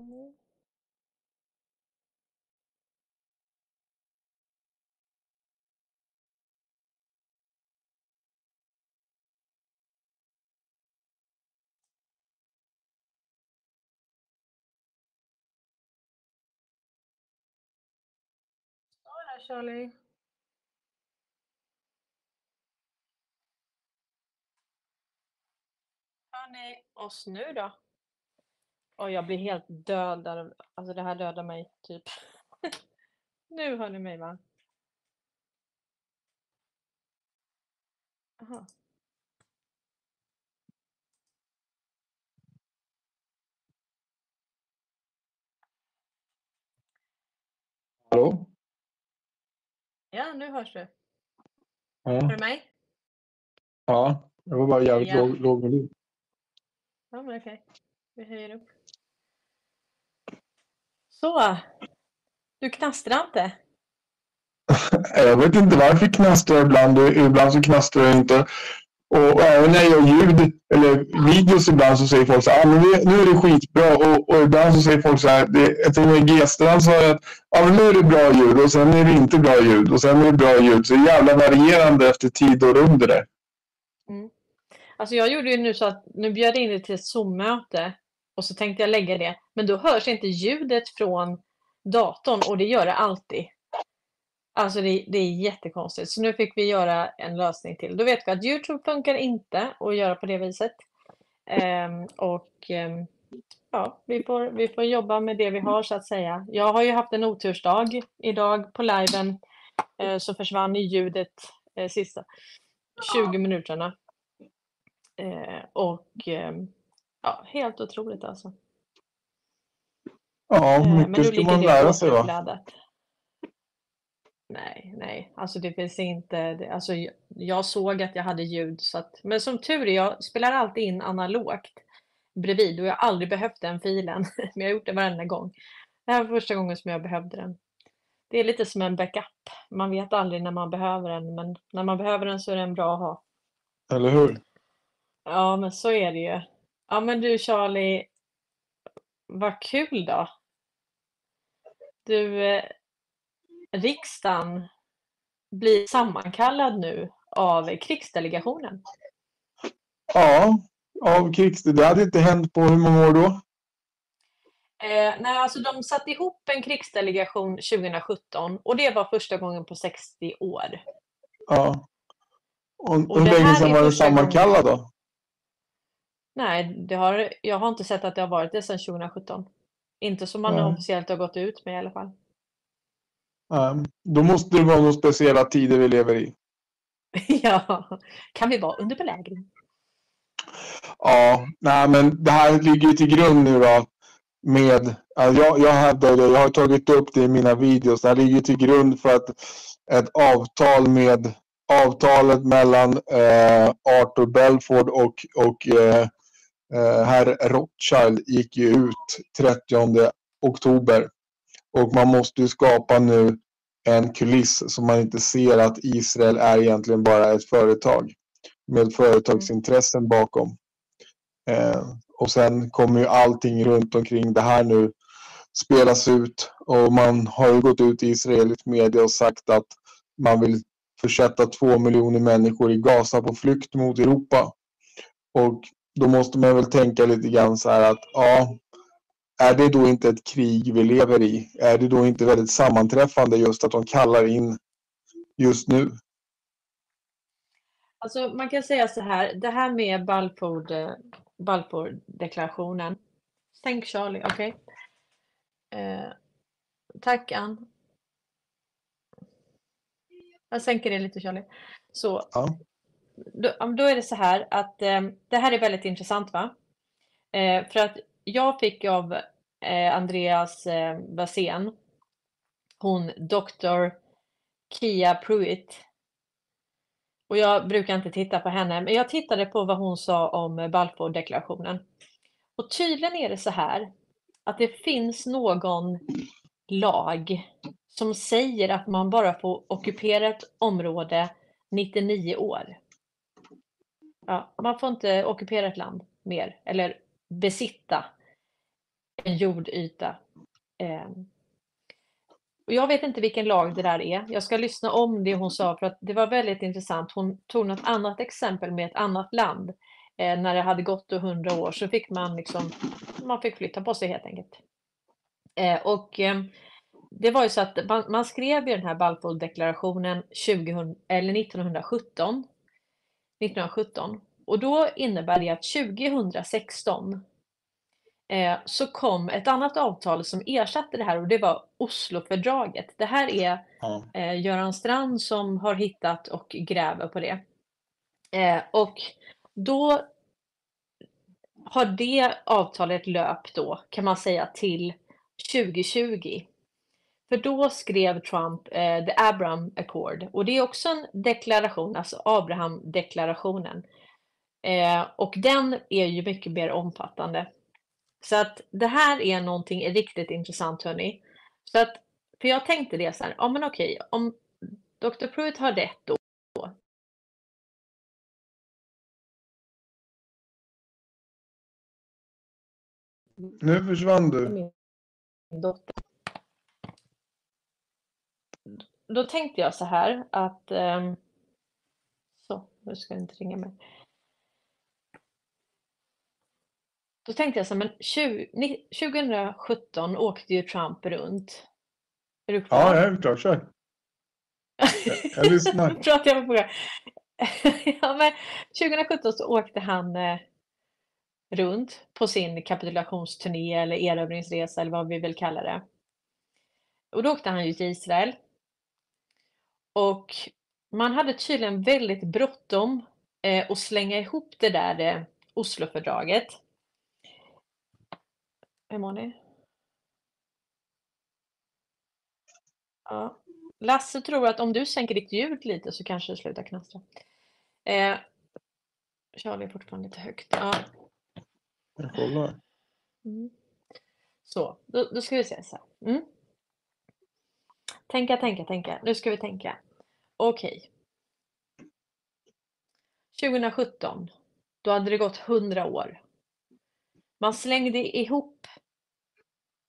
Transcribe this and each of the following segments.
nu Hola Charlie. Hör ni oss nu då? Oj, jag blir helt död där. Alltså det här dödar mig typ. Nu hör ni mig va? Aha. Hallå? Ja, nu hörs du. Ja, Hör du mig? ja. det var bara jävligt Ja. låg, låg volym. Ja, men okej. Vi höjer upp. Så. Du knastrar inte? Jag vet inte varför jag knastrar ibland och ibland så knastrar jag inte. Och, även när jag gör ljud eller videos ibland så säger folk så här, ah, men nu är det skitbra och, och ibland så säger folk så här, det, jag med G-strand sa jag att ah, men nu är det bra ljud och sen är det inte bra ljud och sen är det bra ljud. Så det är jävla varierande efter tid och rum det där. Alltså jag gjorde ju nu så att nu bjöd jag in dig till ett Zoom-möte och så tänkte jag lägga det. Men då hörs inte ljudet från datorn och det gör det alltid. Alltså det, det är jättekonstigt. Så nu fick vi göra en lösning till. Då vet vi att Youtube funkar inte att göra på det viset. Ehm, och ehm, ja, vi får, vi får jobba med det vi har så att säga. Jag har ju haft en otursdag idag på liven. Eh, så försvann ljudet eh, sista 20 minuterna. Eh, och ehm, ja, helt otroligt alltså. Ja, Eh, mycket ska man lära sig va? Nej, nej, alltså det finns inte, alltså jag, jag såg att jag hade ljud så att, men som tur är, jag spelar alltid in analogt bredvid och jag har aldrig behövt den filen, men jag har gjort det varenda gång. Det här var första gången som jag behövde den. Det är lite som en backup. Man vet aldrig när man behöver den, men när man behöver den så är den bra att ha. Eller hur? Ja, men så är det ju. Ja, men du Charlie, vad kul då. Du, eh, riksdagen blir sammankallad nu av krigsdelegationen. Ja, av krigs... Det hade inte hänt på hur många år då? Eh, nej, alltså de satte ihop en krigsdelegation 2017 och det var första gången på 60 år. Ja. Och, Och hur länge sedan var gången- sammankallad då? Nej, det har, jag har inte sett att det har varit det sedan 2017. Inte som man Nej. officiellt har gått ut med i alla fall. Nej, då måste det vara några speciella tider vi lever i. ja, kan vi vara under belägring? Ja, nej men det här ligger ju till grund nu då med, ja, jag, jag hävdar det, jag har tagit upp det i mina videos, det här ligger till grund för att ett avtal med avtalet mellan eh, Arthur Belford och, och eh, eh, herr Rothschild gick ju ut 30 oktober. Och man måste ju skapa nu en kuliss så man inte ser att Israel är egentligen bara ett företag med företagsintressen bakom. Eh, och sen kommer ju allting runt omkring det här nu spelas ut och man har ju gått ut i israelisk media och sagt att man vill försätta två miljoner människor i Gaza på flykt mot Europa. Och då måste man väl tänka lite grann så här att ja, är det då inte ett krig vi lever i? Är det då inte väldigt sammanträffande just att de kallar in just nu? Alltså man kan säga så här, det här med Balfour, Balfour-deklarationen. Tänk Charlie, okej? Eh, tack Ann. Jag sänker det lite Charlie. Så, Ja då, då är det så här att eh, det här är väldigt intressant va? Eh, för att jag fick av eh, Andreas eh, Basén, hon Dr. Kia Pruitt. Och jag brukar inte titta på henne, men jag tittade på vad hon sa om Balfour-deklarationen. Och tydligen är det så här att det finns någon lag som säger att man bara får ockupera ett område 99 år. Ja, man får inte ockupera ett land mer eller besitta en jordyta. Eh, och jag vet inte vilken lag det där är. Jag ska lyssna om det hon sa för att det var väldigt intressant. Hon tog något annat exempel med ett annat land. Eh, när det hade gått 100 år så fick man liksom, man fick flytta på sig helt enkelt. Eh, och ehm, det var ju så att man, man skrev ju den här Balfour deklarationen 1917. 1917. Och då innebär det att 2016 eh, så kom ett annat avtal som ersatte det här och det var Oslofördraget. Det här är eh, Göran Strand som har hittat och gräver på det. Eh, och då har det avtalet löpt då, kan man säga, till 2020. För då skrev Trump eh, The Abraham Accord och det är också en deklaration, alltså Abraham-deklarationen. Eh, och den är ju mycket mer omfattande. Så att det här är någonting riktigt intressant hörni. Så att, för jag tänkte det så här, ja men okej, om Dr. Pruitt har rätt då, Nu försvann du. min dotter. Då tänkte jag så här att, ehm, så, nu ska det inte ringa mig. Då tänkte jag så här, men 20, ni- 2017 åkte ju Trump runt. Är du kvar? Ja, jag är klar. Kör. jag lyssnar. Nu pratar jag på program. ja, men 2017 så åkte han eh, runt på sin kapitulationsturné eller erövringsresa eller vad vi vill kalla det. Och då åkte han ju till Israel. Och man hade tydligen väldigt bråttom eh, att slänga ihop det där eh, Oslofördraget. Hur mår ni? Ja. Lasse tror att om du sänker ditt ljud lite så kanske det slutar knastra. Eh, Charlie är fortfarande lite högt. Ja. Jag kollar. Mm. Så, då, då ska vi se så här. Mm. Tänka, tänka, tänka. Nu ska vi tänka. Okej. 2017, då hade det gått 100 år. Man slängde ihop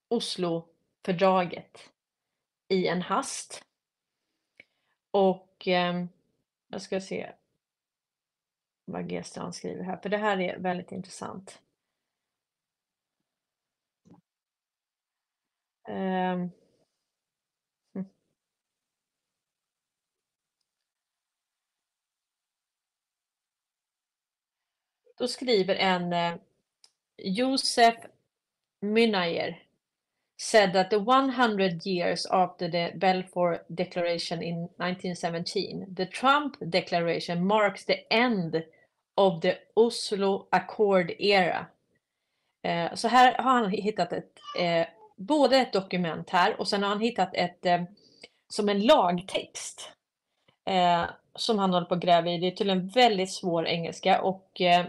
Oslofördraget i en hast. Och eh, jag ska se vad G. Strand skriver här, för det här är väldigt intressant. Ehm. Mm. Då skriver en eh, Josef Münayer said that the 100 years after the Balfour Declaration in 1917, the Trump Declaration marks the end of the Oslo Accord era. Eh, så här har han hittat ett, eh, både ett dokument här och sen har han hittat ett eh, som en lagtext eh, som han håller på att gräva i. Det är tydligen väldigt svår engelska och eh,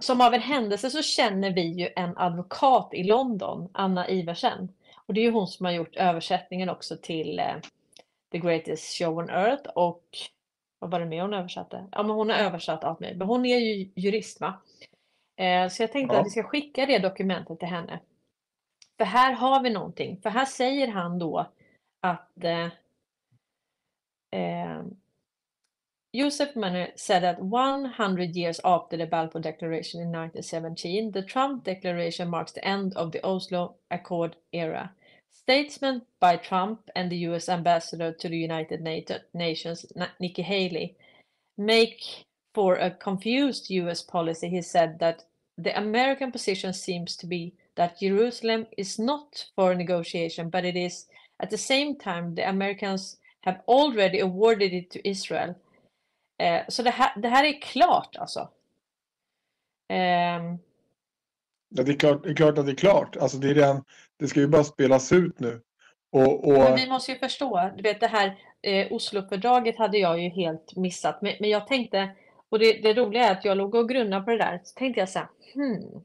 som av en händelse så känner vi ju en advokat i London, Anna Iversen. Och det är ju hon som har gjort översättningen också till eh, The Greatest Show on Earth och vad var det mer hon översatte? Ja, men hon har översatt allt möjligt. Men hon är ju jurist va? Eh, så jag tänkte Ja. att vi ska skicka det dokumentet till henne. För här har vi någonting. För här säger han då att eh, Joseph Manner said that 100 years after the Balfour Declaration in 1917, the Trump Declaration marks the end of the Oslo Accord era. Statement by Trump and the US ambassador to the United Nations, Na- Nikki Haley, make for a confused US policy. He said that the American position seems to be that Jerusalem is not for negotiation, but it is at the same time the Americans have already awarded it to Israel. Eh, så det här, det här är klart alltså. Ehm, Ja, det, är klart, det är klart att det är klart. Alltså, det, är redan, det ska ju bara spelas ut nu. Och, och, men vi måste ju förstå, du vet det här eh, Oslofördraget hade jag ju helt missat. Men, men jag tänkte, och det, det roliga är att jag låg och grunnade på det där, så tänkte jag så här, hmm.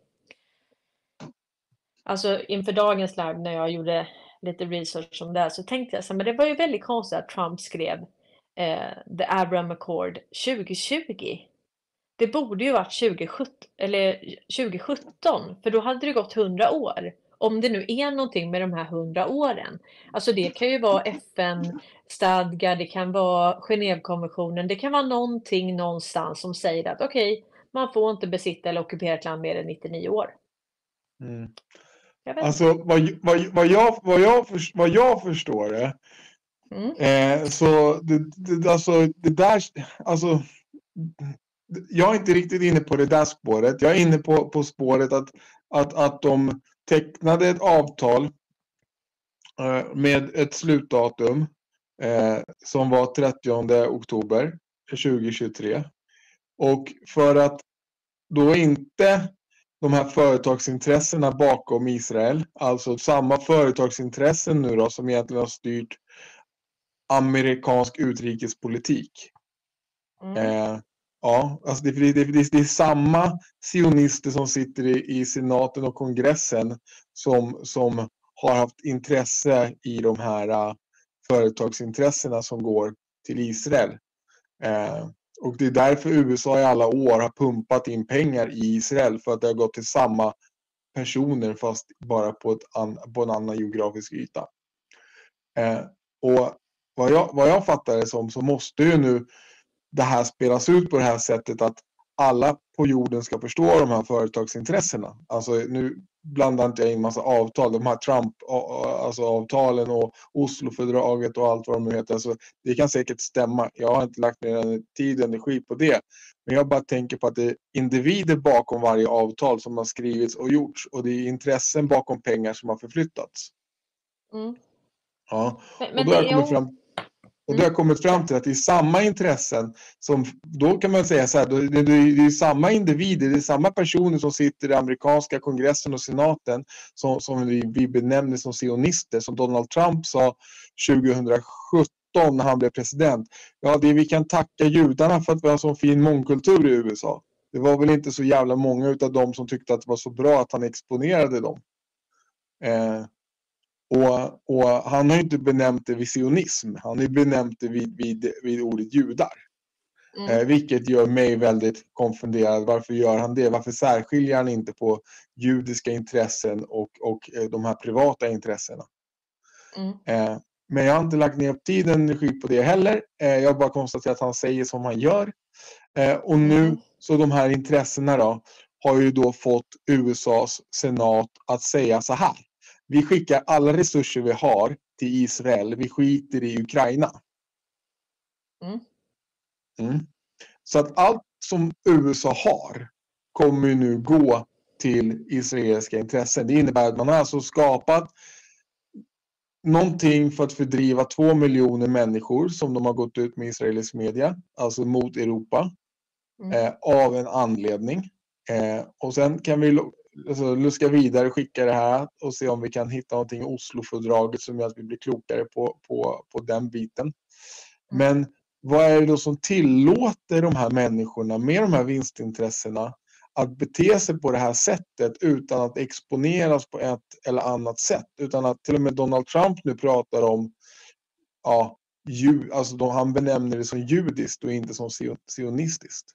Alltså inför dagens live när jag gjorde lite research om det här så tänkte jag så här, men det var ju väldigt konstigt att Trump skrev eh, The Abraham Accord 2020. det borde ju varit 2017, eller 2017, för då hade det gått 100 år. Om det nu är någonting med de här 100 åren. Alltså det kan ju vara FN-stadgar, det kan vara Genèvekonventionen, det kan vara någonting någonstans som säger att okej, okay, man får inte besitta eller ockupera ett land mer än 99 år. Mm. Alltså vad, vad, vad, jag, vad, jag, vad jag förstår det, mm. eh, så det, det, alltså, det där, alltså jag är inte riktigt inne på det där spåret. Jag är inne på, på spåret att, att, att de tecknade ett avtal eh, med ett slutdatum eh, som var 30 oktober 2023. Och för att då inte de här företagsintressena bakom Israel, alltså samma företagsintressen nu då som egentligen har styrt amerikansk utrikespolitik. Mm. Eh, Ja, alltså det, det, det, det, är samma sionister som sitter i, i senaten och kongressen som, som har haft intresse i de här uh, företagsintressena som går till Israel. Eh, och det är därför USA i alla år har pumpat in pengar i Israel för att det har gått till samma personer fast bara på, ett an, på en annan geografisk yta. Eh, och vad jag, vad jag fattar det som så måste ju nu det här spelas ut på det här sättet att alla på jorden ska förstå de här företagsintressena. Alltså nu blandar inte jag in massa avtal, de här Trump-avtalen alltså och Oslofördraget och allt vad de nu heter. Alltså, det kan säkert stämma. Jag har inte lagt ner tid och energi på det. Men jag bara tänker på att det är individer bakom varje avtal som har skrivits och gjorts och det är intressen bakom pengar som har förflyttats. Mm. Ja. Men, och då har jag kommit fram och det har mm. kommit fram till att det är samma intressen som, då kan man säga så här, det, är samma individer, det är samma personer som sitter i amerikanska kongressen och senaten som, som vi, benämner som sionister, som Donald Trump sa 2017 när han blev president. Ja, det vi kan tacka judarna för att vi har så fin mångkultur i USA. Det var väl inte så jävla många av dem som tyckte att det var så bra att han exponerade dem. Eh, och, och, han har inte benämnt det vid sionism, han har benämnt det vid, vid, vid ordet judar. Mm. Eh, vilket gör mig väldigt konfunderad. Varför gör han det? Varför särskiljer han inte på judiska intressen och, och eh, de här privata intressena? Mm. Eh, men jag har inte lagt ner tid och energi på det heller. Eh, jag har bara konstaterat att han säger som han gör. Eh, och nu mm. så de här intressena då har ju då fått USAs senat att säga så här. Vi skickar alla resurser vi har till Israel. Vi skiter i Ukraina. Mm. Mm. Så att allt som USA har kommer nu gå till israeliska intressen. Det innebär att man har alltså skapat någonting för att fördriva två miljoner människor som de har gått ut med israelisk media, alltså mot Europa, mm. eh, av en anledning. Eh, och sen kan vi alltså, luska vidare, skicka det här och se om vi kan hitta någonting i Oslofördraget som gör att vi blir klokare på, på, på den biten. Mm. Men vad är det då som tillåter de här människorna med de här vinstintressena att bete sig på det här sättet utan att exponeras på ett eller annat sätt. Utan att till och med Donald Trump nu pratar om, ja, ju, alltså då han benämner det som judiskt och inte som sionistiskt.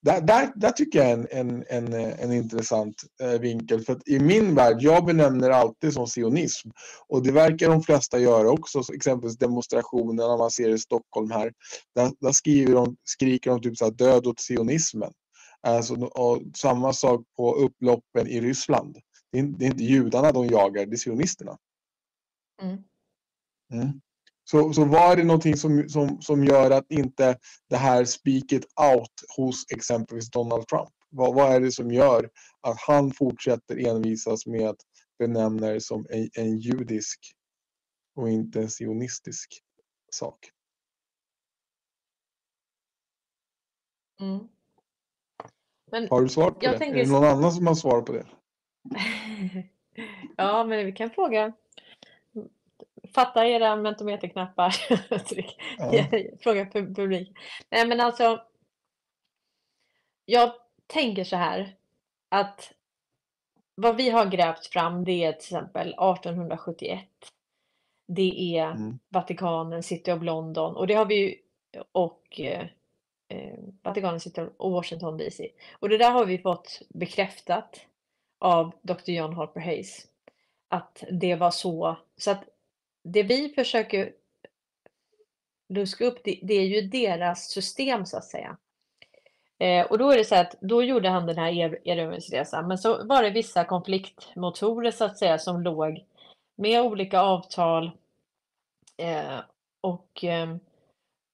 Där, där, där tycker jag är en, en, en, en intressant eh, vinkel. För i min värld, jag benämner alltid som sionism. Och det verkar de flesta göra också. Så exempelvis demonstrationerna man ser i Stockholm här. Där, där skriver de, skriker de typ så här, död åt sionismen. Alltså, och samma sak på upploppen i Ryssland. Det är, det är inte judarna de jagar, det är sionisterna. Mm. Mm. Så, så var det någonting som, som, som gör att inte det här speaket out hos exempelvis Donald Trump? Vad, vad är det som gör att han fortsätter envisas med att benämna det som en, en judisk och inte en sionistisk sak? Mm. Men har du svar på det? Tänker... Är det någon annan som har svar på det? ja, men vi kan fråga Fatta era mentometerknappar. Ja. Fråga publik. Nej men alltså. Jag tänker så här. Att vad vi har grävt fram det är till exempel 1871. Det är mm. Vatikanen, City of London och det har vi och eh, eh Vatikanen, City och Washington DC. Och det där har vi fått bekräftat av Dr. John Harper Hayes. Att det var så. Så att det vi försöker luska upp, det, det är ju deras system så att säga. Eh, och då är det så att då gjorde han den här erövringsresan, men så var det vissa konfliktmotorer så att säga som låg med olika avtal. Eh, och eh,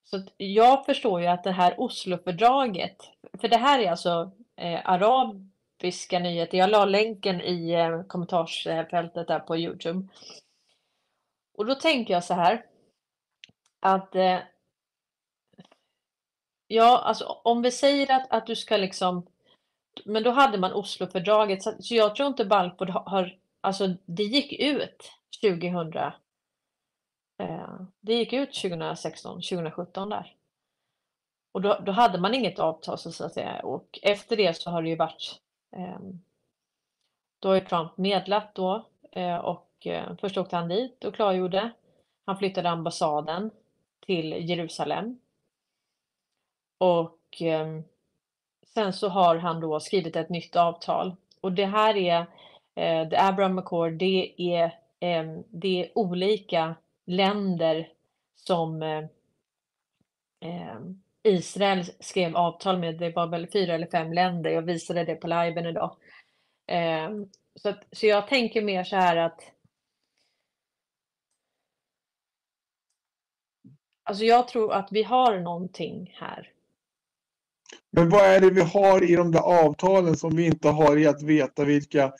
så att jag förstår ju att det här Oslofördraget, för det här är alltså eh, arabiska nyheter. Jag la länken i eh, kommentarsfältet där på Youtube. Och då tänker jag så här att eh, Ja, alltså om vi säger att, att du ska liksom Men då hade man Oslofördraget så, så jag tror inte Balfour har, Alltså det gick ut 2000 eh, Det gick ut 2016, 2017 där. Och då, då hade man inget avtal så att säga och efter det så har det ju varit eh, Då har ju Trump medlat då eh, och eh, först åkte han dit och klargjorde. Han flyttade ambassaden till Jerusalem. Och eh, sen så har han då skrivit ett nytt avtal. Och det här är eh, The Abraham Accord, det är, ehm, det är olika länder som eh, ehm, Israel skrev avtal med. Det var väl fyra eller fem länder. Jag visade det på liven idag. Ehm, så, att, så jag tänker mer så här att Alltså jag tror att vi har någonting här. Men vad är det vi har i de där avtalen som vi inte har i att veta vilka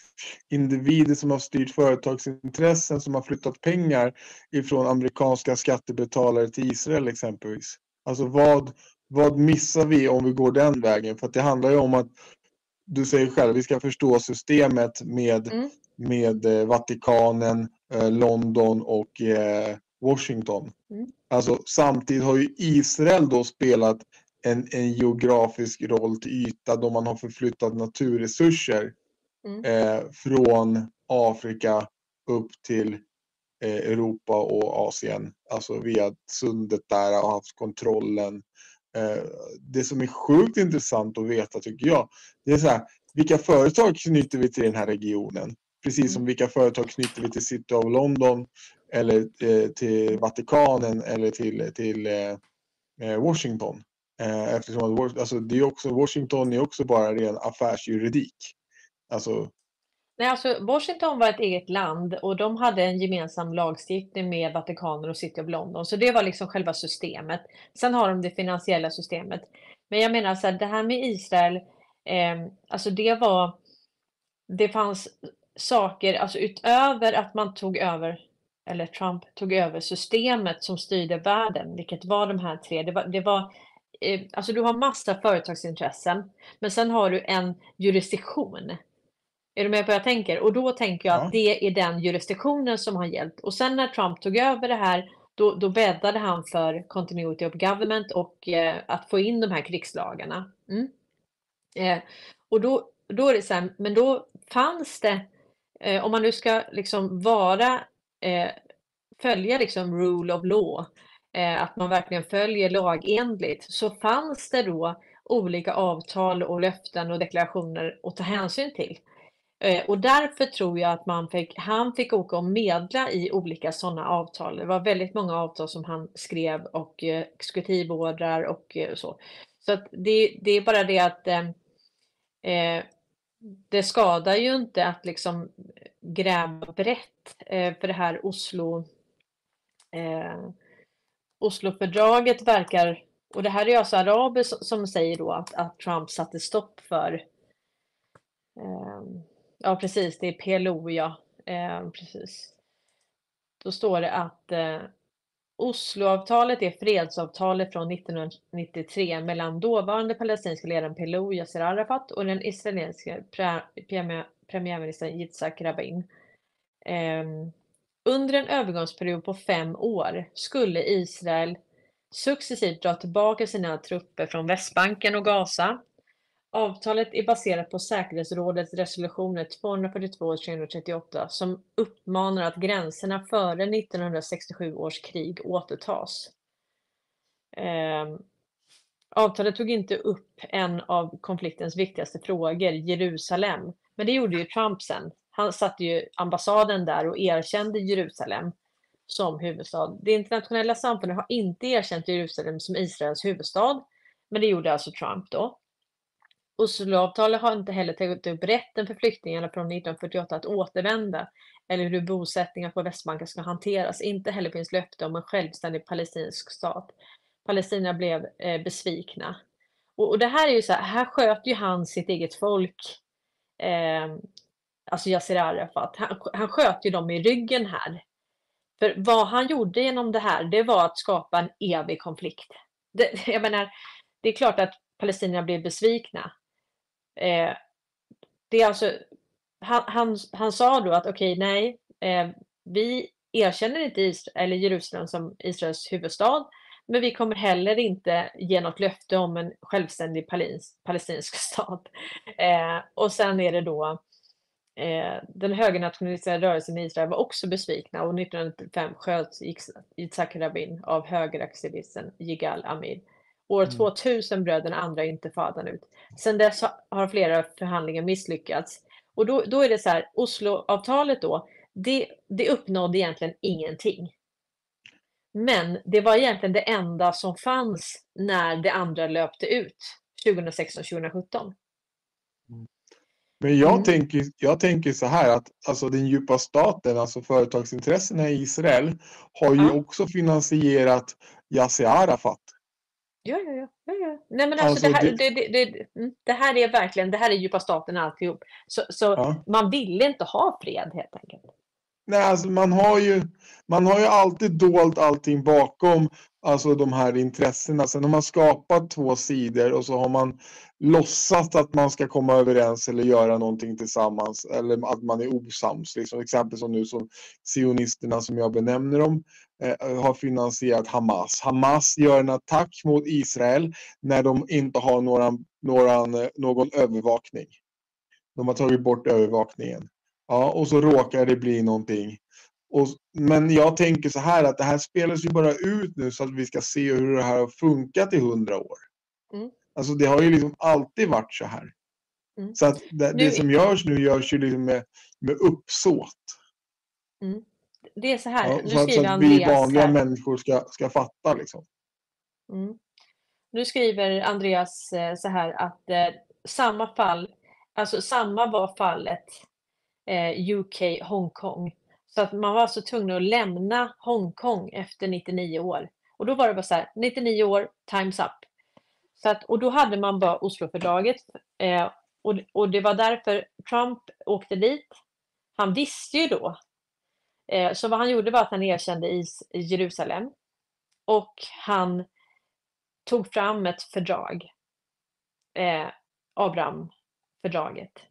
individer som har styrt företagsintressen som har flyttat pengar ifrån amerikanska skattebetalare till Israel exempelvis? Alltså vad, vad missar vi om vi går den vägen? För det handlar ju om att du säger själv, vi ska förstå systemet med, Mm. med eh, Vatikanen, eh, London och eh, Washington. Mm. Alltså samtidigt har ju Israel då spelat en, en geografisk roll till yta då man har förflyttat naturresurser Mm. eh, från Afrika upp till eh, Europa och Asien. Alltså via sundet där och haft kontrollen. Eh, det som är sjukt intressant att veta tycker jag, det är så här, vilka företag knyter vi till den här regionen? Precis som vilka företag knyter vi till City of London eller eh, till Vatikanen eller till, till eh, eh Washington. Eh, eftersom att, alltså, det är också, Washington är också bara ren affärsjuridik. Alltså, Nej, alltså Washington var ett eget land och de hade en gemensam lagstiftning med Vatikanen och City of London. Så det var liksom själva systemet. Sen har de det finansiella systemet. Men jag menar så här, det här med Israel, eh, alltså det var, det fanns saker, alltså utöver att man tog över, eller Trump tog över systemet som styrde världen, vilket var de här tre. Det var, det var eh, alltså du har massa företagsintressen, men sen har du en jurisdiktion. Är du med på vad jag tänker? Och då tänker jag Ja. att det är den jurisdiktionen som har gällt. Och sen när Trump tog över det här, då, då bäddade han för continuity of government och eh, att få in de här krigslagarna. Mm. Eh, och då, då är det så här, men då fanns det, eh, om man nu ska liksom vara, eh, följa liksom rule of law, eh, att man verkligen följer lagenligt, så fanns det då olika avtal och löften och deklarationer att ta hänsyn till. Eh, och därför tror jag att man fick, han fick åka och medla i olika sådana avtal. Det var väldigt många avtal som han skrev och eh, exekutivordrar och eh, så. Så att det, det är bara det att eh, eh det skadar ju inte att liksom gräva brett eh, för det här Oslo eh, Oslofördraget verkar, och det här är alltså araber som, säger då att, att Trump satte stopp för eh, Ja, precis, det är PLO, ja. Eh, precis. Då står det att eh, Osloavtalet är fredsavtalet från 1993 mellan dåvarande palestinska ledaren PLO, Yasser Arafat och den israeliska premiärministern Yitzhak Rabin. Ehm, under en övergångsperiod på fem år skulle Israel successivt dra tillbaka sina trupper från Västbanken och Gaza Avtalet är baserat på säkerhetsrådets resolutioner 242 och 338 som uppmanar att gränserna före 1967 års krig återtas. Eh, avtalet tog inte upp en av konfliktens viktigaste frågor, Jerusalem. Men det gjorde ju Trump sen. Han satte ju ambassaden där och erkände Jerusalem som huvudstad. Det internationella samfundet har inte erkänt Jerusalem som Israels huvudstad, men det gjorde alltså Trump då. Osloavtalet har inte heller tagit upp rätten för flyktingarna från 1948 att återvända eller hur bosättningar på Västbanken ska hanteras. Inte heller finns löfte om en självständig palestinsk stat. Palestina blev eh, besvikna. Och, och, det här är ju så här, här sköt ju han sitt eget folk, eh, alltså Yassir Arafat. Han, han sköt ju dem i ryggen här. För vad han gjorde genom det här, det var att skapa en evig konflikt. Det, jag menar, det är klart att palestinierna blev besvikna. Eh, det är alltså, han, han, han sa då att okej, okay, nej, eh, vi erkänner inte Israel, eller Jerusalem som Israels huvudstad, men vi kommer heller inte ge något löfte om en självständig palestinsk stat. Eh, och sen är det då eh, den högernationalistiska rörelsen i Israel var också besvikna och 1995 sköts Yitzhak Rabin av högeraktivisten Yigal Amir. År mm. 2000 bröt den andra intifadan ut. Sedan dess har flera förhandlingar misslyckats. Och då, då är det så här, Osloavtalet då, det, det uppnådde egentligen ingenting. Men det var egentligen det enda som fanns när det andra löpte ut 2016-2017. Men jag, mm. tänker, jag tänker så här att alltså den djupa staten, alltså företagsintressena i Israel, har ju ja. också finansierat Yassir Arafat. Ja, ja, ja. ja. Nej, men alltså, alltså det, här, det... Det, det, mm, det, här är verkligen, det här är djupa staten alltihop. Så, så ja. man ville inte ha fred helt enkelt. Nej, alltså man har ju, man har ju alltid dolt allting bakom alltså de här intressena. Sen har man skapat två sidor och så har man låtsats att man ska komma överens eller göra någonting tillsammans eller att man är osams. Liksom. Exempel som nu som sionisterna som jag benämner dem eh, har finansierat Hamas. Hamas gör en attack mot Israel när de inte har några, några, eh, någon övervakning. De har tagit bort övervakningen. Ja, och så råkar det bli någonting. Och, men jag tänker så här att det här spelas ju bara ut nu så att vi ska se hur det här har funkat i hundra år. Mm. Alltså det har ju liksom alltid varit så här. Mm. Så att det, det, som görs nu görs ju liksom med, med uppsåt. Mm. Det är så här, ja, nu så, skriver så att vi vanliga här. människor ska, ska fatta liksom. Mm. Nu skriver Andreas eh, så här att eh, samma fall, alltså samma var fallet eh, UK, Hongkong. Så att man var alltså tvungen att lämna Hongkong efter 99 år. Och då var det bara så här, 99 år, times up. Så att, och då hade man bara Oslofördraget. Eh, och, och det var därför Trump åkte dit. Han visste ju då. Eh, så vad han gjorde var att han erkände is, Jerusalem. Och han tog fram ett fördrag. Eh, Abraham-fördraget.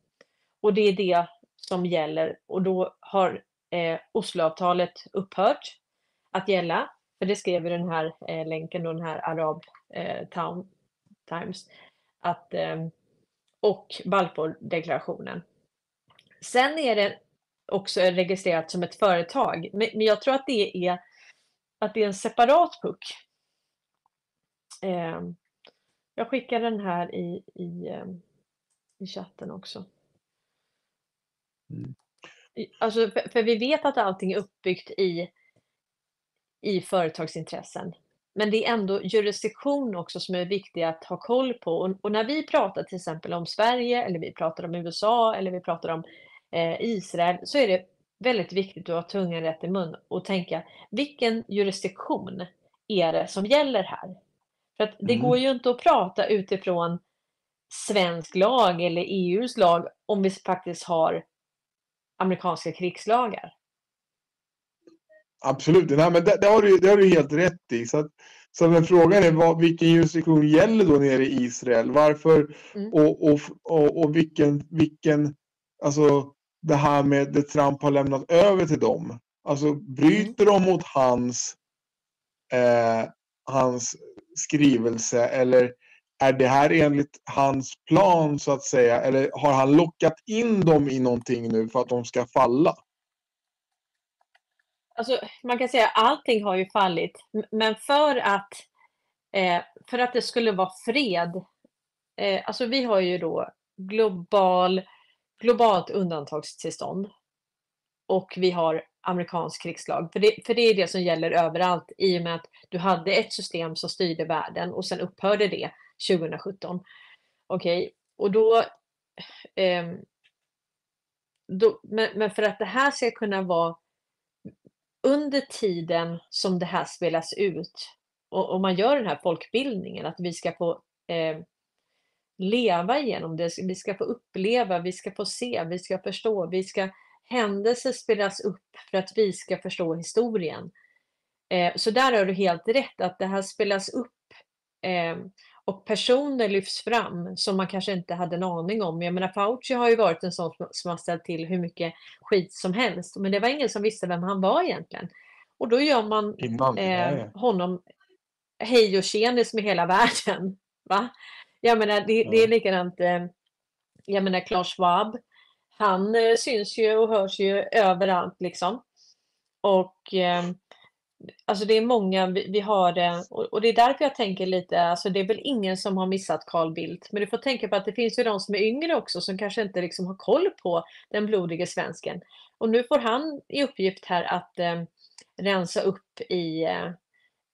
Och det är det som gäller och då har eh, Osloavtalet upphört att gälla. För det skrev ju den här eh, länken, den här Arab eh, Town Times. Att, eh, och Balfourdeklarationen. Sen är det också registrerat som ett företag. Men, men jag tror att det är, att det är en separat puck. Eh, jag skickar den här i, i, eh, i chatten också. Mm. Alltså, för, för, vi vet att allting är uppbyggt i, i företagsintressen. Men det är ändå jurisdiktion också som är viktig att ha koll på. Och, och, när vi pratar till exempel om Sverige eller vi pratar om USA eller vi pratar om eh, Israel så är det väldigt viktigt att ha tungan rätt i mun och tänka vilken jurisdiktion är det som gäller här? För att det mm. går ju inte att prata utifrån svensk lag eller EUs lag om vi faktiskt har amerikanska krigslagar. Absolut, Nej, men det, det, har du, det har du helt rätt i. Så, att, så men frågan är vad, vilken jurisdiktion gäller då nere i Israel? Varför mm. och, och, och, och, vilken, vilken, alltså det här med det Trump har lämnat över till dem. Alltså bryter de mot hans, eh, hans skrivelse eller är det här enligt hans plan så att säga? Eller har han lockat in dem i någonting nu för att de ska falla? Alltså, man kan säga att allting har ju fallit. Men för att Eh, för att det skulle vara fred. Eh, alltså vi har ju då global, globalt undantagstillstånd. Och vi har amerikansk krigslag. För det, för det är det som gäller överallt i och med att du hade ett system som styrde världen och sen upphörde det 2017. Okej, okay. och då, eh, då men, men för att det här ska kunna vara under tiden som det här spelas ut och, och man gör den här folkbildningen, att vi ska få eh, leva igenom det, vi ska få uppleva, vi ska få se, vi ska förstå, vi ska händelser spelas upp för att vi ska förstå historien. Eh, så där har du helt rätt att det här spelas upp eh, och personer lyfts fram som man kanske inte hade en aning om. Jag menar Fauci har ju varit en sån som har ställt till hur mycket skit som helst, men det var ingen som visste vem han var egentligen. Och då gör man eh, honom hej och tjenis med hela världen. Va? Jag menar, det, det är likadant, eh, jag menar Klaus Schwab, han eh, syns ju och hörs ju överallt liksom. Och eh, alltså det är många, vi, vi har det, och, och, det är därför jag tänker lite, alltså det är väl ingen som har missat Carl Bildt, men du får tänka på att det finns ju de som är yngre också som kanske inte liksom har koll på den blodige svensken. Och nu får han i uppgift här att eh, rensa upp i, eh,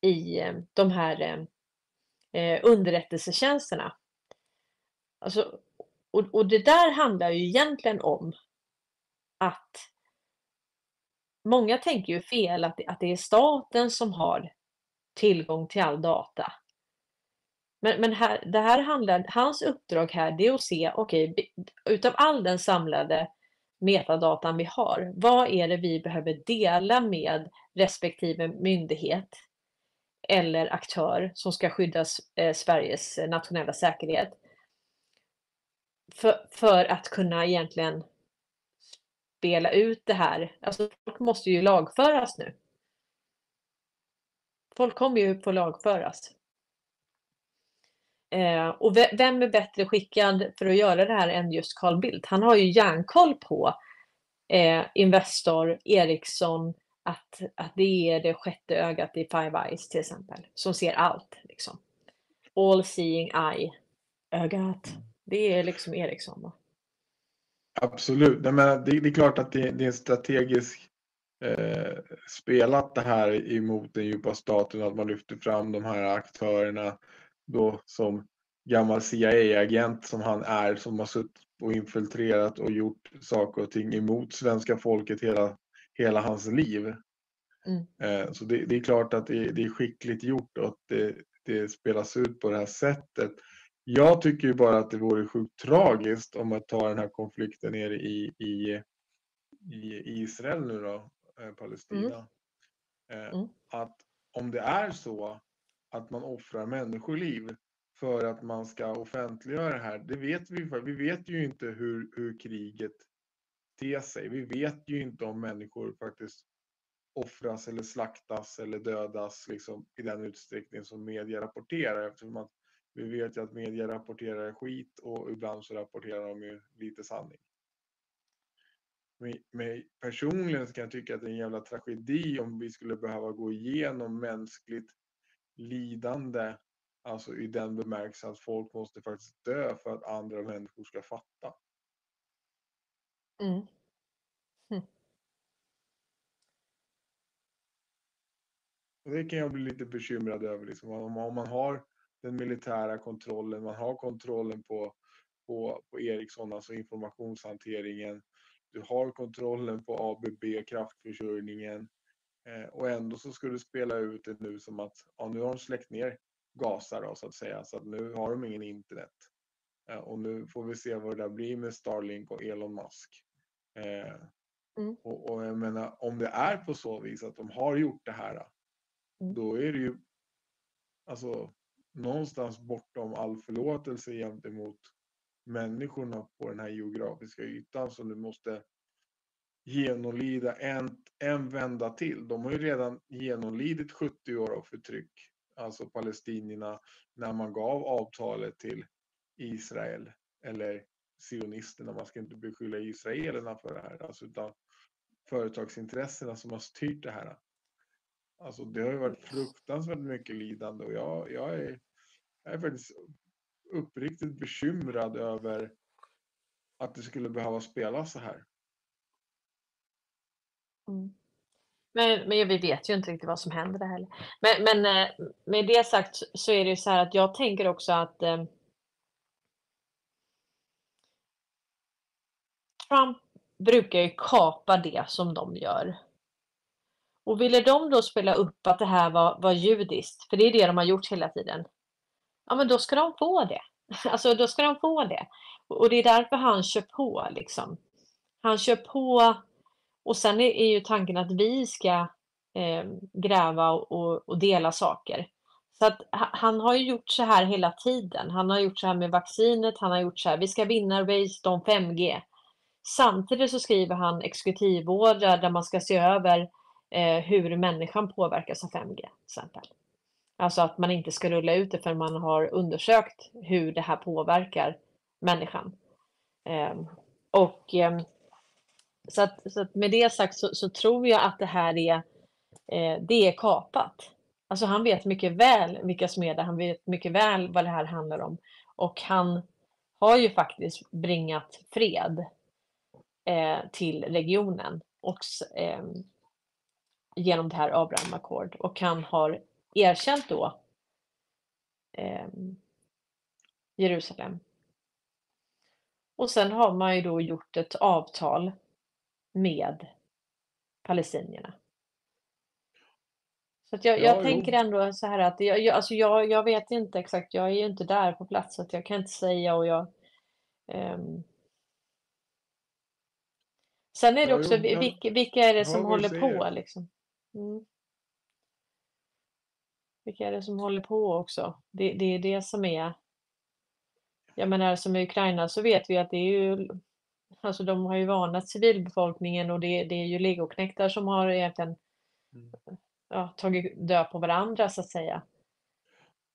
i eh, de här eh, eh, underrättelsetjänsterna. Alltså, och, och det där handlar ju egentligen om att många tänker ju fel att det, att det är staten som har tillgång till all data. Men, men här, det här handlar, hans uppdrag här det är att se, okej, okay, utav all den samlade metadatan vi har, vad är det vi behöver dela med respektive myndighet eller aktör som ska skydda eh, Sveriges nationella säkerhet? För, för att kunna egentligen spela ut det här. Alltså folk måste ju lagföras nu. Folk kommer ju få lagföras. Eh, och vem är bättre skickad för att göra det här än just Carl Bildt? Han har ju järnkoll på eh, Investor, Ericsson, att, att det är det sjätte ögat i Five Eyes till exempel, som ser allt. Liksom. All seeing eye, ögat. Det är liksom Ericsson. Va? Absolut. Nej, men det, det, är klart att det, det är en strategisk eh, spelat det här emot den djupa staten, att man lyfter fram de här aktörerna då som gammal CIA-agent som han är, som har suttit och infiltrerat och gjort saker och ting emot svenska folket hela, hela hans liv. Mm. Eh, så det, det, är klart att det, det, är skickligt gjort och att det, det spelas ut på det här sättet. Jag tycker ju bara att det vore sjukt tragiskt om man tar den här konflikten nere i, i, i Israel nu då, eh, Palestina. Mm. Eh, mm. Att om det är så att man offrar människoliv för att man ska offentliggöra det här, det vet vi för. Vi vet ju inte hur, hur kriget ter sig. Vi vet ju inte om människor faktiskt offras eller slaktas eller dödas liksom, i den utsträckning som media rapporterar eftersom att vi vet ju att media rapporterar skit och ibland så rapporterar de ju lite sanning. Men personligen kan jag tycka att det är en jävla tragedi om vi skulle behöva gå igenom mänskligt lidande. Alltså i den bemärkelsen att folk måste faktiskt dö för att andra människor ska fatta. Mm. Hm. Det kan jag bli lite bekymrad över. Liksom. Om, man har den militära kontrollen, man har kontrollen på, på, på Ericsson, alltså informationshanteringen. Du har kontrollen på ABB, kraftförsörjningen. Eh, och ändå så skulle du spela ut det nu som att ja, nu har de släckt ner Gaza då, så att säga, så att nu har de ingen internet. Eh, och nu får vi se vad det där blir med Starlink och Elon Musk. Eh, mm. och, och jag menar, om det är på så vis att de har gjort det här, mm. då är det ju alltså någonstans bortom all förlåtelse gentemot människorna på den här geografiska ytan som du måste genomlida en, en vända till. De har ju redan genomlidit 70 år av förtryck, alltså palestinierna, när man gav avtalet till Israel eller sionisterna. Man ska inte beskylla israelerna för det här, alltså, utan företagsintressena som har styrt det här. Alltså det har ju varit fruktansvärt mycket lidande och jag, jag, är, jag är faktiskt uppriktigt bekymrad över att det skulle behöva spelas så här. Mm. Men, men vi vet ju inte riktigt vad som händer där heller. Men, men eh, med det sagt så är det ju så här att jag tänker också att eh, Trump brukar ju kapa det som de gör. Och ville de då spela upp att det här var, var judiskt, för det är det de har gjort hela tiden, ja men då ska de få det. Alltså då ska de få det. Och det är därför han kör på liksom. Han kör på och sen är, är ju tanken att vi ska eh, gräva och, och, dela saker. Så att han har ju gjort så här hela tiden. Han har gjort så här med vaccinet, han har gjort så här, vi ska vinna race om 5G. Samtidigt så skriver han exekutivordrar där man ska se över eh, hur människan påverkas av 5G. Till exempel. Alltså att man inte ska rulla ut det förrän man har undersökt hur det här påverkar människan. Eh, och eh, så, att, så att med det sagt så, så, tror jag att det här är, eh, det är kapat. Alltså han vet mycket väl vilka som är det, han vet mycket väl vad det här handlar om. Och han har ju faktiskt bringat fred eh, till regionen och, eh, genom det här Abraham Accord och han har erkänt då eh, Jerusalem. Och sen har man ju då gjort ett avtal med palestinierna. Så jag, jag ja, tänker ändå så här att jag, jag, alltså jag, jag vet inte exakt, jag är ju inte där på plats så jag kan inte säga och jag um, Sen är det också, ja, vilka, vilka är det som håller på liksom? Mm. Vilka är det som håller på också? Det, det är det som är... Jag menar som i Ukraina så vet vi att det är ju... Alltså de har ju varnat civilbefolkningen och det, det är ju legoknektar som har egentligen mm. ja, tagit död på varandra så att säga.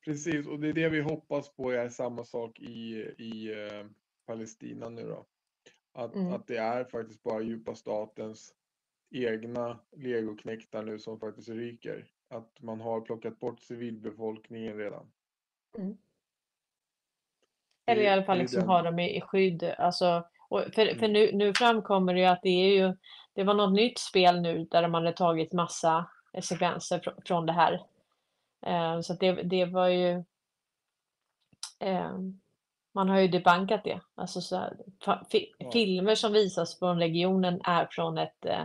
Precis, och det är det vi hoppas på är samma sak i, i eh, Palestina nu då. Att, mm. att det är faktiskt bara djupa statens egna legoknektar nu som faktiskt ryker. Att man har plockat bort civilbefolkningen redan. Mm. Eller i alla fall liksom den... ha dem i, skydd. Alltså, för för mm. nu, nu framkommer det ju att det är ju, det var något nytt spel nu där de hade tagit massa sekvenser fr från det här. Uh, så det, det var ju uh, man har ju debankat det. Alltså så här, fi ja. Filmer som visas från regionen är från ett... Eh,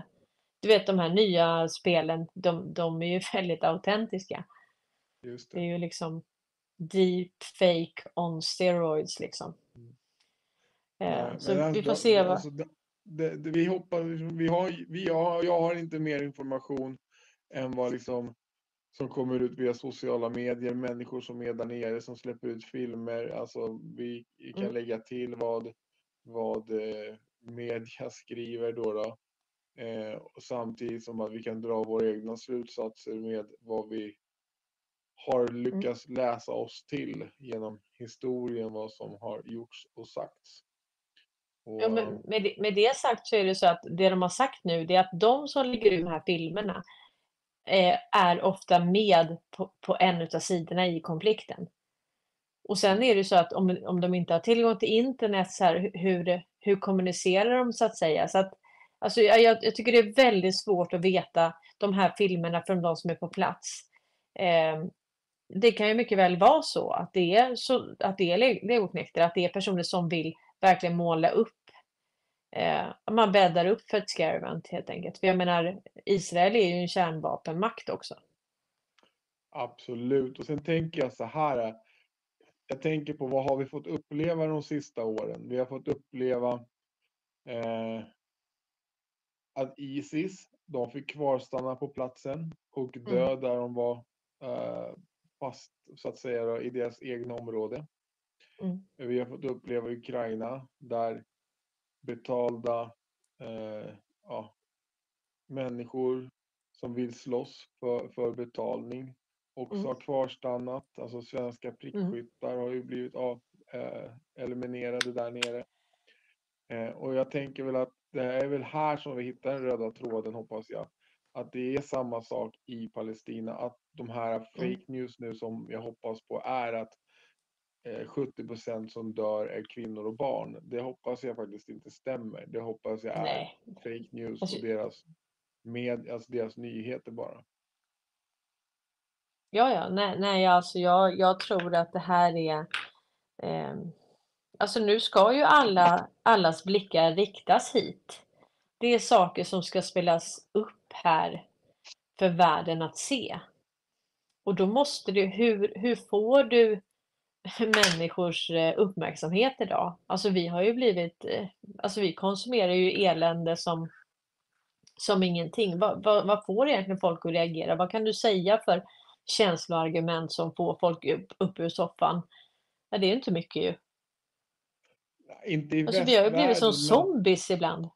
du vet de här nya spelen, de, de är ju väldigt autentiska. Det. det är ju liksom deep fake on steroids liksom. Mm. Eh, så men, vi får se vad... Alltså, det, det, vi hoppas, vi har, vi har, jag har inte mer information än vad liksom som kommer ut via sociala medier, människor som är där nere som släpper ut filmer. Alltså vi kan mm. lägga till vad, vad eh, media skriver då. då. Eh, samtidigt som att vi kan dra våra egna slutsatser med vad vi har mm. lyckats mm. läsa oss till genom historien, vad som har gjorts och sagts. Och, ja, men med, det, med det sagt så är det så att det de har sagt nu det är att de som lägger ut de här filmerna eh, är ofta med på, på en av sidorna i konflikten. Och sen är det så att om, om de inte har tillgång till internet, så här, hur, hur kommunicerar de så att säga? Så att, alltså, jag, jag tycker det är väldigt svårt att veta de här filmerna från de som är på plats. Eh, det kan ju mycket väl vara så att det är, så, att det är legoknekter, att det är personer som vill verkligen måla upp Eh, man bäddar upp för ett scare event helt enkelt. För jag menar, Israel är ju en kärnvapenmakt också. Absolut. Och sen tänker jag så här. Jag tänker på vad har vi fått uppleva de sista åren? Vi har fått uppleva eh, att Isis, de fick kvarstanna på platsen och dö mm. där de var eh, fast så att säga då, i deras egna område. Mm. Vi har fått uppleva Ukraina där betalda eh, ja, människor som vill slåss för, för betalning också mm. har kvarstannat. Alltså svenska mm. prickskyttar mm. har ju blivit av, eh, eliminerade där nere. Eh, och jag tänker väl att det är väl här som vi hittar den röda tråden hoppas jag. att det är samma sak i Palestina. Att de här Mm. fake news nu som jag hoppas på är att eh, 70 procent som dör är kvinnor och barn. Det hoppas jag faktiskt inte stämmer. Det hoppas jag är Nej. fake news Alltså- och deras, med, alltså deras nyheter bara. Ja, ja, nej, nej, alltså jag, jag tror att det här är... Eh, alltså nu ska ju alla, allas blickar riktas hit. Det är saker som ska spelas upp här för världen att se. Och då måste du, hur, hur får du människors eh, uppmärksamhet idag? Alltså vi har ju blivit, eh, alltså vi konsumerar ju elände som, som ingenting. Vad, vad, vad får egentligen folk att reagera? Vad kan du säga för känsloargument som får folk upp, upp ur soffan? Ja, det är inte mycket ju. Inte i Alltså vi har ju blivit som zombies ibland.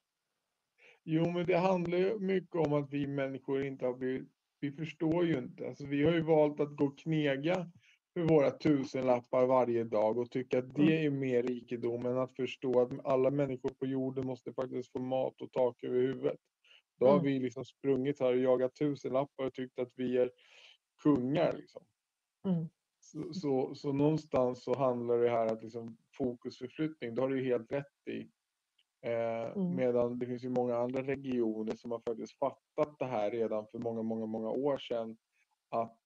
Jo, men det handlar ju mycket om att vi människor inte har blivit, vi förstår ju inte. Alltså, vi har ju valt att gå och knega för våra tusenlappar varje dag och tycka att det är mer rikedom än att förstå att alla människor på jorden måste faktiskt få mat och tak över huvudet. Då har Mm. vi liksom sprungit här och jagat tusenlappar och tyckt att vi är kungar. Liksom. Mm. Så, så, så någonstans så handlar det här att liksom fokusförflyttning, det har du ju helt rätt i. Eh, Mm. Medan det finns ju många andra regioner som har faktiskt fattat det här redan för många, många, många år sedan. Att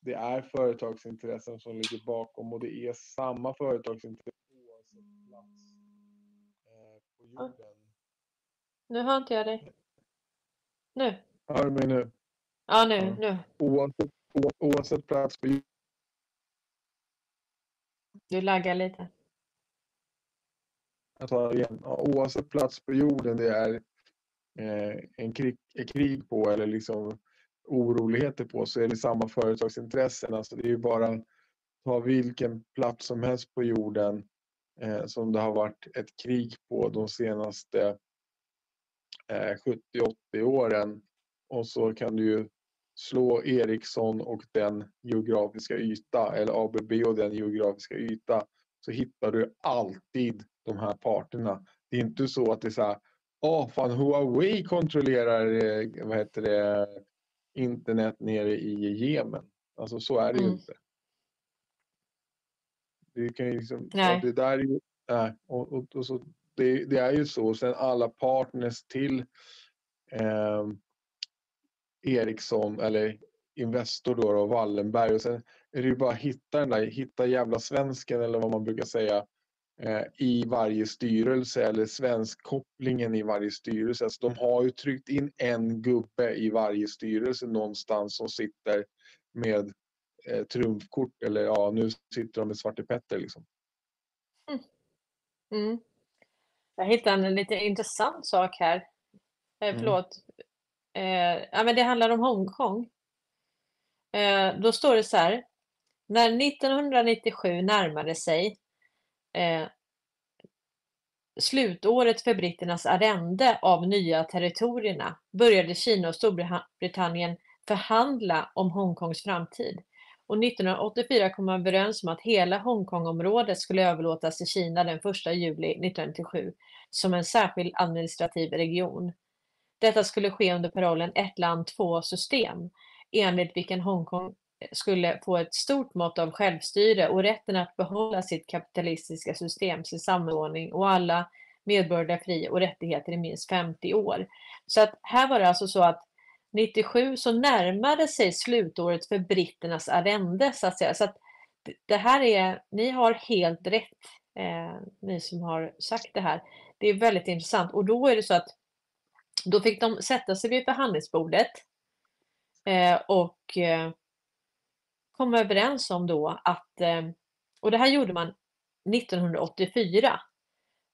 det är företagsintressen som ligger bakom och det är samma företagsintressen oavsett plats eh, på jorden. Nu hör inte jag dig. Nu. Hör du mig nu? Ja, nu, Ja. nu. Oavsett, oavsett plats på jorden. Du laggar lite. Jag tar igen. Ja, oavsett plats på jorden det är eh, en krig, ett krig på eller liksom oroligheter på så är det samma företagsintressen. Alltså det är ju bara ta vilken plats som helst på jorden eh, som det har varit ett krig på de senaste eh, 70-80 åren. Och så kan du ju slå Ericsson och den geografiska yta eller ABB och den geografiska yta så hittar du alltid de här parterna. Det är inte så att det är så här, åh fan Huawei kontrollerar eh, vad heter det, internet nere i Jemen. Alltså så är det ju Mm. inte. Det kan ju liksom, Nej. det där är ju, nej, och, och, och så, det, det är ju så. Sen alla partners till eh, Ericsson eller Investor då, då Wallenberg och sen är det ju bara att hitta den där, hitta jävla svensken eller vad man brukar säga eh, i varje styrelse eller svenskkopplingen i varje styrelse. Alltså, de har ju tryckt in en gubbe i varje styrelse någonstans som sitter med eh, trumfkort eller ja, nu sitter de med Svarte Petter liksom. Mm. Jag hittade en lite intressant sak här. Eh, Mm. Eh, ja, men det handlar om Hongkong. Eh, då står det så här. När 1997 närmade sig eh, slutåret för britternas arrende av nya territorierna började Kina och Storbritannien förhandla om Hongkongs framtid. Och 1984 kom man överens om att hela Hongkongområdet skulle överlåtas till Kina den 1 juli 1997 som en särskild administrativ region. Detta skulle ske under parollen ett land, två system, enligt vilken Hongkong skulle få ett stort mått av självstyre och rätten att behålla sitt kapitalistiska system, sin samordning och alla medborgerliga fri och rättigheter i minst 50 år. Så att här var det alltså så att 97 så närmade sig slutåret för britternas arrende så att säga. Så att det- här är, ni har helt rätt, eh, ni som har sagt det här. Det är väldigt intressant och då är det så att då fick de sätta sig vid förhandlingsbordet eh, och eh, komma överens om då att, eh, och det här gjorde man 1984.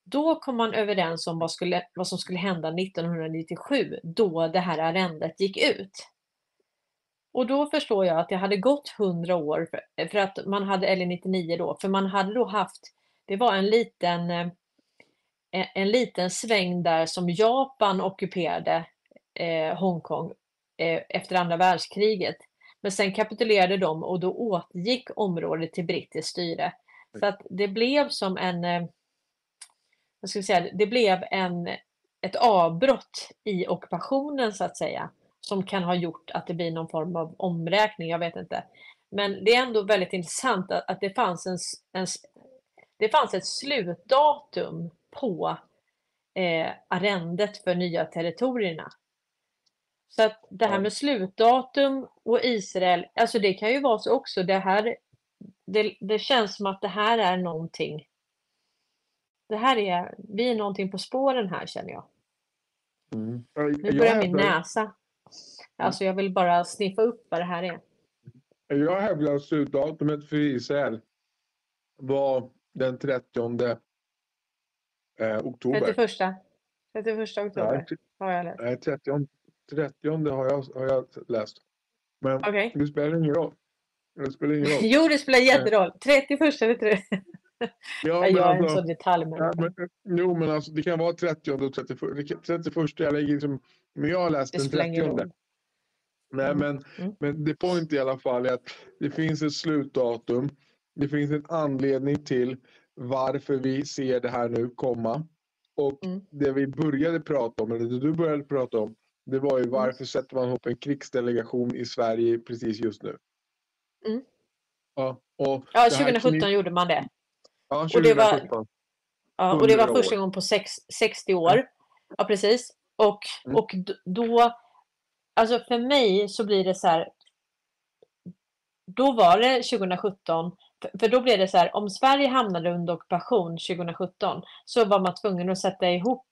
Då kom man överens om vad, skulle, vad som skulle hända 1997 då det här arrendet gick ut. Och då förstår jag att det hade gått 100 år för, för att man hade, eller 99 då, för man hade då haft, det var en liten, eh, en, en liten sväng där som Japan ockuperade eh, Hongkong eh, efter andra världskriget. Men sen kapitulerade de och då återgick området till brittiskt styre. Så att det blev som en, eh, vad ska jag säga, det blev en, ett avbrott i ockupationen så att säga. som kan ha gjort att det blir någon form av omräkning, jag vet inte. Men det är ändå väldigt intressant att, att det, fanns en, en, det fanns ett slutdatum på eh, arrendet för nya territorierna. Så att det här med slutdatum och Israel, alltså det kan ju vara så också. Det här, det, det känns som att det här är någonting. Det här är, vi är någonting på spåren här känner jag. Mm. Nu börjar min näsa. Alltså jag vill bara sniffa upp vad det här är. Jag hävdar att slutdatumet för Israel var den 30 eh, oktober. 31. 31 oktober Nej, har jag läst. Nej, 30, 30 har jag, har jag läst. Men Okej. det spelar ingen roll. Det spelar ingen roll. Jo, det spelar jätteroll. 31 eller 30. Ja, Jag men är en sån detaljmänniska. ja, men, jo, men alltså, det kan vara 30 och 31. Det kan- 31 jag lägger liksom, men jag har läst den spelar ingen 30. roll. Nej, Mm. men, Mm. men det point i alla fall är att det finns ett slutdatum. Det finns en anledning till varför vi ser det här nu komma. Och Mm. det vi började prata om, eller det du började prata om, det var ju Mm. varför sätter man ihop en krigsdelegation i Sverige precis just nu? Mm. Ja, och Ja, det här 2017 kni- gjorde man det. Ja, och det var- 2017. Ja, och det var 100 första gången på sex, 60 år. Ja, precis. Och, Mm. och då, alltså för mig så blir det så här. Då var det 2017, för- då blev det så här, om Sverige hamnade under ockupation 2017 så var man tvungen att sätta ihop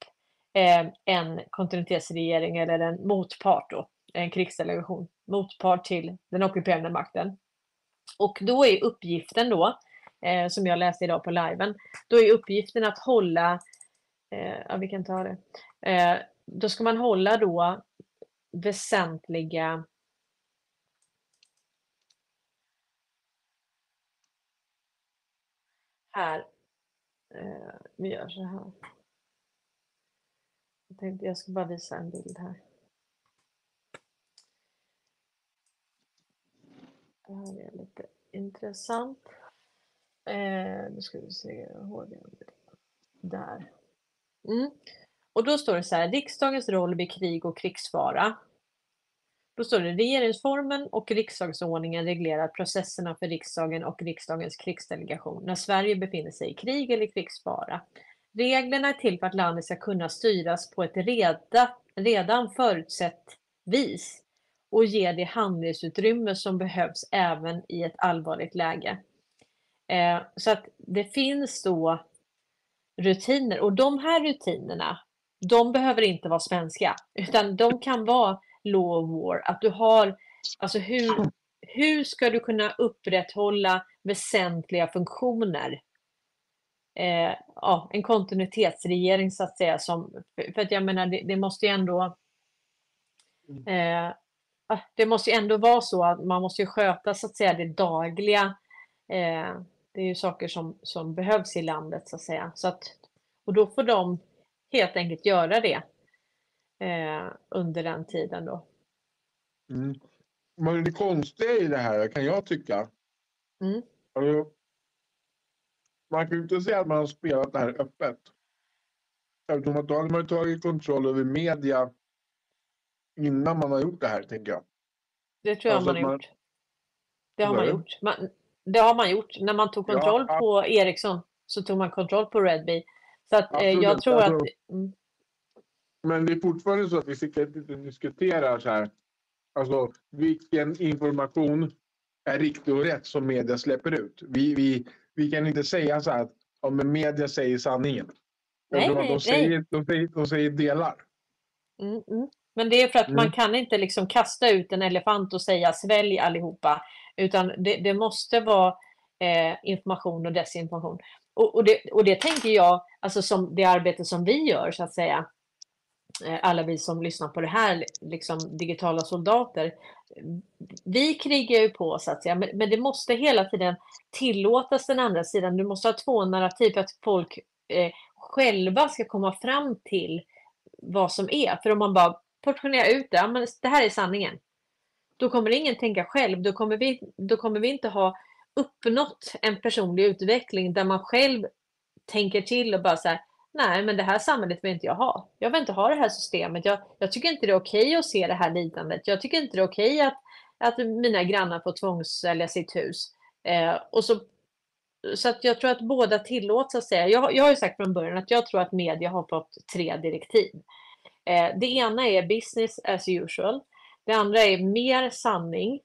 eh, en kontinuitetsregering eller en motpart då, en krigsdelegation, motpart till den ockuperande makten. Och då är uppgiften då, eh, som jag läste idag på liven, då är uppgiften att hålla, eh, ja vi kan ta det, eh, då ska man hålla då väsentliga här, eh, vi gör så här. Jag tänkte jag ska bara visa en bild här. Det här är lite intressant. Eh, nu ska vi se, Där. Mm. Och då står det så här, riksdagens roll vid krig och krigsfara. Då står det regeringsformen och riksdagsordningen reglerar processerna för riksdagen och riksdagens krigsdelegation när Sverige befinner sig i krig eller krigsfara. Reglerna är till för att landet ska kunna styras på ett reda, redan förutsett vis och ge det handlingsutrymme som behövs även i ett allvarligt läge. Eh, så att det finns då rutiner och de här rutinerna, de behöver inte vara svenska utan de kan vara law of war. Att du har, alltså hur, hur ska du kunna upprätthålla väsentliga funktioner? Eh, ja, en kontinuitetsregering så att säga. Som, för att jag menar, det, det måste ju ändå eh, ah, det måste ju ändå vara så att man måste ju sköta så att säga det dagliga. Eh, det är ju saker som, som behövs i landet så att säga. Så att, och då får de helt enkelt göra det eh, under den tiden då. Mm. Men det konstiga i det här kan jag tycka. Mm. Alltså, man kan ju inte säga att man har spelat det här öppet. Eftersom att då hade man ju tagit kontroll över media innan man har gjort det här, tänker jag. Det tror jag Alltså man har att man- gjort. Det har man Nej. gjort. Man, det har man gjort. När man tog kontroll ja. på Ericsson så tog man kontroll på Redbee. Så att eh, jag tror att... Alltså- Mm, Men det är fortfarande så att vi sitter inte diskuterar så här. Alltså vilken information är riktig och rätt som media släpper ut. Vi, vi, vi kan inte säga så här att ja, men media säger sanningen. Nej, nej, de, nej. säger, de, säger, de säger delar. mm, mm. Men det är för att man Mm. kan inte liksom kasta ut en elefant och säga svälj allihopa. Utan det, det måste vara eh, information och desinformation. Och, och, det, och det tänker jag, alltså som det arbete som vi gör så att säga. Eh, alla vi som lyssnar på det här, liksom digitala soldater. Vi krigar ju på så att säga, men, men det måste hela tiden tillåtas den andra sidan. Du måste ha två narrativ för att folk eh, själva ska komma fram till vad som är. För om man bara portionerar ut det, ja, men det här är sanningen. Då kommer ingen tänka själv. Då kommer vi, då kommer vi inte ha uppnått en personlig utveckling där man själv tänker till och bara så här, nej men det här samhället vill inte jag ha. Jag vill inte ha det här systemet. Jag, jag tycker inte det är okej att se det här lidandet. Jag tycker inte det är okej att, att mina grannar får tvångssälja sitt hus. Eh, och så, så att jag tror att båda tillåts att säga. Jag, jag har ju sagt från början att jag tror att media har fått tre direktiv. Eh, det ena är business as usual. Det andra är mer sanning.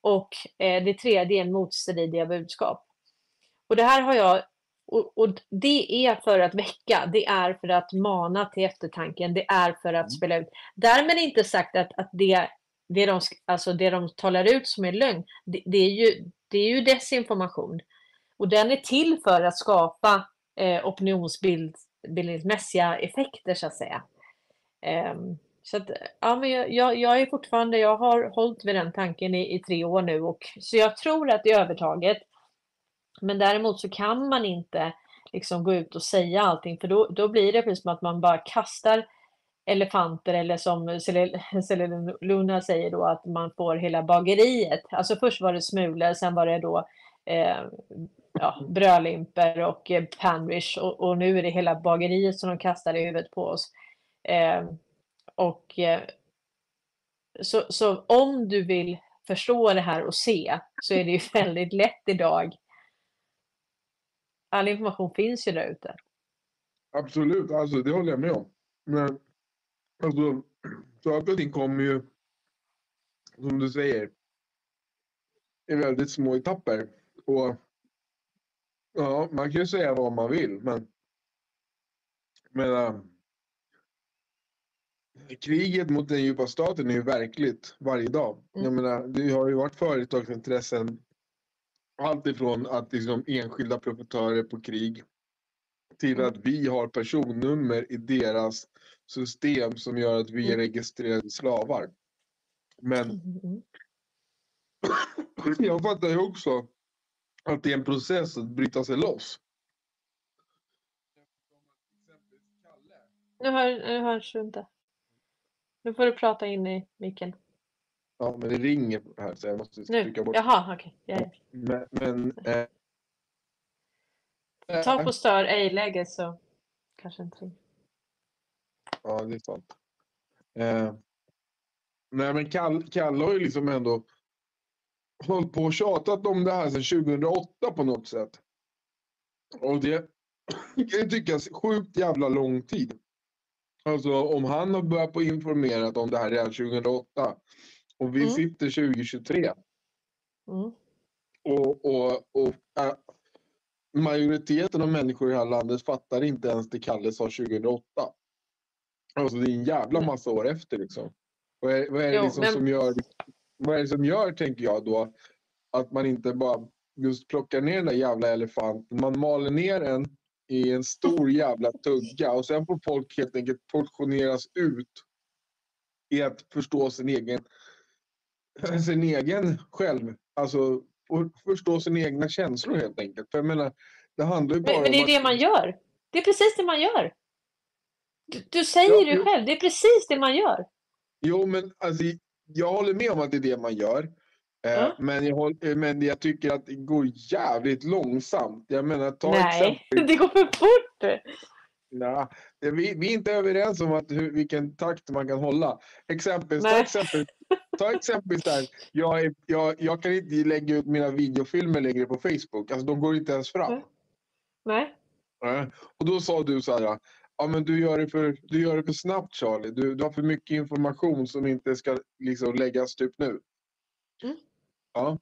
Och eh, det tredje är motstridiga budskap. Och det här har jag och, och, det är för att väcka, det är för att mana till eftertanken, det är för att mm. spela ut. Därmed inte sagt att, att det, det, de, alltså det de talar ut som är lögn, det, det, är ju, det är ju desinformation. Och den är till för att skapa eh, opinionsbildningsmässiga effekter så att säga. Um, så att, ja, men jag, jag, jag, är fortfarande, jag har hållit vid den tanken i, i tre år nu och så jag tror att det är övertaget men däremot så kan man inte liksom gå ut och säga allting för då, då blir det precis som att man bara kastar elefanter eller som Selena Luna säger då att man får hela bageriet. Alltså först var det smulor, sen var det då eh, ja, brödlimper och eh, panrish och, och, nu är det hela bageriet som de kastar i huvudet på oss. Eh, och eh, så, så om du vill förstå det här och se så är det ju väldigt lätt idag all information finns ju där ute. Absolut, alltså det håller jag med om. Men alltså, saker och ting kommer ju, som du säger, i väldigt små etapper. Och ja, man kan ju säga vad man vill, men men äh, kriget mot den djupa staten är ju verkligt varje dag. Mm. Jag menar, det har ju varit företagsintressen allt ifrån att liksom enskilda profitörer på krig till mm. att vi har personnummer i deras system som gör att vi är mm. registrerade slavar. Men mm. jag fattar ju också att det är en process att bryta sig loss. Nu, hör, nu hörs du inte. Nu får du prata in i micken. Ja, men det ringer här så jag måste nu. trycka bort. Jaha, okej. Okay. Yeah. Men, men eh, Ta på stör ej-läge så kanske inte ringer. Ja, det är sant. Eh, nej, men Kalle, Kalle har ju liksom ändå hållit på och tjatat om det här sedan 2008 på något sätt. Och det kan ju tyckas sjukt jävla lång tid. Alltså om han har börjat på informerat om det här redan 2008 och vi mm. sitter 2023. Mm. Och, och, och äh, majoriteten av människor i det här landet fattar inte ens det Kalle sa 2008. Alltså det är en jävla massa år efter liksom. Vad är, vad är, det, jo, liksom men... som gör, vad är det som gör, tänker jag då, att man inte bara just plockar ner den där jävla elefanten. Man maler ner den i en stor jävla tugga och sen får folk helt enkelt portioneras ut i att förstå sin egen sin egen själv, alltså förstå sina egna känslor helt enkelt. För jag menar, det handlar ju bara men, men det är att... det man gör. Det är precis det man gör. Du, du säger ja, det själv, det är precis det man gör. Jo, men alltså, jag håller med om att det är det man gör. Mm. Men, jag håller, men jag tycker att det går jävligt långsamt. Jag menar, ta Nej, exempel. det går för fort! Nej, vi, vi är inte överens om att hur, vilken takt man kan hålla. Exempel, ta exempel, ta exempel där. Jag, är, jag, jag kan inte lägga ut mina videofilmer längre på Facebook. Alltså de går inte ens fram. Nej. Nej. Och då sa du så här. Ja, men du gör det för, du gör det för snabbt Charlie. Du, du har för mycket information som inte ska liksom, läggas typ nu. Mm. Ja.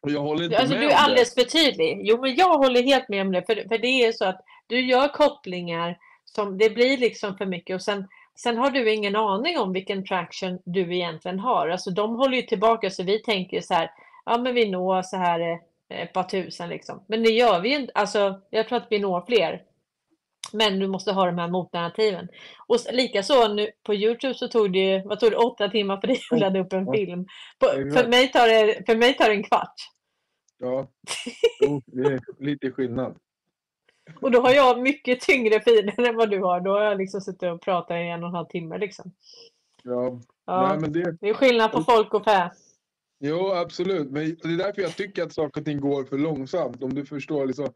Och jag håller inte alltså, med Du är alldeles för tydlig. Jo, men jag håller helt med om det. För, för det är så att du gör kopplingar som det blir liksom för mycket och sen, sen har du ingen aning om vilken traction du egentligen har. Alltså de håller ju tillbaka så vi tänker så här, ja men vi når så här eh, ett par tusen liksom. Men det gör vi ju inte. Alltså jag tror att vi når fler. Men du måste ha de här motnarrativen. Och likaså nu på Youtube så tog det, vad tog det, åtta timmar för dig att ladda upp en film. På, för, mig tar det, för mig tar det en kvart. Ja, det är lite skillnad. Och då har jag mycket tyngre filer än vad du har. Då har jag liksom suttit och pratat i en och en halv timme liksom. Ja, ja. Nej, men det... det är skillnad på folk och fä. Jo, absolut. Men det är därför jag tycker att saker och ting går för långsamt. Om du förstår liksom.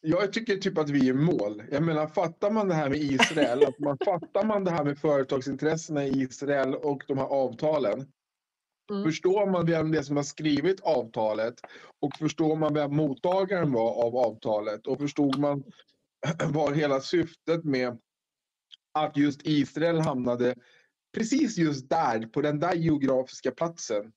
jag tycker typ att vi är mål. Jag menar, fattar man det här med Israel, att man fattar man det här med företagsintressena i Israel och de här avtalen. Mm. Förstår man vem det är som har skrivit avtalet och förstår man vem mottagaren var av avtalet och förstod man vad hela syftet med att just Israel hamnade precis just där, på den där geografiska platsen.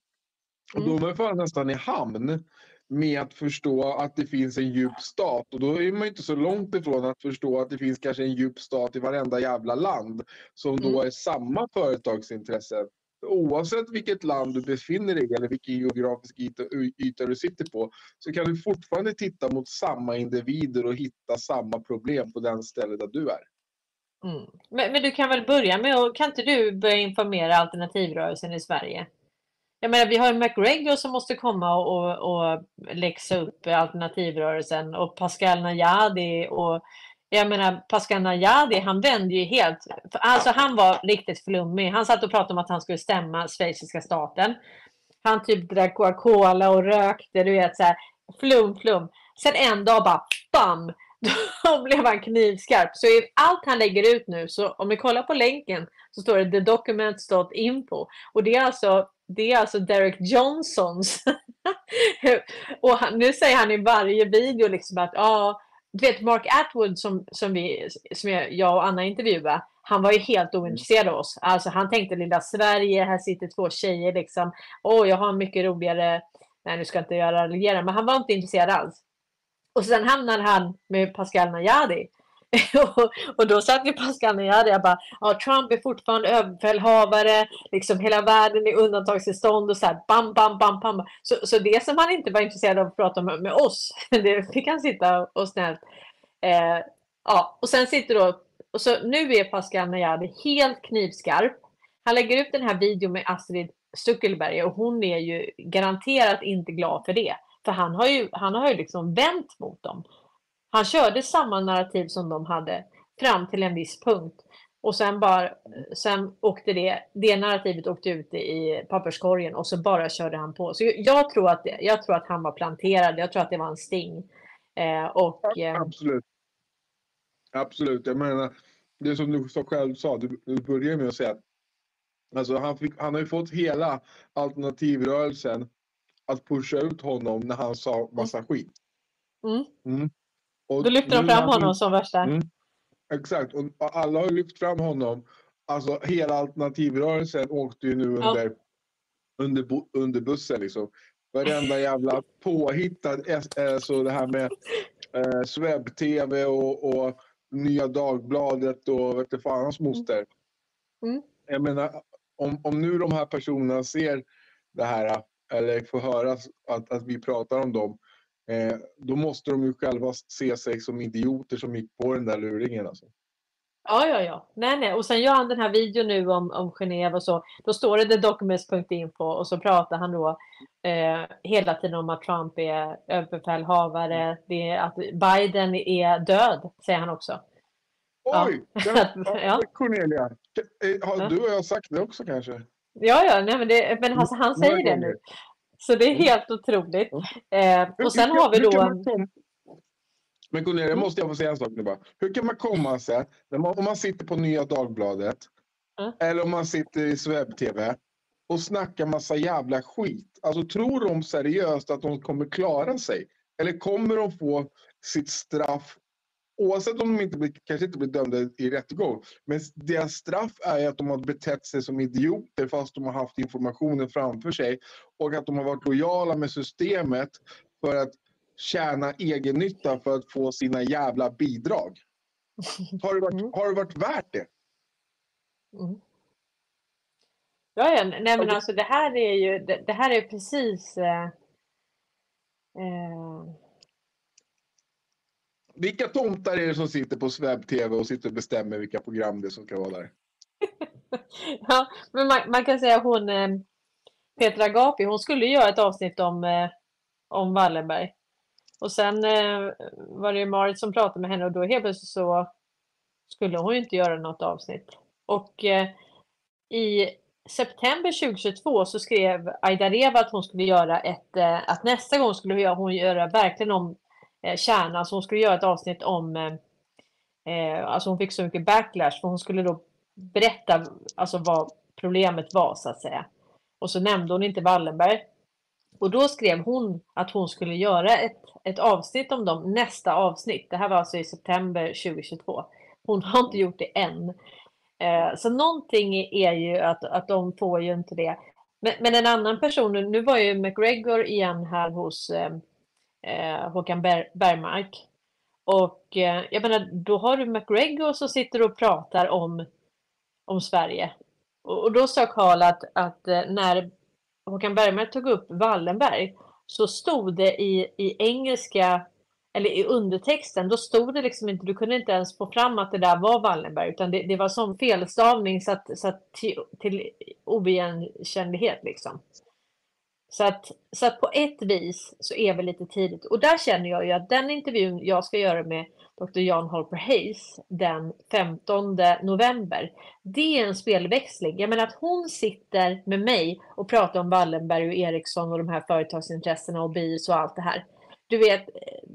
Och då är man fan nästan i hamn med att förstå att det finns en djup stat. Och då är man inte så långt ifrån att förstå att det finns kanske en djup stat i varenda jävla land som då Mm. är samma företagsintressen. Oavsett vilket land du befinner dig i eller vilken geografisk yta, yta du sitter på så kan du fortfarande titta mot samma individer och hitta samma problem på den stället där du är. Mm. Men, men du kan väl börja med att, kan inte du börja informera alternativrörelsen i Sverige? Jag menar, vi har ju McGregor som måste komma och, och, och läxa upp alternativrörelsen och Pascal Najadi och jag menar Pascal Najadi, han vände ju helt, alltså han var riktigt flummig. Han satt och pratade om att han skulle stämma schweiziska staten. Han typ drack Coca-Cola och rökte, du vet så här, flum flum. Sen en dag bara BAM! Då blev han knivskarp. Så i allt han lägger ut nu, så om ni kollar på länken så står det thedocuments.info. Och det är alltså, det är alltså Derek Johnsons. och han, nu säger han i varje video liksom att ja, du vet Mark Atwood som, som, vi, som jag, och Anna intervjuade, han var ju helt ointresserad av oss. Alltså han tänkte lilla Sverige, här sitter två tjejer liksom. Åh, jag har en mycket roligare, nej nu ska jag inte göra raljera, men han var inte intresserad alls. Och sen hamnade han med Pascal Najadi och, och då satt ju Pascal Najadi och bara, ja, Trump är fortfarande överbefälhavare, liksom hela världen är undantagstillstånd och så här, bam, bam, bam, bam. Så, så det som han inte var intresserad av att prata med, med oss, det fick han sitta och snällt. Eh, ja, och sen sitter då, och så nu är Pascal Najadi helt knivskarp. Han lägger ut den här videon med Astrid Stuckelberg och hon är ju garanterat inte glad för det. För han har ju, han har ju liksom vänt mot dem. Han körde samma narrativ som de hade fram till en viss punkt. Och sen, bara, sen åkte det, det narrativet åkte ut i papperskorgen och så bara körde han på. Så jag tror att, jag tror att han var planterad, jag tror att det var en sting. Eh, och, eh, Absolut. Absolut. Jag menar, det som du själv sa, du, du började med att säga att alltså, han, fick, han har ju fått hela alternativrörelsen att pusha ut honom när han sa massa skit. mm, Mm. Och då lyfter de fram honom som värsta. Mm. Exakt, och alla har lyft fram honom. Alltså hela alternativrörelsen åkte ju nu Ja. under, under, under bussen liksom. Varenda jävla påhittad, S- eh, så det här med eh, Swebb-TV och, och Nya Dagbladet och vet du fan hans moster. Mm. Jag menar, om, om nu de här personerna ser det här eller får höra att, att vi pratar om dem, eh, då måste de ju själva se sig som idioter som gick på den där luringen. Alltså. Ja, ja, ja. Nej, nej. Och sen gör han den här videon nu om, om Genève och så. Då står det thedocuments.info och så pratar han då eh, hela tiden om att Trump är överbefälhavare. Det är att Biden är död, säger han också. Oj! Ja. ja. Cornelia, eh, har du och jag sagt det också kanske? Ja, ja, nej, men, det, men alltså, han säger det nu. Så det är helt otroligt. Eh, och sen har vi då... Men Cornelia, Mm. måste jag få säga en sak nu bara. Hur kan man komma sig, man, om man sitter på Nya Dagbladet Mm. eller om man sitter i Swebb-TV och snackar massa jävla skit. Alltså tror de seriöst att de kommer klara sig? Eller kommer de få sitt straff Oavsett om de inte blir, kanske inte blir dömda i rättegång. Men deras straff är att de har betett sig som idioter fast de har haft informationen framför sig. Och att de har varit lojala med systemet för att tjäna egen nytta för att få sina jävla bidrag. Har det varit, Mm. har det varit värt det? Mm. Ja, ja, nej men alltså det här är ju, det, det här är precis... Eh, eh, vilka tomtar är det som sitter på Sweb TV och sitter och bestämmer vilka program det är som ska vara där? Ja, men man, man kan säga hon eh, Petra Gapi, hon skulle göra ett avsnitt om, eh, om Wallenberg. Och sen eh, var det ju Marit som pratade med henne och då helt plötsligt så skulle hon ju inte göra något avsnitt. Och eh, i september 2022 så skrev Aida Reva att hon skulle göra ett, eh, att nästa gång skulle hon göra verkligen om eh, kärna. Så hon skulle göra ett avsnitt om, eh, eh, alltså hon fick så mycket backlash för hon skulle då berätta alltså vad problemet var så att säga. Och så nämnde hon inte Wallenberg. Och då skrev hon att hon skulle göra ett, ett avsnitt om dem, nästa avsnitt. Det här var alltså i september 2022. Hon har inte gjort det än. Eh, så någonting är ju att, att de får ju inte det. Men, men en annan person, nu var ju McGregor igen här hos eh, eh, Håkan Ber Bergmark. Och eh, jag menar, då har du McGregor som sitter och pratar om, om Sverige. Och, och då sa Karl att, att eh, när Håkan Bergmark tog upp Wallenberg så stod det i, i engelska eller i undertexten, då stod det liksom inte, du kunde inte ens få fram att det där var Wallenberg, utan det, det var som felstavning så att, så att till, till oigenkännlighet liksom. Så att, så att på ett vis så är vi lite tidigt. Och där känner jag ju att den intervjun jag ska göra med Dr. Jan Holper Hayes den 15 november, det är en spelväxling. Jag menar att hon sitter med mig och pratar om Wallenberg och Ericsson och de här företagsintressena och BIS och allt det här. Du vet, eh,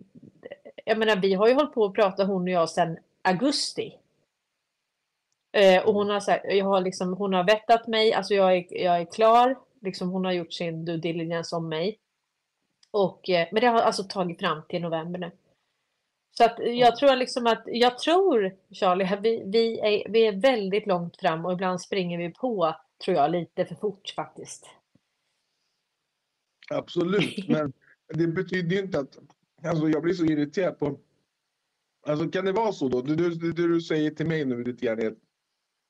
jag menar, vi har ju hållit på att prata hon och jag sedan augusti. Eh, och hon har, sagt, jag har liksom, hon har vettat mig, alltså jag är, jag är klar. Liksom hon har gjort sin due diligence om mig. Och, eh, men det har alltså tagit fram till november nu. Så att jag tror liksom att, jag tror Charlie, vi, vi, är, vi är väldigt långt fram och ibland springer vi på, tror jag, lite för fort faktiskt. Absolut, men det betyder ju inte att Alltså jag blir så irriterad på... Alltså kan det vara så då? Det du, det du säger till mig nu lite grann är att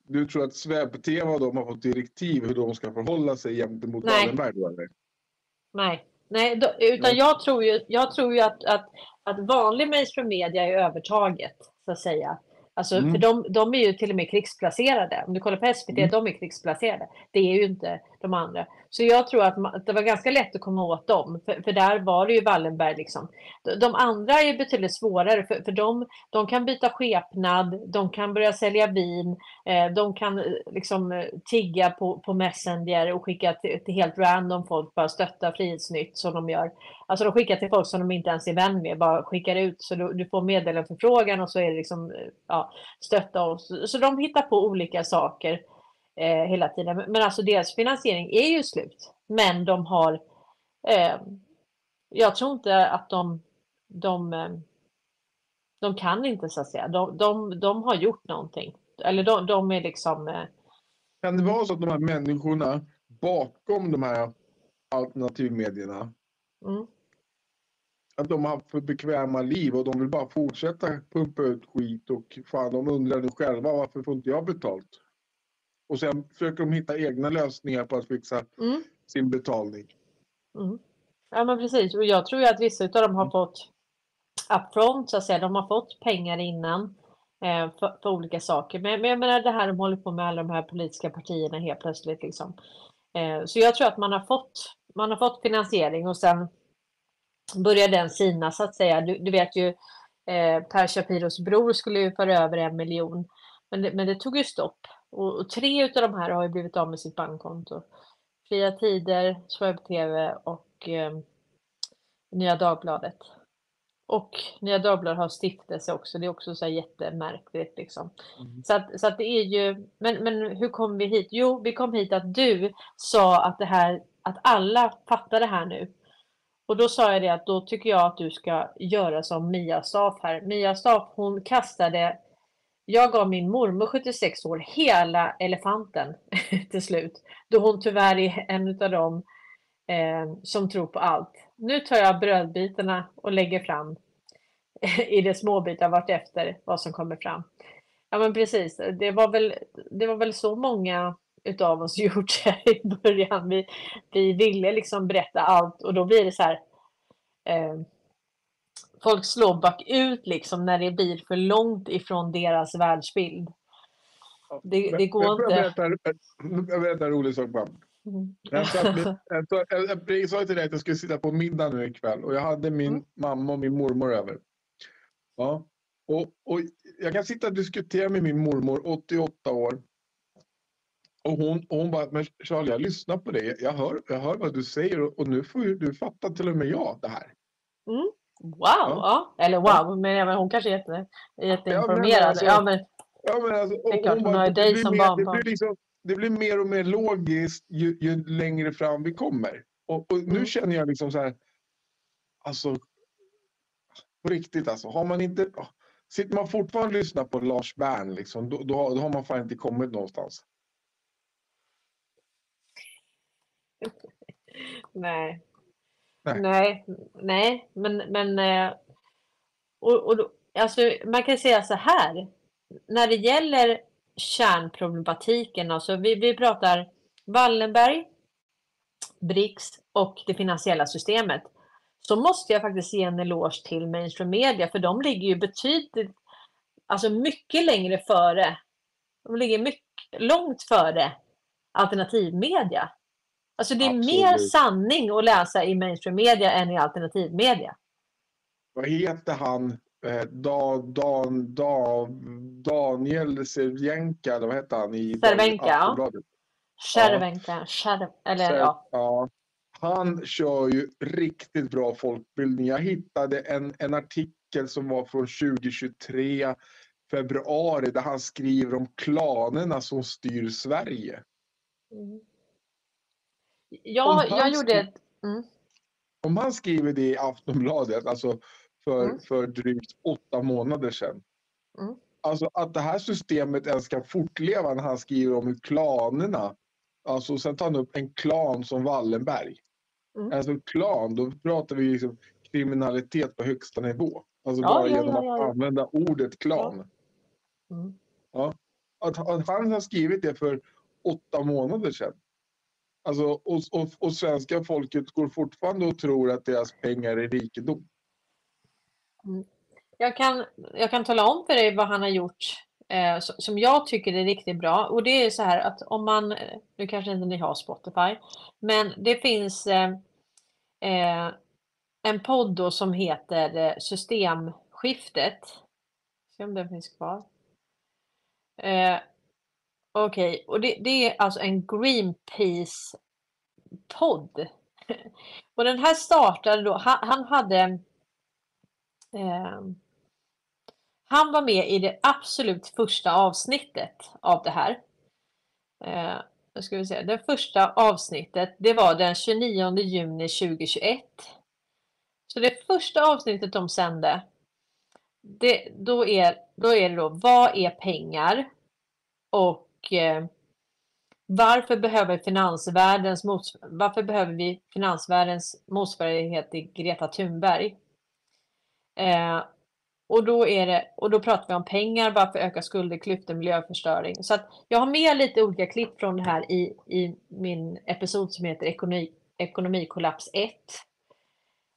du tror att Sveb-TV och de har fått direktiv hur de ska förhålla sig gentemot Wallenberg? Då, eller? Nej, Nej då, utan Nej. jag tror ju, jag tror ju att, att, att vanlig mainstream media är övertaget, så att säga. Alltså, mm. För de, de är ju till och med krigsplacerade. Om du kollar på SVT, mm. de är krigsplacerade. Det är ju inte de andra. Så jag tror att, man, att det var ganska lätt att komma åt dem. För, för där var det ju Wallenberg. Liksom. De, de andra är betydligt svårare. För, för de, de kan byta skepnad, de kan börja sälja vin, eh, de kan eh, liksom tigga på, på Messenger och skicka till, till helt random folk, bara stötta Frihetsnytt som de gör. Alltså de skickar till folk som de inte ens är vän med, bara skickar ut så du, du får meddelandeförfrågan och så är det liksom eh, ja, stötta oss. Så de hittar på olika saker eh, hela tiden. Men alltså deras finansiering är ju slut. Men de har, eh, jag tror inte att de, de, eh, de kan inte så att säga. De, de, de har gjort någonting. Eller de, de är liksom... Eh, kan det vara så att de här människorna bakom de här alternativmedierna mm att de har haft för bekväma liv och de vill bara fortsätta pumpa ut skit och fan de undrar nu själva varför får inte jag betalt? Och sen försöker de hitta egna lösningar på att fixa mm. sin betalning. Mm. Ja men precis och jag tror ju att vissa av dem har fått upfront så att säga. De har fått pengar innan eh, för, för, olika saker. Men, men jag menar det här de håller på med alla de här politiska partierna helt plötsligt liksom. Eh, så jag tror att man har fått man har fått finansiering och sen börjar den sina så att säga. Du, du vet ju eh, Per Shapiros bror skulle ju föra över en miljon. Men det, men det tog ju stopp. Och, och tre av de här har ju blivit av med sitt bankkonto. Fria Tider, Swebb TV och eh, Nya Dagbladet. Och Nya Dagbladet har stiftelse också. Det är också så här jättemärkligt liksom. Mm. Så, att, så att det är ju, men, men hur kom vi hit? Jo, vi kom hit att du sa att det här, att alla fattar det här nu. Och då sa jag det att då tycker jag att du ska göra som Mia Staff här. Mia Staff hon kastade, jag gav min mormor 76 år hela elefanten till slut. Då hon tyvärr är en av dem eh, som tror på allt. Nu tar jag brödbitarna och lägger fram i det småbitar vartefter vad som kommer fram. Ja men precis, det var väl, det var väl så många utav oss gjort i början. Vi, vi ville liksom berätta allt och då blir det så här. Eh, folk slår bakut liksom när det blir för långt ifrån deras världsbild. Det, det går jag, inte. Jag berättar en rolig sak bara. Mm. Jag, sa, jag, jag, jag, sa till dig att jag skulle sitta på middag nu ikväll och jag hade min mm. mamma och min mormor över. Ja. Och, och jag kan sitta och diskutera med min mormor, 88 år. Och hon, och hon bara, men Charlie, jag lyssnar på dig. Jag hör, jag hör vad du säger och, och nu får du fatta till och med jag det här. Mm. Wow, ja. Eller wow, men även hon kanske är jätte, jätteinformerad. Ja, men alltså- ja, men Ja, men alltså, Det är klart, hon bara- har dig som mer- barnbarn. Det blir, liksom, det blir mer och mer logiskt ju, ju längre fram vi kommer. Och, och nu Mm. känner jag liksom så här, alltså på riktigt alltså, har man inte, sitter man fortfarande och lyssnar på Lars Bern liksom, då, då, har- då har man fan inte kommit någonstans. nej. Nej. Nej, nej, men, men eh, och, och alltså, man kan säga så här. När det gäller kärnproblematiken, alltså vi, vi pratar Wallenberg, BRICS och det finansiella systemet. Så måste jag faktiskt ge en eloge till mainstream media för de ligger ju betydligt, alltså mycket längre före. De ligger mycket långt före alternativmedia. Alltså det är mer Absolut. sanning att läsa i mainstream media än i alternativmedia. Vad heter han? Eh, da, Dan, da, Daniel Sevjenka, eller vad heter han? I Cervenka, ja. Cervenka, Cerv, eller Så, ja. ja. Han kör ju riktigt bra folkbildning. Jag hittade en, en artikel som var från 2023 februari där han skriver om klanerna som styr Sverige. Mm. Ja, jag gjorde ett... Mm. Om han skriver det i Aftonbladet, alltså för, Mm. för drygt åtta månader sedan. Mm. Alltså att det här systemet ens kan fortleva när han skriver om hur klanerna, alltså sen tar han upp en klan som Wallenberg. Mm. Alltså klan, då pratar vi liksom kriminalitet på högsta nivå. Alltså Ja, bara ja, genom ja, att använda ordet klan. Mm. Att, att han har skrivit det för åtta månader sedan. Alltså, och, och, och svenska folket går fortfarande och tror att deras pengar är rikedom. Mm. Jag, kan, jag kan tala om för dig vad han har gjort eh, som jag tycker är riktigt bra. Och det är så här att om man, nu kanske inte ni har Spotify, men det finns eh, eh, en podd då som heter eh, Systemskiftet. Se om den finns kvar. Eh, Okej, Okej, och det, det är alltså en Greenpeace-podd. Och den här startade då, han, han hade eh, han var med i det absolut första avsnittet av det här. Eh, nu ska vi se. Det första avsnittet, det var den 29 juni 2021. Så det första avsnittet de sände, det, då, är, då är det då, vad är pengar? Och eh, varför behöver finansvärldens mots- varför behöver vi finansvärldens motsvarighet till Greta Thunberg? Eh, och då, är det, och då pratar vi om pengar, varför ökar skulder, klyftor, miljöförstöring. Så att jag har med lite olika klipp från det här i, i min episod som heter Ekonomi, Ekonomikollaps 1.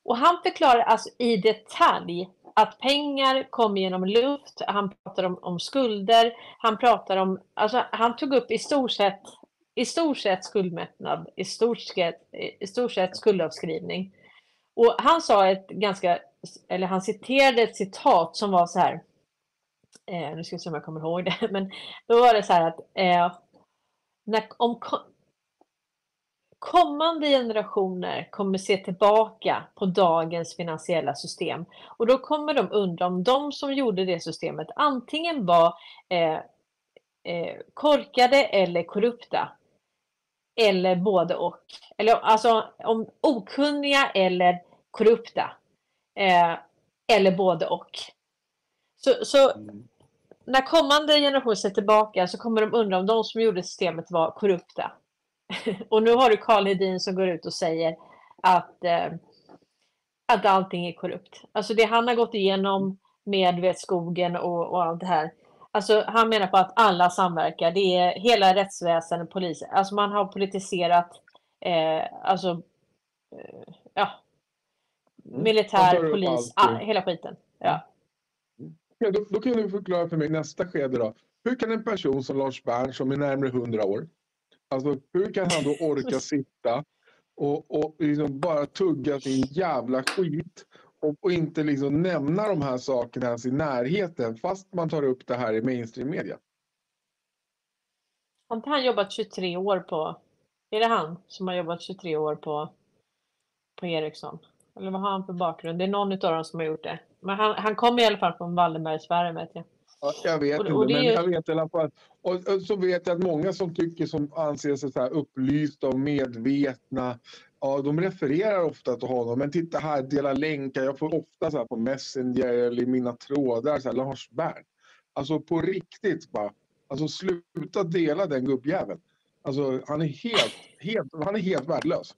Och han förklarar alltså i detalj att pengar kom genom luft, han pratar om, om skulder, han pratar om, alltså han tog upp i stort sett, i stort sett skuldmättnad, i stort sett, i stort sett skuldavskrivning. Och han sa ett ganska, eller han citerade ett citat som var så här, eh, nu ska vi se om jag kommer ihåg det, men då var det så här att eh, när, om kommande generationer kommer se tillbaka på dagens finansiella system och då kommer de undra om de som gjorde det systemet antingen var eh, eh, korkade eller korrupta. Eller både och. Eller alltså om okunniga eller korrupta. Eh, eller både och. Så, så när kommande generationer ser tillbaka så kommer de undra om de som gjorde systemet var korrupta. och nu har du Karl Hedin som går ut och säger att, eh, att allting är korrupt. Alltså det han har gått igenom med vet, skogen och, och allt det här. Alltså han menar på att alla samverkar. Det är hela rättsväsendet, polisen. Alltså man har politiserat eh, alltså eh, ja, tar militär, upp polis, allting. ah, hela skiten. Ja. Ja, då, då kan du förklara för mig nästa skede då. Hur kan en person som Lars Bern som är närmare 100 år, alltså hur kan han då orka sitta och, och liksom bara tugga sin jävla skit och, och inte liksom nämna de här sakerna ens i närheten fast man tar upp det här i mainstream media? Har inte han jobbat 23 år på... Är det han som har jobbat 23 år på, på Ericsson? Eller vad har han för bakgrund? Det är någon av dem som har gjort det. Men han, han kommer i alla fall från Wallenbergsfären vet jag. Ja, jag vet Och- inte, och det men jag vet i alla fall. Och, och så vet jag att många som tycker som anser sig så här upplysta och medvetna. Ja, de refererar ofta till honom. Men titta här, dela länkar. Jag får ofta så här på Messenger eller i mina trådar. Så här, Lars Bern. Alltså på riktigt bara. Alltså sluta dela den gubbjäveln. Alltså han är helt, helt, han är helt värdelös.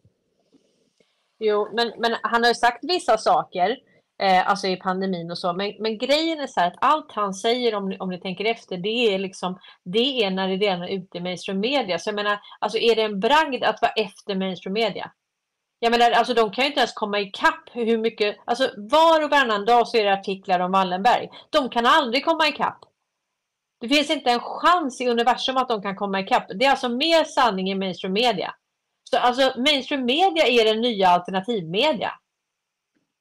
Jo, men, men han har ju sagt vissa saker, eh, alltså i pandemin och så. Men, men grejen är så här att allt han säger, om, ni- om ni tänker efter, det är liksom, det är när det redan är ute i mainstream media. Så jag menar, alltså är det en bragd att vara efter mainstream media? Jag menar, alltså de kan ju inte ens komma ikapp hur mycket, alltså var och varannan dag så är det artiklar om Wallenberg. De kan aldrig komma ikapp. Det finns inte en chans i universum att de kan komma ikapp. Det är alltså mer sanning i mainstream media. Så alltså mainstream media är den nya alternativmedia.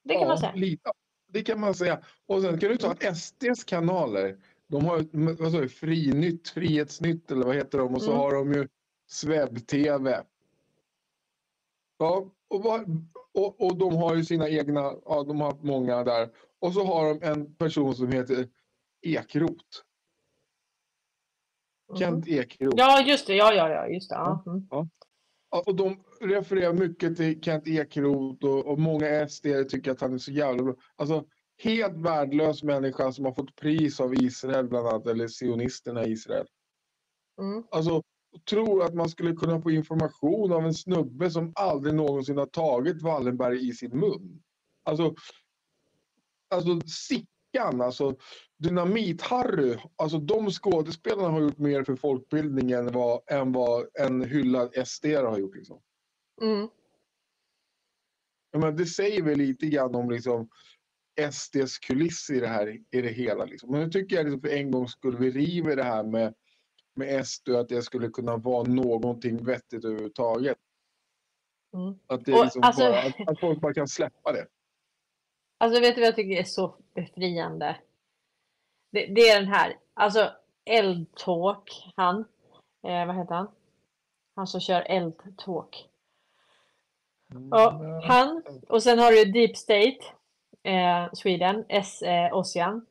Det kan ja, man säga. Lite, det kan man säga. Och sen kan du ta att SDs kanaler. De har ju, vad sa Frinytt, Frihetsnytt eller vad heter de? Och så Mm. har de ju Sveb-TV. Ja, och, och, och de har ju sina egna, ja de har många där. Och så har de en person som heter Ekrot. Kent Ekrot. Ja, just det. Ja, ja, ja, just det. Ja. Mm. Ja, Och de refererar mycket till Kent Ekeroth och, och många SD tycker att han är så jävla bra. Alltså helt värdelös människa som har fått pris av Israel bland annat, eller sionisterna i Israel. Mm. Alltså tror att man skulle kunna få information av en snubbe som aldrig någonsin har tagit Wallenberg i sin mun. Alltså, alltså Sickan, alltså Dynamit-Harry, alltså de skådespelarna har gjort mer för folkbildningen än vad, än vad en hyllad SD har gjort. Liksom. Mm. Menar, det säger väl lite grann om liksom, SDs kuliss i det här i det hela. Liksom. Men nu tycker jag liksom, för en gång skulle vi river det här med, med SD att det skulle kunna vara någonting vettigt överhuvudtaget. Mm. Att, det Och, liksom alltså- bara, att, att folk bara kan släppa det. Alltså vet du vad jag tycker är så befriande? Det, det är den här, alltså Eldtalk, han, eh, vad heter han? Han som kör Eldtalk. Ja, han och sen har du Deep State, eh, Sweden, S. Eh, Ossian.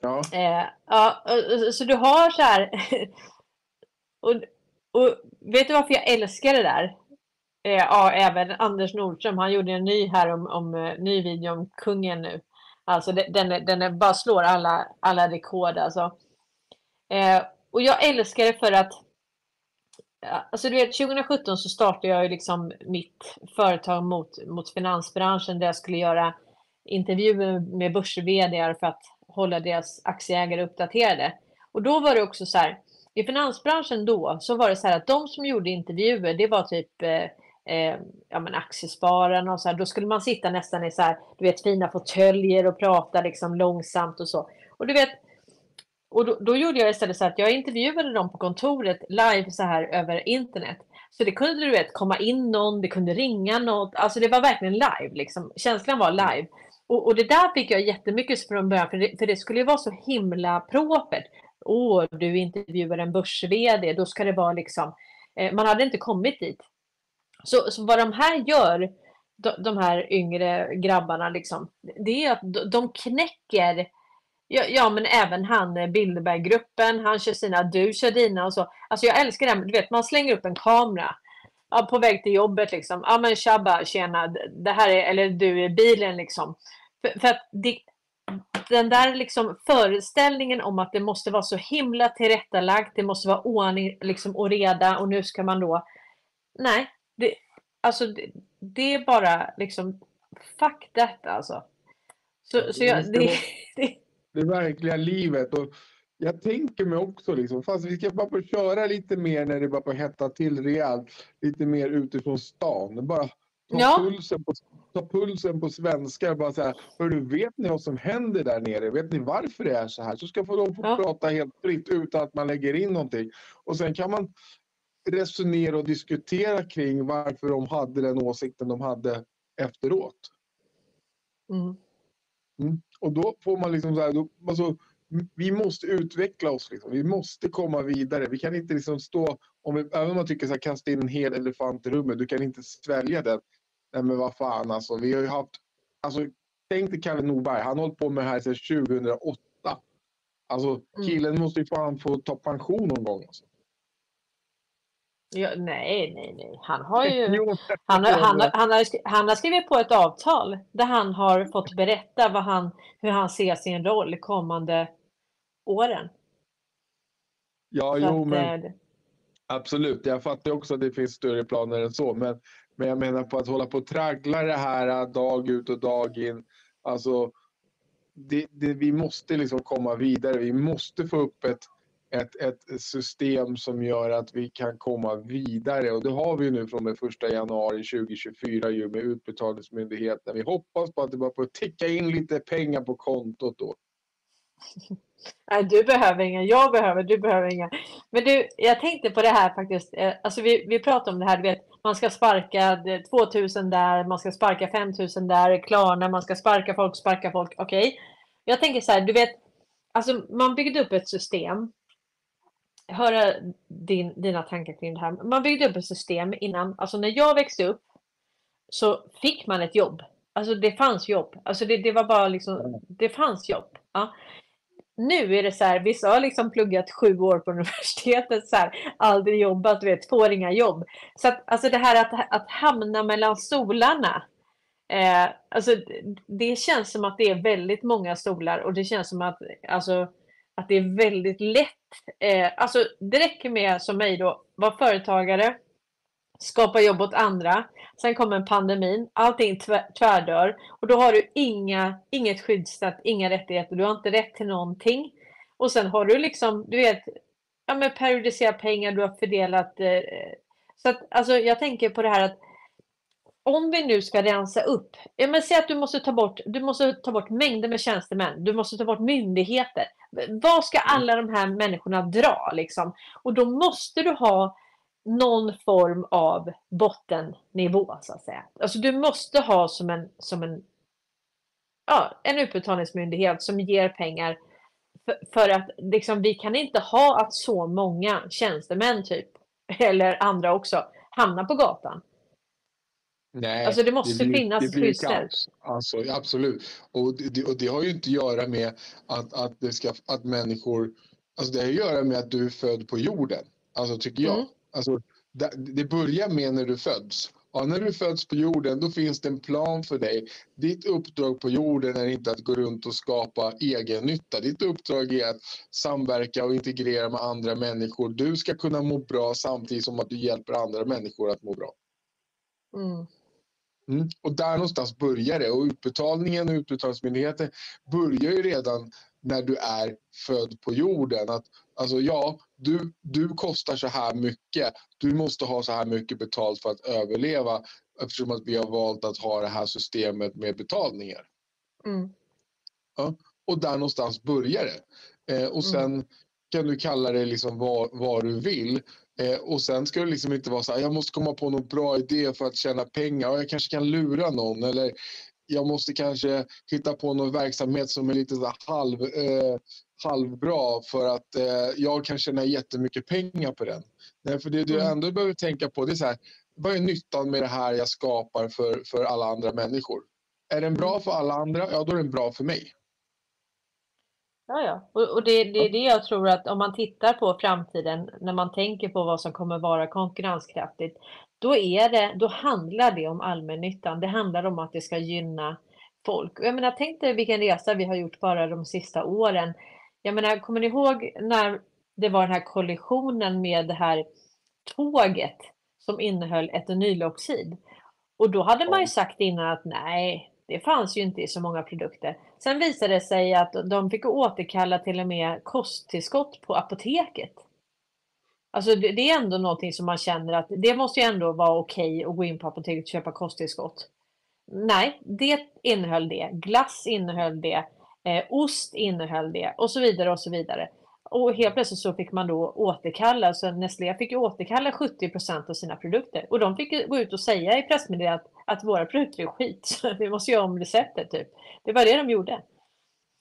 Ja, Eh, ja, och- och- så du har så här. och, och vet du varför jag älskar det där? Eh, ja, även Anders Nordström, han gjorde en ny här om, om eh, ny video om kungen nu. Alltså den, den är, bara slår alla, alla rekord alltså. Eh, och jag älskar det för att Alltså du vet 2017 så startade jag ju liksom mitt företag mot, mot finansbranschen där jag skulle göra intervjuer med börs för att hålla deras aktieägare uppdaterade. Och då var det också så här, i finansbranschen då så var det så här att de som gjorde intervjuer, det var typ eh, eh, ja, men aktiespararna och så här, då skulle man sitta nästan i så här, du vet fina fåtöljer och prata liksom långsamt och så. Och du vet, och då, då gjorde jag istället så att jag intervjuade dem på kontoret live så här över internet. Så det kunde du vet komma in någon, det kunde ringa något, alltså det var verkligen live liksom. Känslan var live. Och, och det där fick jag jättemycket från början, för det, för det skulle ju vara så himla propert. Åh, du intervjuar en börs-VD, då ska det vara liksom, eh, man hade inte kommit dit. Så, så vad de här gör, de, de här yngre grabbarna, liksom, det är att de, de knäcker Ja, ja, men även han eh, Bilderberggruppen, han kör sina, du kör dina och så. Alltså jag älskar det, här, du vet man slänger upp en kamera ja, på väg till jobbet liksom. Ja men tjabba, tjena, det här är, eller du i bilen liksom. För, för att det, den där liksom föreställningen om att det måste vara så himla tillrättalagt, det måste vara ordning liksom, och reda och nu ska man då... Nej, det, alltså det, det är bara liksom fuck that alltså. Så, så jag, det, det, det verkliga livet. Och jag tänker mig också, liksom, fast vi ska bara få köra lite mer när det bara får hetta till rejält. Lite mer utifrån stan. Bara ta, Ja. pulsen, på, ta pulsen på svenskar. Bara så här, Hörru, vet ni vad som händer där nere? Vet ni varför det är så här? Så ska de få Ja. prata helt fritt utan att man lägger in någonting. Och sen kan man resonera och diskutera kring varför de hade den åsikten de hade efteråt. mm. Mm. Och då får man liksom så här, då, alltså, vi måste utveckla oss. Liksom. Vi måste komma vidare. Vi kan inte liksom stå, om vi, även om man tycker så här, kasta in en hel elefant i rummet, du kan inte svälja den. Nej men vad fan alltså, vi har ju haft alltså, tänk dig Kalle Norberg, han har hållit på med det här sedan 2008. Alltså Mm. killen måste ju fan få ta pension någon gång. Alltså. Ja, nej, nej, nej. Han har ju... Han har, han, har, han, har, han har skrivit på ett avtal där han har fått berätta vad han, hur han ser sin roll kommande åren. ja, Så jo, att, men eh, absolut. Jag fattar också att det finns större planer än så. Men, men jag menar på att hålla på och traggla det här äh, dag ut och dag in. Alltså, det, det, vi måste liksom komma vidare. Vi måste få upp ett, ett, ett system som gör att vi kan komma vidare. Och det har vi nu från den 1 januari 2024 ju med Utbetalningsmyndigheten. Vi hoppas på att det bara får ticka in lite pengar på kontot då. Nej, du behöver inga, jag behöver, du behöver inga. Men du, jag tänkte på det här faktiskt. Eh, alltså vi, vi pratar om det här, du vet, man ska sparka eh, 2000 där, man ska sparka 5000 där, Klarna, man ska sparka folk, sparka folk. Okej. Jag tänker så här, du vet, alltså man byggde upp ett system. Höra din, dina tankar kring det här. Man byggde upp ett system innan, alltså när jag växte upp så fick man ett jobb. Alltså det fanns jobb. Alltså det, det var bara liksom, det fanns jobb. Ja. Nu är det så här, vissa har liksom pluggat sju år på universitetet, så här, aldrig jobbat, du vet, får inga jobb. Så att, alltså det här att, att hamna mellan stolarna, eh, alltså det- det känns som att det är väldigt många stolar och det känns som att, alltså, att det är väldigt lätt. Eh, alltså det räcker med, som mig då, vara företagare, skapa jobb åt andra. Sen kommer pandemin, allting tvär- tvärdör och då har du inga, inget skyddsnät, inga rättigheter, du har inte rätt till någonting. Och sen har du liksom, du vet, ja men periodisera pengar, du har fördelat. Eh, så att alltså jag tänker på det här att om vi nu ska rensa upp, ja men säg att du måste ta bort, du måste ta bort mängder med tjänstemän, du måste ta bort myndigheter. Vad ska alla de här människorna dra liksom? Och då måste du ha någon form av bottennivå så att säga. Alltså du måste ha som en, som en, ja, en utbetalningsmyndighet som ger pengar för, för att liksom, vi kan inte ha att så många tjänstemän typ, eller andra också, hamnar på gatan. Nej, Alltså det måste blir- finnas det skyddsnät. Alltså, absolut. Och det, och det har ju inte att göra med att, att, det ska, att människor... Alltså det har att göra med att du är född på jorden. Alltså tycker jag. Mm. Alltså, det, det börjar med när du föds. Ja, när du föds på jorden då finns det en plan för dig. Ditt uppdrag på jorden är inte att gå runt och skapa egen nytta. Ditt uppdrag är att samverka och integrera med andra människor. Du ska kunna må bra samtidigt som att du hjälper andra människor att må bra. Mm. Mm. Och där någonstans börjar det. Och utbetalningen och utbetalningsmyndigheten börjar ju redan när du är född på jorden. Att, alltså ja, du, du kostar så här mycket. Du måste ha så här mycket betalt för att överleva eftersom att vi har valt att ha det här systemet med betalningar. Mm. Och där någonstans börjar det. Eh, och sen kan du kalla det liksom vad, vad du vill. Eh, och sen ska det liksom inte vara så här, jag måste komma på någon bra idé för att tjäna pengar. Och jag kanske kan lura någon. Eller jag måste kanske hitta på någon verksamhet som är lite så halv, eh, halvbra för att eh, jag kan tjäna jättemycket pengar på den. Nej, för det du Mm. ändå behöver tänka på det är så här, vad är nyttan med det här jag skapar för, för alla andra människor? Är den bra för alla andra, ja då är den bra för mig. Ja, ja. Och, och det, det är det jag tror att om man tittar på framtiden, när man tänker på vad som kommer vara konkurrenskraftigt, då, är det, då handlar det om allmännyttan. Det handlar om att det ska gynna folk. Jag menar, tänk dig vilken resa vi har gjort bara de sista åren. Jag menar, kommer ni ihåg när det var den här kollisionen med det här tåget som innehöll etanyloxid? Och då hade man ju sagt innan att nej, det fanns ju inte i så många produkter. Sen visade det sig att de fick återkalla till och med kosttillskott på apoteket. Alltså det, det är ändå någonting som man känner att det måste ju ändå vara okej att gå in på apoteket och köpa kosttillskott. Nej, det innehöll det. Glass innehöll det. Eh, ost innehöll det och så vidare och så vidare. Och helt plötsligt så fick man då återkalla, så Nestlé fick återkalla 70% av sina produkter. Och de fick gå ut och säga i pressmeddelandet att, att våra produkter är skit, vi måste göra om receptet typ. Det var det de gjorde.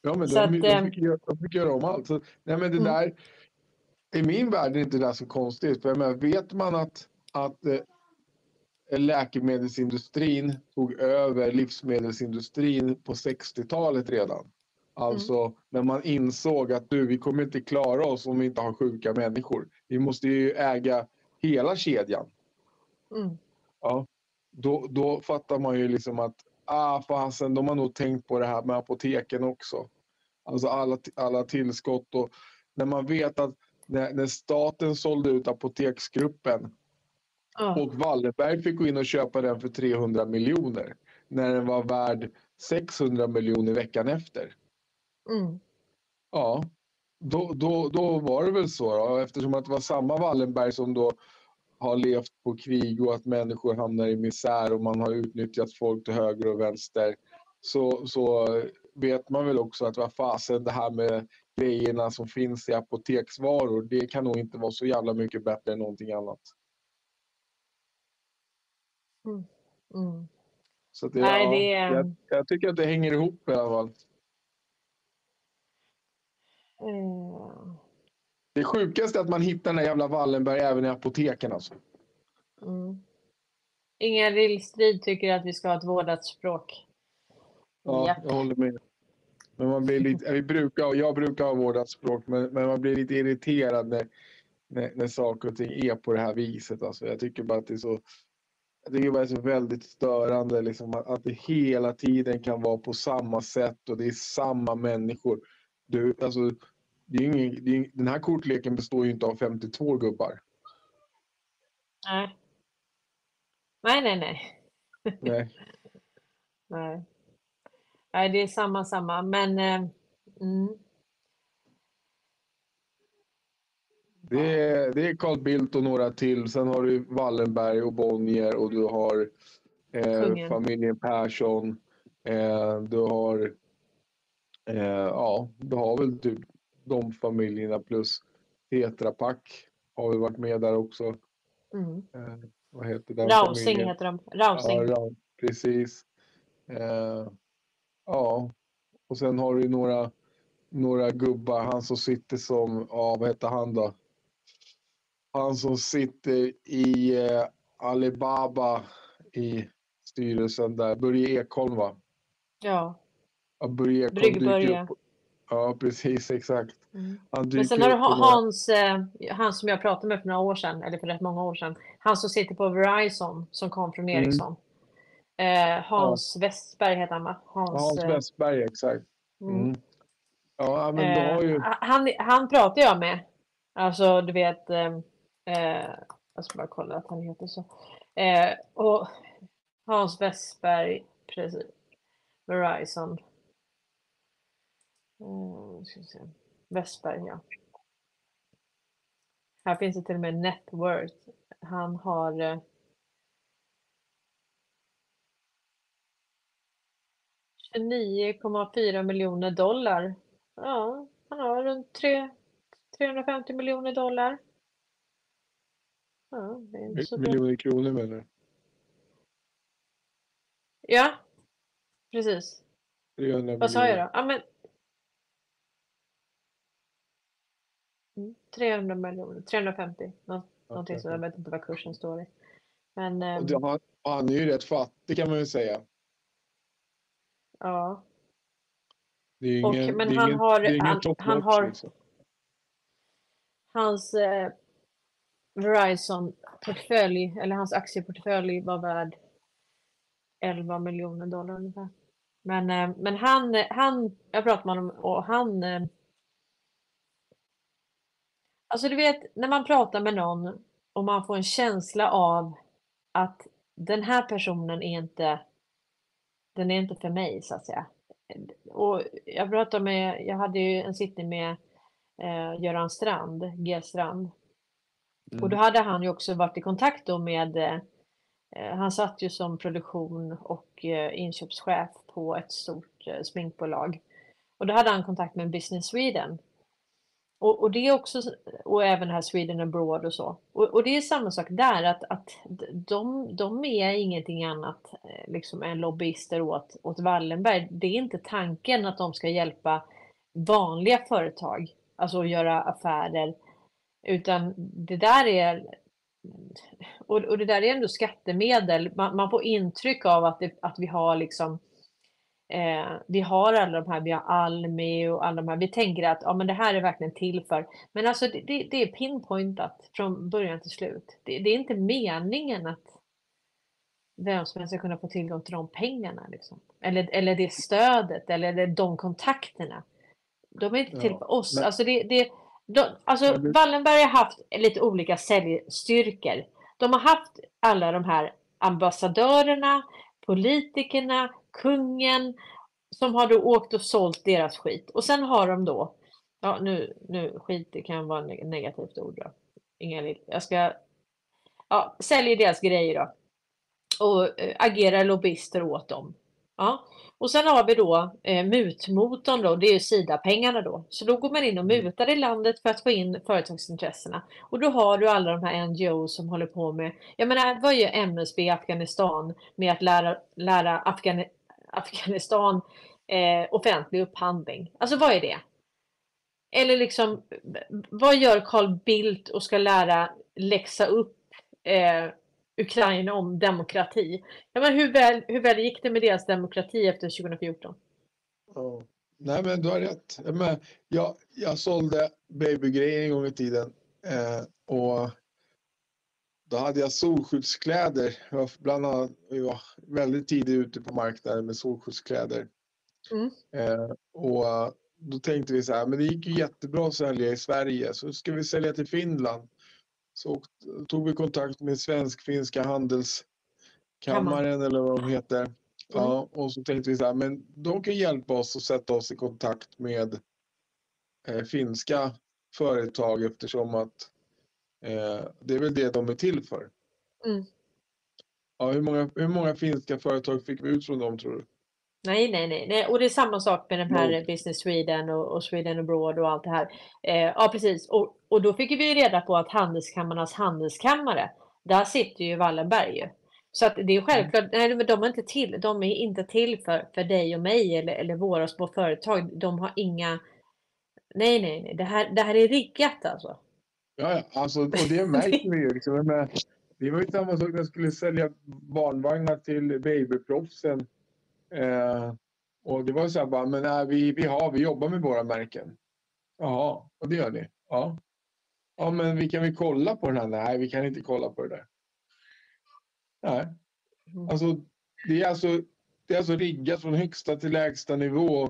Ja, men Så de, att, de, ehm, fick, göra- de fick göra om allt. Så, nej, men det Mm. där, I min värld är inte det där så konstigt. För jag menar, vet man att, att, eh, läkemedelsindustrin tog över livsmedelsindustrin på 60-talet redan. Alltså mm. när man insåg att du, vi kommer inte klara oss om vi inte har sjuka människor. Vi måste ju äga hela kedjan. Mm. Ja, då, då fattar man ju liksom att ah, fasen, de har nog tänkt på det här med apoteken också. Alltså alla, alla tillskott och när man vet att när, när staten sålde ut apoteksgruppen oh. och Wallenberg fick gå in och köpa den för 300 miljoner när den var värd 600 miljoner veckan efter. Mm. Ja, då, då, då var det väl så då, eftersom att det var samma Wallenberg som då har levt på krig och att människor hamnar i misär och man har utnyttjat folk till höger och vänster. Så, så vet man väl också att vad fasen det här med grejerna som finns i apoteksvaror, det kan nog inte vara så jävla mycket bättre än någonting annat. Mm. Mm. Så det, Nej, det... Ja, jag, jag, tycker att det hänger ihop i alla fall. Mm. Det sjukaste är att man hittar den där jävla Wallenberg även i apoteken alltså. Mm. Ingen Rillstrid tycker att vi ska ha ett vårdat språk. Ja, Japp. jag håller med. Men man blir lite, vi brukar, jag brukar ha vårdat språk, men, men man blir lite irriterad när, när, när saker och ting är på det här viset. Alltså, jag tycker bara att det är så jag tycker bara det är så väldigt störande liksom, att, att det hela tiden kan vara på samma sätt och det är samma människor. Du, alltså, det är ingen, det är, den här kortleken består ju inte av 52 gubbar. Nej. Nej, nej, nej. Nej. nej. Nej, det är samma, samma. Men... Eh, mm. Det är, det är Carl Bildt och några till. Sen har du Wallenberg och Bonnier och du har eh, familjen Persson. Eh, du har... Eh, ja, du har väl typ de familjerna plus Tetra Pak har väl varit med där också. Mm. Eh, vad heter den Rausing familjen? heter de. Rausing. Ja, precis. Eh, ja, och sen har du några, några gubbar. Han som sitter som, ja vad heter han då? Han som sitter i eh, Alibaba i styrelsen där. Börje Ekholm va? Ja. ja Börje Ekholm dyker upp, Ja, precis, exakt. Mm. Men sen har du Hans, eh, han som jag pratade med för några år sedan, eller för rätt många år sedan. Han som sitter på Verizon, som kom från mm. Ericsson. Mm. Eh, Hans ja. Westberg heter han va? Hans, Hans eh, Westberg, exakt. Mm. mm. Ja, men har ju... han, han pratar jag med. Alltså, du vet... Eh, jag ska bara kolla att han heter så. och Hans Westberg, precis. Verizon. Mm, ska se. Westberg, ja. Här finns det till och med net worth. Han har eh, 29,4 miljoner dollar. Ja, han har runt 3, 350 miljoner dollar. Ja, det är inte så miljoner kronor menar du? Ja, precis. Vad sa jag då? Ja, men 300 miljoner, 350. Nå någonting så jag vet inte vad kursen står i. Men, och det, han, han är ju rätt fattig kan man ju säga. Ja. Det är ingen, och, men det är han ingen, har, det är han, han har liksom. hans eh, Verizon-portfölj, eller hans aktieportfölj var värd 11 miljoner dollar ungefär. Men, eh, men han, han, jag pratade med honom och han eh, Alltså du vet, när man pratar med någon och man får en känsla av att den här personen är inte, den är inte för mig så att säga. Och jag pratade med, jag hade ju en sittning med eh, Göran Strand, G Strand. Mm. Och då mm. hade han ju också varit i kontakt då med, eh, han satt ju som produktion och eh, inköpschef på ett stort eh, sminkbolag. Och då hade han kontakt med Business Sweden och, och, det är också, och även här Sweden Abroad och så. Och, och, det är samma sak där, att, att de, de är ingenting annat eh, liksom, än lobbyister åt, åt Wallenberg. Det är inte tanken att de ska hjälpa vanliga företag, alltså att göra affärer. Utan det där är och, och det där är ändå skattemedel. Man, man får intryck av att, det, att vi har liksom eh, vi har alla de här, vi har Almi och alla de här. Vi tänker att ja, men det här är verkligen till för. Men alltså det, det, det är pinpointat från början till slut. Det, det, är inte meningen att vem som helst ska kunna få tillgång till de pengarna. Liksom. Eller, eller det stödet eller de kontakterna. De är inte till för oss. Men... Alltså det, det, de, alltså Wallenberg har haft lite olika säljstyrkor. De har haft alla de här ambassadörerna, politikerna, kungen som har då åkt och sålt deras skit. Och sen har de då, ja nu, nu skit det kan vara ett negativt ord då. Inga, jag ska, ja, säljer deras grejer då. Och äh, agerar lobbyister åt dem. Ja. Och sen har vi då eh, mutmotorn då, det är ju Sida-pengarna då. Så då går man in och mm. mutar i landet för att få in företagsintressena. Och då har du alla de här NGO som håller på med, jag menar vad gör MSB i Afghanistan med att lära, lära Afghan, Afghanistan eh, offentlig upphandling? Alltså vad är det? Eller liksom, vad gör Carl Bildt och ska lära läxa upp eh, Ukraina om demokrati. Ja, men hur, väl, hur väl gick det med deras demokrati efter 2014? Oh. Nej, men du har rätt. Men jag, jag sålde babygrejer en gång i tiden eh, och då hade jag solskyddskläder. Jag var bland annat jag var väldigt tidigt ute på marknaden med solskyddskläder. Mm. Eh, och då tänkte vi så här, men det gick ju jättebra att sälja i Sverige, så ska vi sälja till Finland så tog vi kontakt med Svensk-finska handelskammaren eller vad de heter. Mm. Ja, och så tänkte vi så här, men de kan hjälpa oss att sätta oss i kontakt med eh, finska företag eftersom att eh, det är väl det de är till för. Mm. Ja, hur, många, hur många finska företag fick vi ut från dem tror du? Nej, nej, nej, nej. Och det är samma sak med den här mm. Business Sweden och, och, Sweden Abroad och allt det här. Eh, ja, precis. Och, och då fick vi reda på att Handelskammarnas handelskammare, där sitter ju Wallenberg ju. Så att det är mm. självklart, nej, de är inte till, de är inte till för, för dig och mig eller, eller våra små företag. De har inga, nej, nej, nej, det här, det här är riggat alltså. Ja, ja, alltså, och det märker vi ju. Liksom, det var ju samma sak när jag skulle sälja barnvagnar till babyproffsen Eh, och det var så här bara, men nej, vi, vi, har, vi jobbar med våra märken. Jaha, och det gör ni? Ja. Ja, men vi kan vi kolla på den här? Nej, vi kan inte kolla på det där. Nej. Mm. Alltså, det är alltså, det är alltså riggat från högsta till lägsta nivå.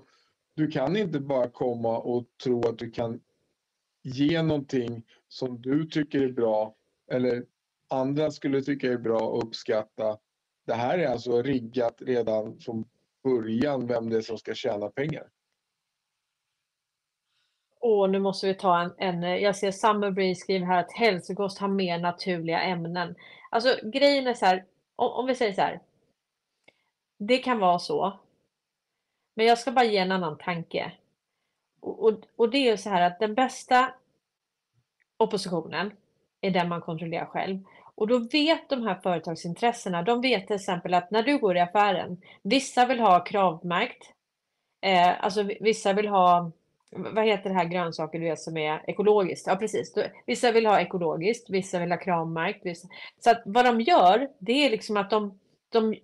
Du kan inte bara komma och tro att du kan ge någonting som du tycker är bra eller andra skulle tycka är bra och uppskatta. Det här är alltså riggat redan från början vem det är som ska tjäna pengar. Och nu måste vi ta en, en jag ser Summerbree skriver här att hälsokost har mer naturliga ämnen. Alltså grejen är så här, om, om vi säger så här. Det kan vara så. Men jag ska bara ge en annan tanke. Och, och, och det är så här att den bästa oppositionen är den man kontrollerar själv. Och då vet de här företagsintressena, de vet till exempel att när du går i affären, vissa vill ha kravmärkt, eh, alltså vissa vill ha, vad heter det här grönsaker du vet som är ekologiskt? Ja precis, vissa vill ha ekologiskt, vissa vill ha kravmärkt. Vissa... Så att vad de gör, det är liksom att de, de,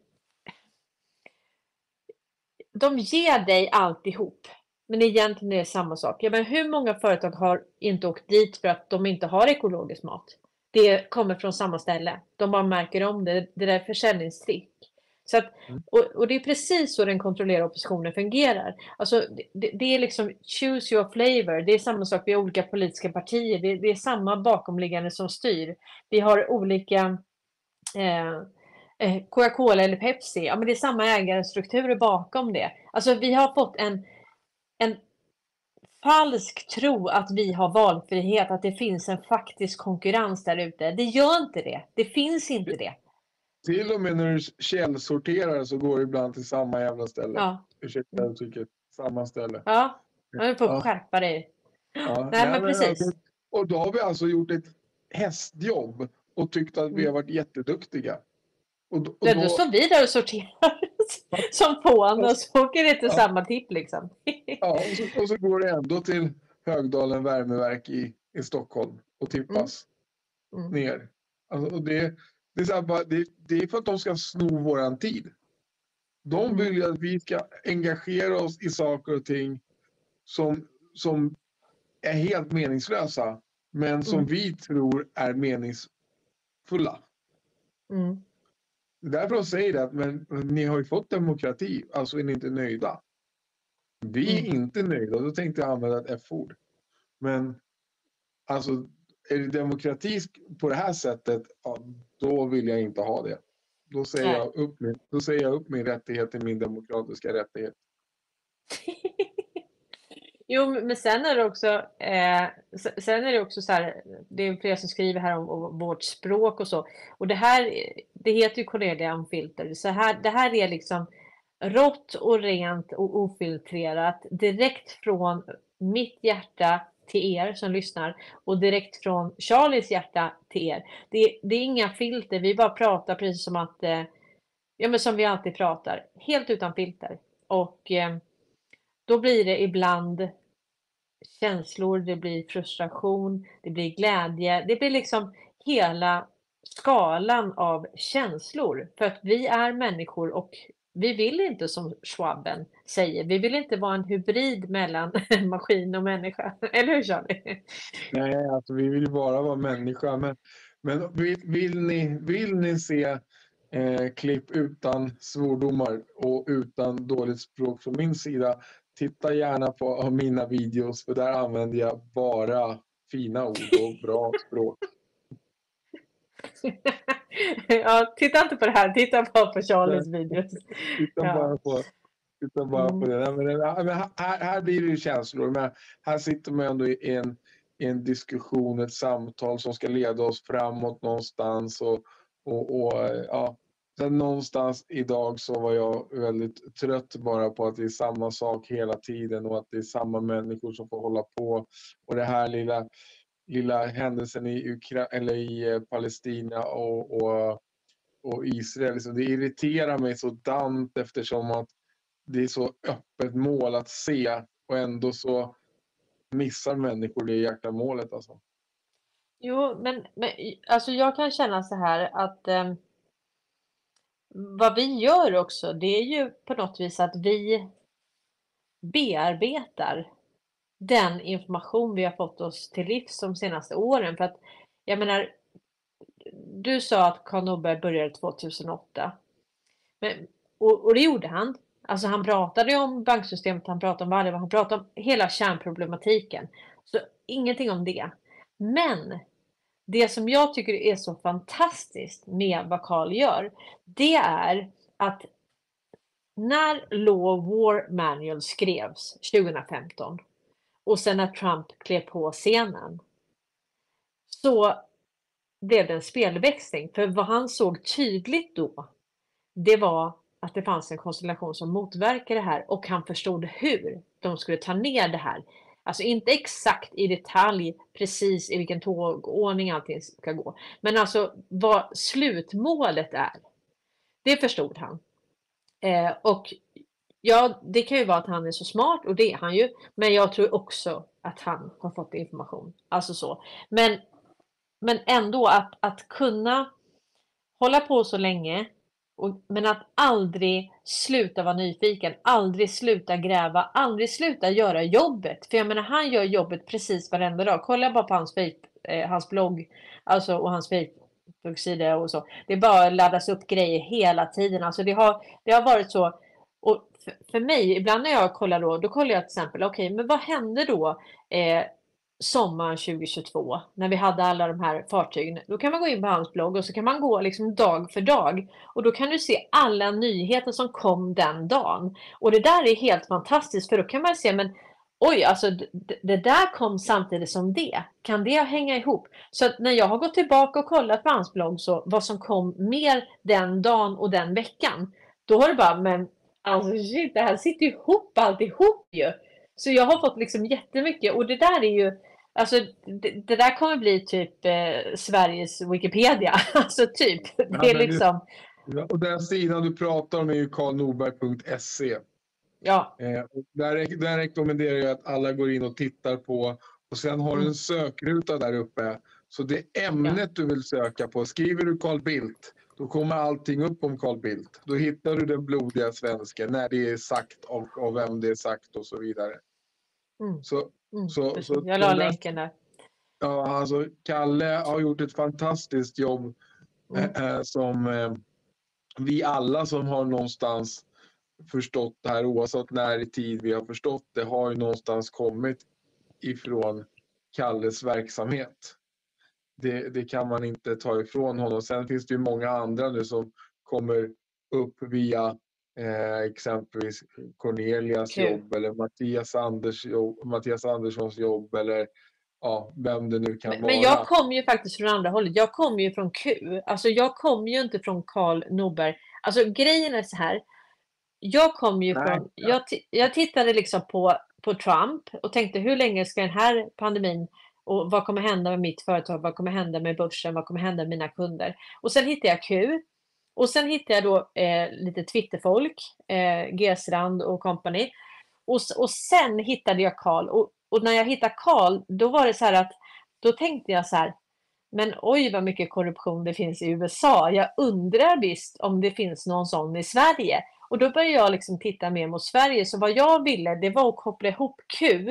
de ger dig alltihop. Men egentligen är det samma sak. Ja, men hur många företag har inte åkt dit för att de inte har ekologisk mat? Det kommer från samma ställe. De bara märker om det. Det där är försäljningstrick. Så att, mm. och, och, det är precis så den kontrollerade oppositionen fungerar. Alltså, det, det, är liksom choose your flavor. Det är samma sak, vi har olika politiska partier. Det, det är samma bakomliggande som styr. Vi har olika eh, eh, Coca-Cola eller Pepsi. Ja, men det är samma ägarstrukturer bakom det. Alltså vi har fått en, en falsk tro att vi har valfrihet, att det finns en faktisk konkurrens där ute. Det gör inte det. Det finns inte det. Till och med när du källsorterar så går du ibland till samma jävla ställe. Ja. Ursäkta uttrycket. Samma ställe. Ja, man får ja. skärpa dig. Ja. Nej, men precis. Och då har vi alltså gjort ett hästjobb och tyckt att vi har varit jätteduktiga. Och och då... då står vi där och sorterar som fån och så åker det till ja. samma tipp liksom. ja, och så, och så, går det ändå till Högdalen värmeverk i, i Stockholm och tippas mm. Mm. ner. Alltså, och det, det, är bara, det, det är för att de ska sno våran tid. De vill ju att vi ska engagera oss i saker och ting som, som är helt meningslösa, men som Mm. vi tror är meningsfulla. Mm. Därför de säger det, att men, men ni har ju fått demokrati, alltså är ni inte nöjda. Vi är Mm. inte nöjda, då tänkte jag använda ett F-ord. Men alltså, är det demokrati på det här sättet, ja, då vill jag inte ha det. Då säger, Nej. jag upp min, då säger jag upp min rättighet till min demokratiska rättighet. Jo, men sen är det också, eh, sen är det också så här, det är flera som skriver här om, om vårt språk och så. Och det här, det heter ju Cornelia Unfilter. Så här, det här är liksom rått och rent och ofiltrerat direkt från mitt hjärta till er som lyssnar och direkt från Charlies hjärta till er. Det, det är inga filter, vi bara pratar precis som att, eh, ja men som vi alltid pratar, helt utan filter. Och eh, då blir det ibland känslor, det blir frustration, det blir glädje, det blir liksom hela skalan av känslor. För att vi är människor och vi vill inte som Schwaben säger, vi vill inte vara en hybrid mellan maskin och människa. Eller hur Charlie? Nej, alltså vi vill ju bara vara människa. Men, men vill, vill, ni, vill ni se eh, klipp utan svordomar och utan dåligt språk från min sida, titta gärna på mina videos för där använder jag bara fina ord och bra språk. ja, titta inte på det här, titta bara på Charlies videos. Titta Ja. bara på, titta bara på det. Nej, men, det- men här, här blir det ju känslor. Men här sitter man ändå i en, i en diskussion, ett samtal som ska leda oss framåt någonstans. Och, och, och ja. Sen någonstans idag så var jag väldigt trött bara på att det är samma sak hela tiden och att det är samma människor som får hålla på. Och det här lilla, lilla händelsen i, Ukra eller i eh, Palestina och, och och Israel. Liksom, det irriterar mig så dant eftersom att det är så öppet mål att se och ändå så missar människor det jäkla målet. Alltså. Jo, men, men alltså jag kan känna så här att eh, vad vi gör också, det är ju på något vis att vi bearbetar den information vi har fått oss till livs de senaste åren. För att jag menar, du sa att Karl Norberg började 2008. Men, och, och det gjorde han. Alltså han pratade om banksystemet, han pratade om varje, han pratade om hela kärnproblematiken. Så ingenting om det. Men det som jag tycker är så fantastiskt med vad Carl gör, det är att när Law War Manual skrevs 2015 och sen när Trump klev på scenen så blev det en spelväxling. För vad han såg tydligt då, det var att det fanns en konstellation som motverkade det här och han förstod hur de skulle ta ner det här. Alltså inte exakt i detalj precis i vilken tågordning allting ska gå. Men alltså vad slutmålet är. Det förstod han. Eh, och ja, det kan ju vara att han är så smart och det är han ju. Men jag tror också att han har fått information. Alltså så. Men, men ändå att, att kunna hålla på så länge och, men att aldrig sluta vara nyfiken, aldrig sluta gräva, aldrig sluta göra jobbet. För jag menar, han gör jobbet precis varenda dag. Kolla bara på hans, Facebook, eh, hans blogg alltså, och hans Facebook-sida och så. Det bara laddas upp grejer hela tiden. Alltså det har, det har varit så. Och för, för mig, ibland när jag kollar då, då kollar jag till exempel, okej, okay, men vad hände då eh, sommaren 2022 när vi hade alla de här fartygen. Då kan man gå in på hans blogg och så kan man gå liksom dag för dag och då kan du se alla nyheter som kom den dagen. Och det där är helt fantastiskt för då kan man se men oj, alltså det, det där kom samtidigt som det. Kan det hänga ihop? Så att när jag har gått tillbaka och kollat på hans blogg så vad som kom mer den dagen och den veckan. Då har det bara, men alltså shit, det här sitter ihop alltihop ju. Så jag har fått liksom jättemycket och det där är ju Alltså det, det där kommer bli typ eh, Sveriges Wikipedia. Alltså typ. Det är Ja, liksom. Ja, och den sidan du pratar om är ju karlnorberg.se. Ja, Eh, där, där rekommenderar jag att alla går in och tittar på. Och sen har du en sökruta där uppe Så det ämnet du vill söka på, skriver du Carl Bildt, då kommer allting upp om Carl Bildt. Då hittar du den blodiga svensken, när det är sagt och, och vem det är sagt och så vidare. Mm. Så, Mm, så, så jag la länken där. Ja, alltså Kalle har gjort ett fantastiskt jobb Mm. eh, eh, som eh, vi alla som har någonstans förstått det här, oavsett när i tid vi har förstått det, har ju någonstans kommit ifrån Kalles verksamhet. Det, det kan man inte ta ifrån honom. Sen finns det ju många andra nu som kommer upp via eh, exempelvis Cornelias Kul. jobb eller Mattias, Anders jobb, Mattias Anderssons jobb eller ja, vem det nu kan Men, vara. men jag kom ju faktiskt från andra hållet. Jag kom ju från Q. Alltså jag kom ju inte från Karl Norberg. Alltså grejen är så här. Jag kom ju Nej, från, jag, ti- jag tittade liksom på, på Trump och tänkte hur länge ska den här pandemin och vad kommer hända med mitt företag? Vad kommer hända med börsen? Vad kommer hända med mina kunder? Och sen hittade jag Q. Och sen hittade jag då eh, lite Twitterfolk, eh, Gesrand och company. Och, och sen hittade jag Karl. Och, och när jag hittade Karl, då var det så här att då tänkte jag så här, men oj vad mycket korruption det finns i USA. Jag undrar visst om det finns någon sån i Sverige. Och då började jag liksom titta mer mot Sverige. Så vad jag ville, det var att koppla ihop Q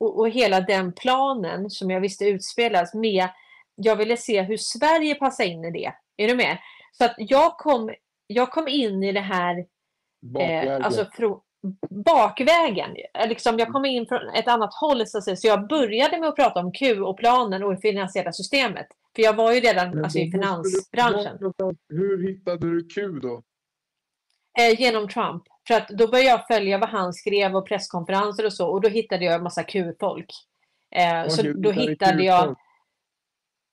och, och hela den planen som jag visste utspelas med, jag ville se hur Sverige passar in i det. Är du med? Så att jag kom, jag kom in i det här Bakvägen. Eh, alltså från bakvägen. Eh, Liksom, jag kom in från ett annat håll så. Så jag började med att prata om Q och planen och det finansiella systemet. För jag var ju redan Men alltså, i finansbranschen Hur hittade du Q då? eh, genom Trump. För att då började jag följa vad han skrev och presskonferenser och så och då hittade jag en massa Q-folk. Eh, så då hittade jag?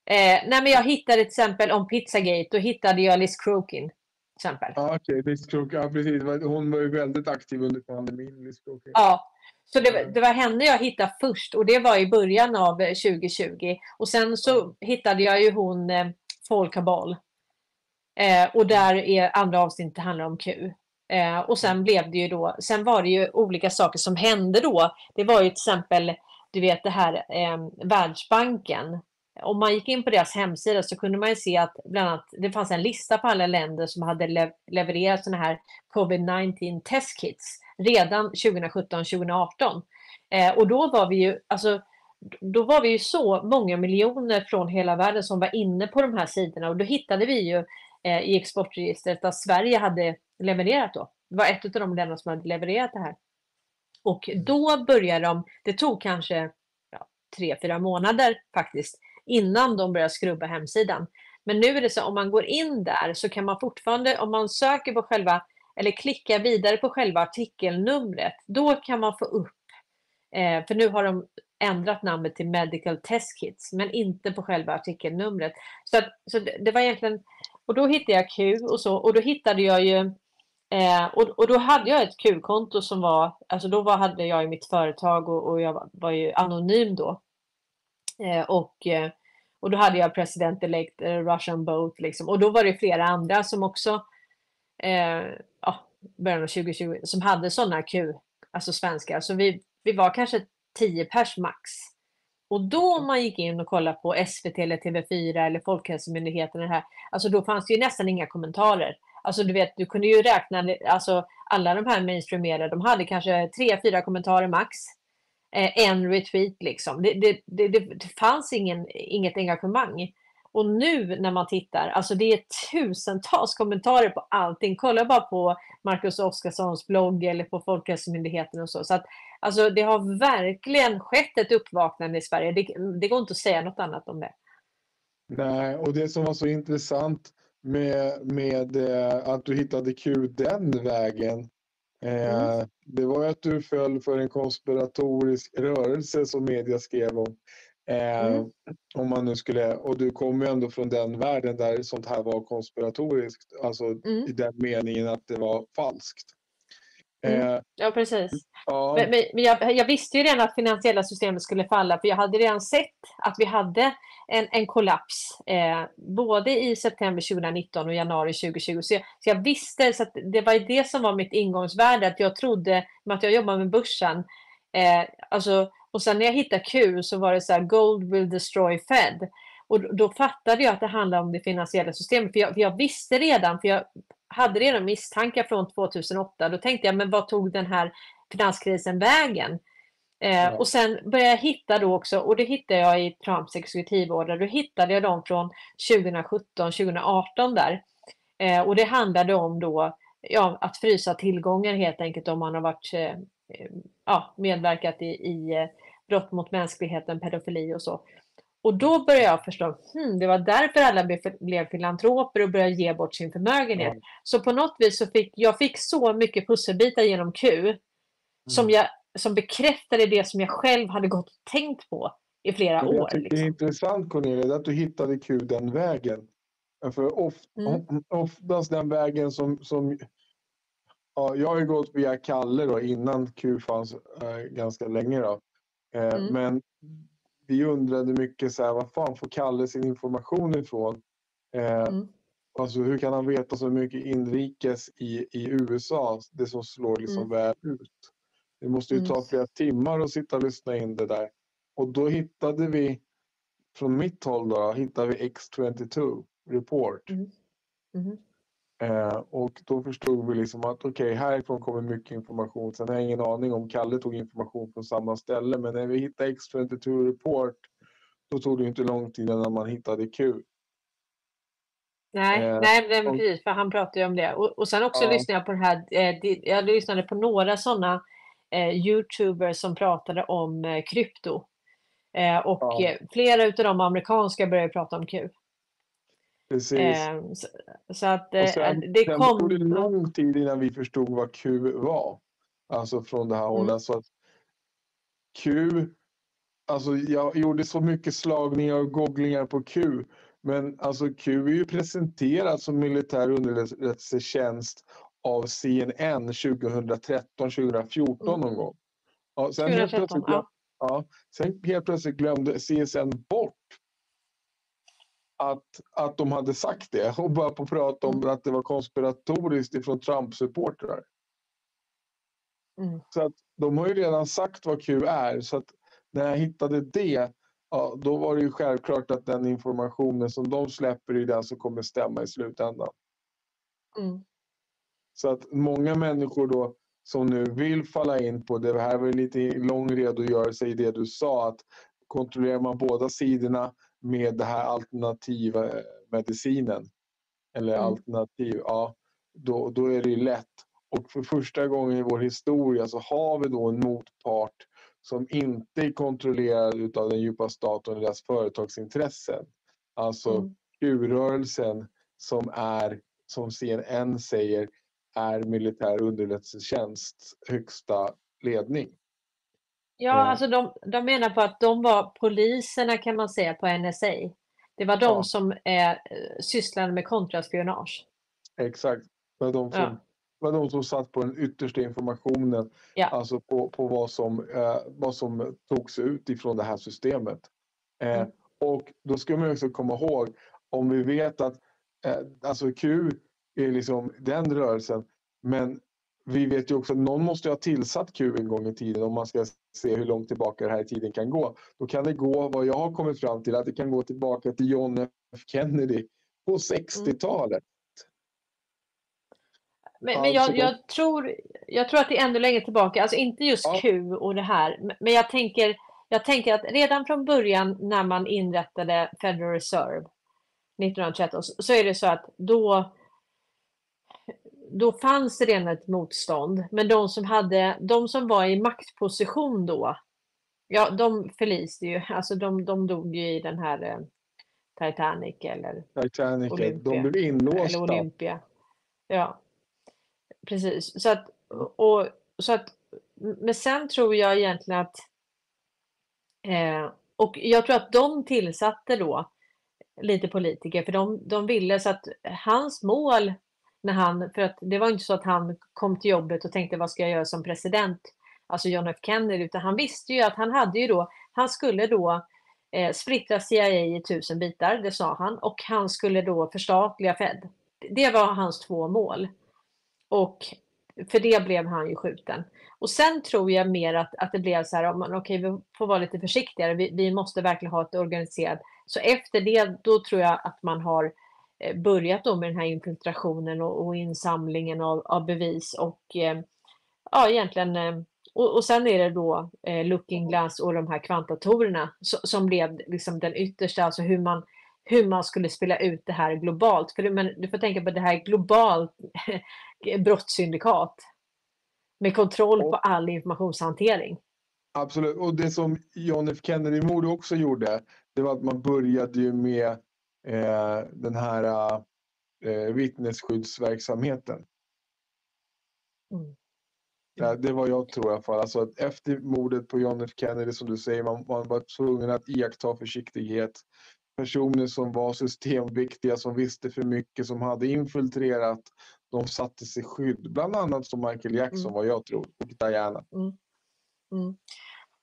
Eh, Nej men jag hittade till exempel om Pizzagate, då hittade jag Liz Crokin. Till exempel. Ja, okej. Liz Crook, ja, precis. Hon var ju väldigt aktiv under pandemin. Liz Crook. Ja, så det, det var henne jag hittade först och det var i början av eh, 2020. Och sen så hittade jag ju hon eh, Boll. Eh, och där är andra avsnittet handlar om Q. Eh, och sen blev det ju då, sen var det ju olika saker som hände då. Det var ju till exempel, du vet det här eh, Världsbanken. Om man gick in på deras hemsida så kunde man ju se att bland annat det fanns en lista på alla länder som hade le- levererat sådana här covid-19 testkits redan 2017-2018. Eh, och då var vi ju, alltså, då var vi ju så många miljoner från hela världen som var inne på de här sidorna och då hittade vi ju eh, i exportregistret att Sverige hade levererat då. Det var ett av de länderna som hade levererat det här. Och då började de, det tog kanske ja, tre, fyra månader faktiskt innan de börjar skrubba hemsidan. Men nu är det så om man går in där så kan man fortfarande, om man söker på själva eller klickar vidare på själva artikelnumret, då kan man få upp, eh, för nu har de ändrat namnet till Medical Test Kits, men inte på själva artikelnumret. Så, att, så det, det var egentligen, och då hittade jag Q och så, och då hittade jag ju, eh, och, och då hade jag ett Q-konto som var, alltså då var, hade jag ju mitt företag och, och jag var, var ju anonym då. Eh, och, eh, och då hade jag president elect eh, Russian Boat liksom, och då var det flera andra som också ja, början av 2020 som hade sådana Q, alltså svenskar. Så vi, vi var kanske 10 pers max. Och då om man gick in och kollade på SVT eller TV4 eller Folkhälsomyndigheten, det här, alltså då fanns det ju nästan inga kommentarer. Alltså du vet, du kunde ju räkna, alltså alla de här mainstream de hade kanske tre, fyra kommentarer max. Eh, en retweet liksom. Det, det, det, det, fanns ingen, inget engagemang. Och nu när man tittar, alltså det är tusentals kommentarer på allting. Kolla bara på Marcus Oskarssons blogg eller på Folkhälsomyndigheten och så. så att, alltså det har verkligen skett ett uppvaknande i Sverige. Det, det går inte att säga något annat om det. Nej, och det som var så intressant med, med eh, att du hittade Q den vägen. Eh, Mm. Det var att du föll för en konspiratorisk rörelse som media skrev om. Eh, Mm. om man nu skulle, och du kommer ju ändå från den världen där sånt här var konspiratoriskt. Alltså Mm. i den meningen att det var falskt. Mm. Eh, Ja, precis. ja, Men, men jag, jag visste ju redan att finansiella systemet skulle falla för jag hade redan sett att vi hade en, en kollaps eh, både i september 2019 och januari 2020. Så jag, så jag visste, så att det var det som var mitt ingångsvärde, att jag trodde, med att jag jobbar med börsen, eh, alltså, och sen när jag hittade Q så var det så här, gold will destroy Fed. Och då fattade jag att det handlade om det finansiella systemet. För jag, för jag visste redan, för jag hade redan misstankar från 2008. Då tänkte jag, men vad tog den här finanskrisen vägen? Eh. Och sen började jag hitta då också, och det hittade jag i Trumps exekutivorder, då hittade jag dem från 2017, 2018 där. Eh, och det handlade om då ja, att frysa tillgångar helt enkelt om man har varit, eh, ja, medverkat i, i eh, brott mot mänskligheten, pedofili och så. Och då började jag förstå, hmm, det var därför alla blev filantroper och började ge bort sin förmögenhet. Mm. Så på något vis så fick jag fick så mycket pusselbitar genom Q mm. som, jag, som bekräftade det som jag själv hade gått och tänkt på i flera jag år. Liksom. Det är liksom. intressant Cornelia, att du hittade Q den vägen. För of, mm. oftast den vägen som, som ja, jag har ju gått via Kalle då, innan Q fanns äh, ganska länge. Då. Mm. Men vi undrade mycket så här, var fan får Kalle sin information ifrån? Eh, mm. Alltså hur kan han veta så mycket inrikes i, i USA, det som slår liksom mm. väl ut? Det måste ju ta mm. flera timmar att sitta och lyssna in det där. Och då hittade vi, från mitt håll då, hittade vi X22 Report. Mm. Eh, och då förstod vi liksom att okej, okay, härifrån kommer mycket information. Sen har jag ingen aning om Kalle tog information från samma ställe, men när vi hittade X22 Report, då tog det inte lång tid innan man hittade Q. Nej, eh, nej, nej och, precis, för han pratade ju om det. Och, och sen också ja. lyssnade jag på det här, eh, jag lyssnade på några sådana eh, Youtubers som pratade om eh, krypto. Och ja. flera av de amerikanska började prata om Q. Precis. Eh, så, så, att eh, sen, det sen kom... tog det lång tid innan vi förstod vad Q var. Alltså från det här hållet. Mm. Så att Q, alltså jag gjorde så mycket slagningar och googlingar på Q. Men alltså Q är ju presenterat som militär underrättelsetjänst av CNN 2013, 2014 mm. någon gång. Ja, sen, 2013, helt plötsligt, ja. Ja, sen helt plötsligt glömde CSN bort att, att de hade sagt det och började på prata om mm. att det var konspiratoriskt ifrån Trump-supportrar. Mm. Så att de har ju redan sagt vad Q är så att när jag hittade det ja, då var det ju självklart att den informationen som de släpper är den som kommer stämma i slutändan. Mm. Så att många människor då som nu vill falla in på det, här var lite lång redogörelse i det du sa, att kontrollerar man båda sidorna med den här alternativa medicinen eller mm. alternativ, ja, då, då är det lätt. Och för första gången i vår historia så har vi då en motpart som inte är kontrollerad av den djupa staten och deras företagsintressen. Alltså mm. Q-rörelsen som är, som CNN säger, är militär underrättelsetjänst högsta ledning. Ja, alltså de, de menar på att de var poliserna kan man säga på NSA. Det var de ja. som eh, sysslade med kontraspionage. Exakt. Var de som, ja. var de som satt på den yttersta informationen, ja. alltså på, på vad, som, eh, vad som togs ut ifrån det här systemet. Eh, mm. Och då ska man också komma ihåg, om vi vet att eh, alltså Q är liksom den rörelsen, men vi vet ju också att någon måste ha tillsatt Q en gång i tiden om man ska se hur långt tillbaka det här i tiden kan gå. Då kan det gå, vad jag har kommit fram till, att det kan gå tillbaka till John F Kennedy på 60-talet. Men, men jag, jag, tror, jag tror att det är ännu längre tillbaka, alltså inte just ja. Q och det här, men jag tänker, jag tänker att redan från början när man inrättade Federal Reserve 1913 så är det så att då då fanns det redan ett motstånd. Men de som, hade, de som var i maktposition då, ja de förliste ju. Alltså de, de dog ju i den här eh, Titanic eller Titanic, Olympia. de blev inlåsta. Eller Olympia. Ja, precis. Så att, och, så att, men sen tror jag egentligen att eh, och jag tror att de tillsatte då lite politiker för de, de ville så att hans mål när han, för att det var inte så att han kom till jobbet och tänkte vad ska jag göra som president, alltså John F Kennedy, utan han visste ju att han hade ju då, han skulle då eh, splittra CIA i tusen bitar, det sa han, och han skulle då förstatliga Fed. Det var hans två mål. Och För det blev han ju skjuten. Och sen tror jag mer att, att det blev så här, okej okay, vi får vara lite försiktigare, vi, vi måste verkligen ha ett organiserat. Så efter det, då tror jag att man har börjat då med den här infiltrationen och, och insamlingen av, av bevis och eh, ja, egentligen eh, och, och sen är det då eh, Looking Glass och de här kvantdatorerna som, som blev liksom den yttersta, alltså hur man, hur man skulle spela ut det här globalt. För men du får tänka på det här globalt brottssyndikat med kontroll på all informationshantering. Absolut, och det som John F Kennedy-mordet också gjorde, det var att man började ju med eh, den här eh, vittnesskyddsverksamheten. Mm. Ja, det var jag tror i alla fall. Alltså att efter mordet på John F Kennedy som du säger, man, man var tvungen att iaktta försiktighet. Personer som var systemviktiga, som visste för mycket, som hade infiltrerat, de satte sig skydd. Bland annat som Michael Jackson, mm. vad jag tror, och Diana. Mm. Mm.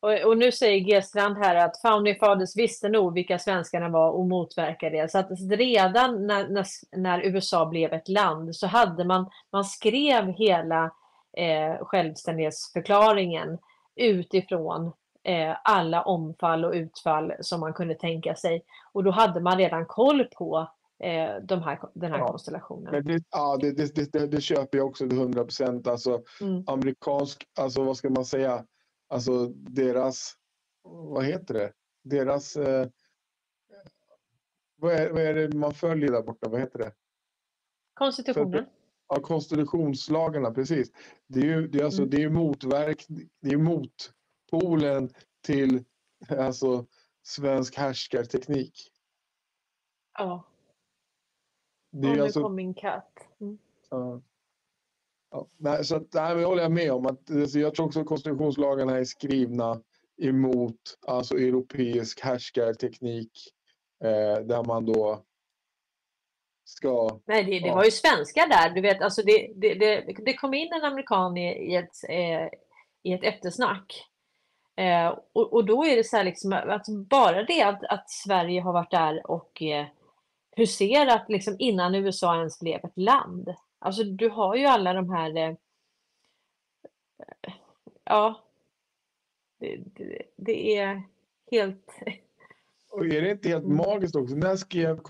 Och, och, nu säger G. Strand här att Founding Fathers visste nog vilka svenskarna var och motverkade det. Så att redan när, när, när USA blev ett land så hade man, man skrev hela eh, självständighetsförklaringen utifrån eh, alla omfall och utfall som man kunde tänka sig. Och då hade man redan koll på eh, de här, den här ja. konstellationen. Det, ja, det, det, det, det, köper jag också till 100 procent. Alltså, mm. Amerikansk, alltså vad ska man säga, alltså deras, vad heter det, deras, eh, vad, är, vad är det man följer där borta, vad heter det? Konstitutionen. Ja, konstitutionslagarna, precis. Det är ju det är alltså, mm. det är motverk, det är motpolen till alltså, svensk härskarteknik. Ja. Det är och nu alltså, kom min katt. Mm. Ja. Ja, så att, nej, håller jag med om. Att, alltså, jag tror också att konstitutionslagarna är skrivna emot alltså, europeisk härskarteknik eh, där man då ska... Nej, det, det ja. var ju svenskar där. Du vet, alltså det, det, det, det kom in en amerikan i, i ett, eh, i ett eftersnack. Eh, och, och då är det så här liksom att bara det att, att Sverige har varit där och eh, huserat liksom innan USA ens blev ett land. Alltså du har ju alla de här... Eh, ja. Det, det, det är helt och är det inte helt mm. magiskt också? När, skrev,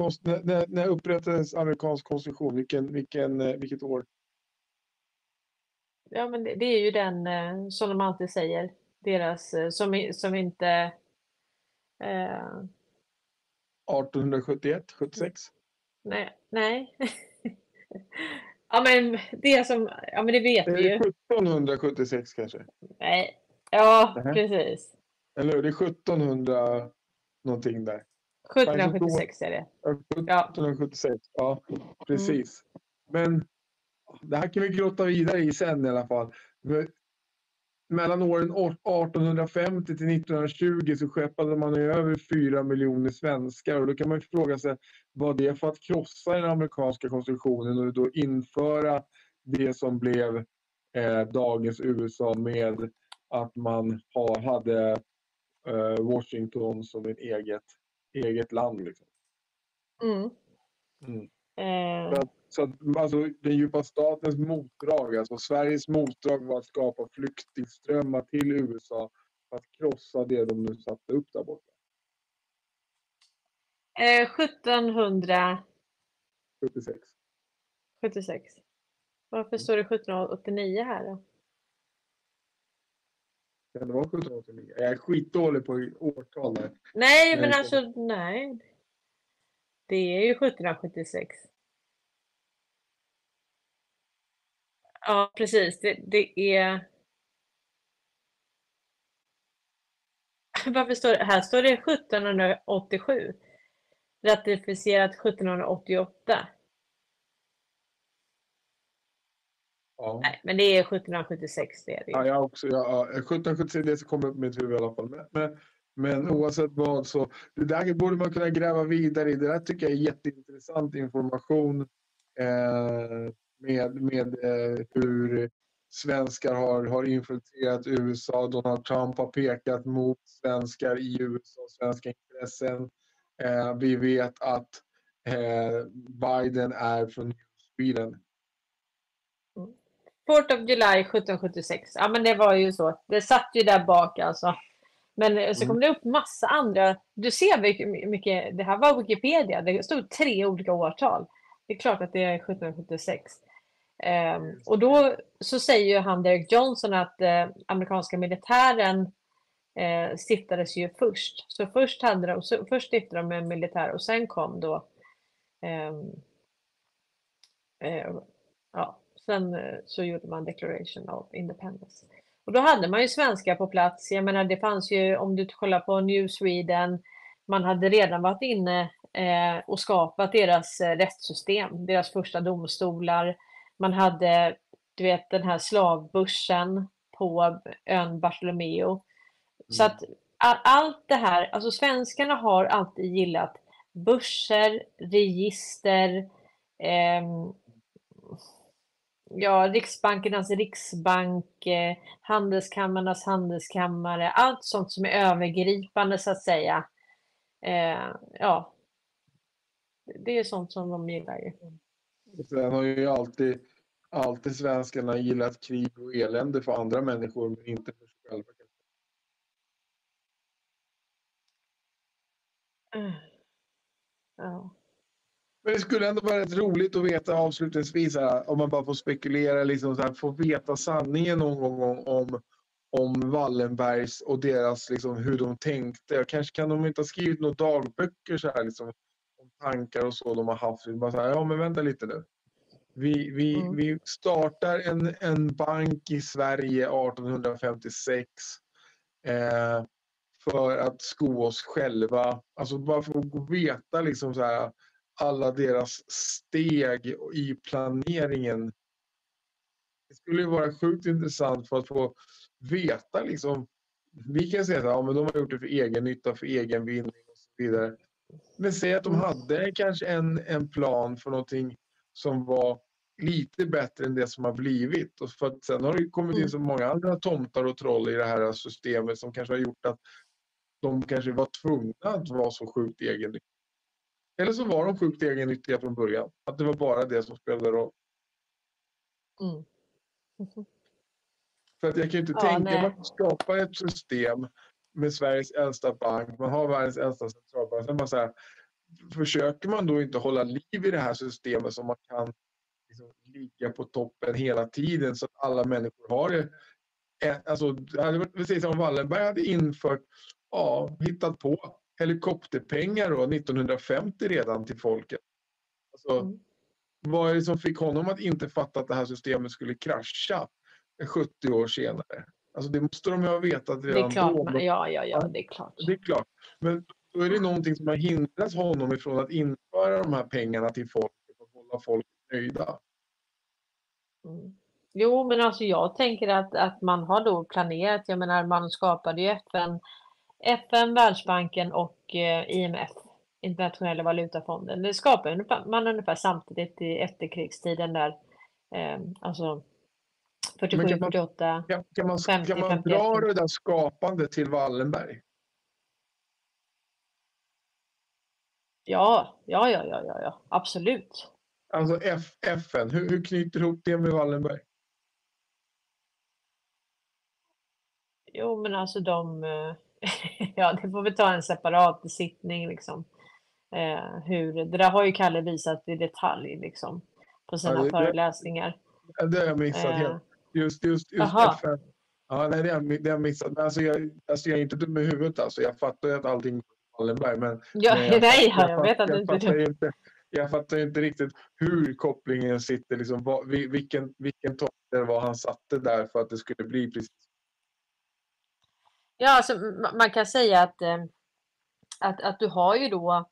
när, när upprättades amerikansk konstitution? Vilken, vilken, eh, vilket år? Ja, men det, det är ju den eh, som de alltid säger. Deras eh, som, som inte... Eh... 1871, 76? Nej. nej. ja, men det som... Ja, men det vet vi ju. 1776 kanske? Nej. Ja, Nej. precis. Eller hur? Det är 1700 någonting där. 1776 är det. 1776, ja precis. Mm. Men det här kan vi grotta vidare i sen i alla fall. Mellan åren 1850 till 1920 så skeppade man över 4 miljoner svenskar och då kan man fråga sig vad det är för att krossa den amerikanska konstitutionen och då införa det som blev eh, dagens USA med att man ha, hade eh, Washington som ett eget, eget land. Liksom. Mm. Mm. Eh. Så, att, så att, alltså, den djupa statens motdrag, alltså Sveriges motdrag var att skapa flyktingströmmar till USA för att krossa det de nu satte upp där borta. Eh, 1700... 76. 76. Varför står det 1789 här då? Kan det vara 1789? Jag är skitdålig på årtal där. Nej, men alltså nej. Det är ju 1776. Ja, precis. Det, det är... Varför står det? Här står det 1787. Ratificerat 1788. Ja. Nej, men det är 1776 det är det. Ja, jag också. Ja, 1776 det som kom upp i mitt huvud i alla fall. Men, men, men oavsett vad så, det där borde man kunna gräva vidare i. Det där tycker jag är jätteintressant information eh, med, med eh, hur svenskar har, har infiltrerat USA. Donald Trump har pekat mot svenskar i USA, svenska intressen. Eh, vi vet att eh, Biden är från Sweden. 4th of July 1776. Ja, men det var ju så. Det satt ju där bak alltså. Men eh, så kom det upp massa andra. Du ser mycket, det här var Wikipedia. Det stod tre olika årtal. Det är klart att det är 1776. Um, och då så säger ju han Derek Johnson att eh, amerikanska militären eh, stiftades ju först. Så först, hade de, så först stiftade de en militär och sen kom då ehm, eh, ja, sen eh, så gjorde man Declaration of Independence. Och då hade man ju svenskar på plats. Jag menar, det fanns ju, om du kollar på New Sweden, man hade redan varit inne eh, och skapat deras eh, rättssystem, deras första domstolar. Man hade, du vet, den här slavbörsen på ön Bartolomeo. Mm. Så att all, allt det här, alltså svenskarna har alltid gillat börser, register, eh, ja, Riksbankernas riksbank, eh, handelskammarnas handelskammare, allt sånt som är övergripande så att säga. Eh, ja, det är sånt som de gillar ju. Sen har ju alltid, alltid svenskarna gillat krig och elände för andra människor men inte för sig själva. Ja. Men det skulle ändå vara rätt roligt att veta avslutningsvis, här, om man bara får spekulera, liksom så här, få veta sanningen någon gång om, om, Wallenbergs och deras, liksom, hur de tänkte. Kanske kan de inte ha skrivit några dagböcker så här, liksom, om tankar och så de har haft. Bara så här, ja men vänta lite nu. Vi, vi, mm. vi startar en, en bank i Sverige 1856. Eh, för att sko oss själva. Alltså bara för att veta liksom så här, alla deras steg i planeringen. Det skulle ju vara sjukt intressant för att få veta liksom. Vi kan säga att ja, de har gjort det för egen nytta, för egen vinning och så vidare. Men säg att de hade kanske en, en plan för någonting som var lite bättre än det som har blivit. Och för att sen har det kommit in så många andra tomtar och troll i det här systemet som kanske har gjort att de kanske var tvungna att vara så sjukt egennyttiga. Eller så var de sjukt egennyttiga från början. Att det var bara det som spelade roll. Mm. Mm -hmm. För att jag kan ju inte ja, tänka mig att skapa ett system med Sveriges äldsta bank. Man har världens äldsta centralbank. Sen bara så här, försöker man då inte hålla liv i det här systemet så man kan liksom ligga på toppen hela tiden så att alla människor har det. Alltså, precis som Wallenberg hade infört, ja, hittat på helikopterpengar då, 1950 redan till folket. Alltså, mm. Vad är det som fick honom att inte fatta att det här systemet skulle krascha 70 år senare? Alltså det måste de ju ha vetat redan det är klart, då. Men, ja, ja, ja, det är klart. Det är klart. Men då är det någonting som har hindrat honom ifrån att införa de här pengarna till folket och hålla folk nöjda. Mm. Jo, men alltså jag tänker att, att man har då planerat, jag menar man skapade ju FN FN, Världsbanken och eh, IMF, Internationella valutafonden. Det skapade man ungefär samtidigt i efterkrigstiden där. Eh, alltså 47, kan man, 48, kan, kan man, 50, Kan man 51. dra det där skapandet till Wallenberg? Ja, ja, ja, ja, ja, ja. absolut. Alltså F, FN, hur, hur knyter ihop det med Wallenberg? Jo, men alltså de, eh, ja, det får vi ta en separat sittning liksom. Eh, hur, det där har ju Kalle visat i detalj liksom på sina ja, det, föreläsningar. Det har jag missat eh, helt. Just, just, just FN. Ja, nej, det har, det har jag missat. Men alltså, jag, alltså, jag är inte dum i huvudet alltså. Jag fattar ju att allting Wallenberg, men... Ja, men jag, nej, jag, jag, vet att du inte. Jag fattar inte riktigt hur kopplingen sitter, liksom, vad, vilken, vilken topp det var han satte där för att det skulle bli precis Ja, alltså, man kan säga att, eh, att, att du har ju då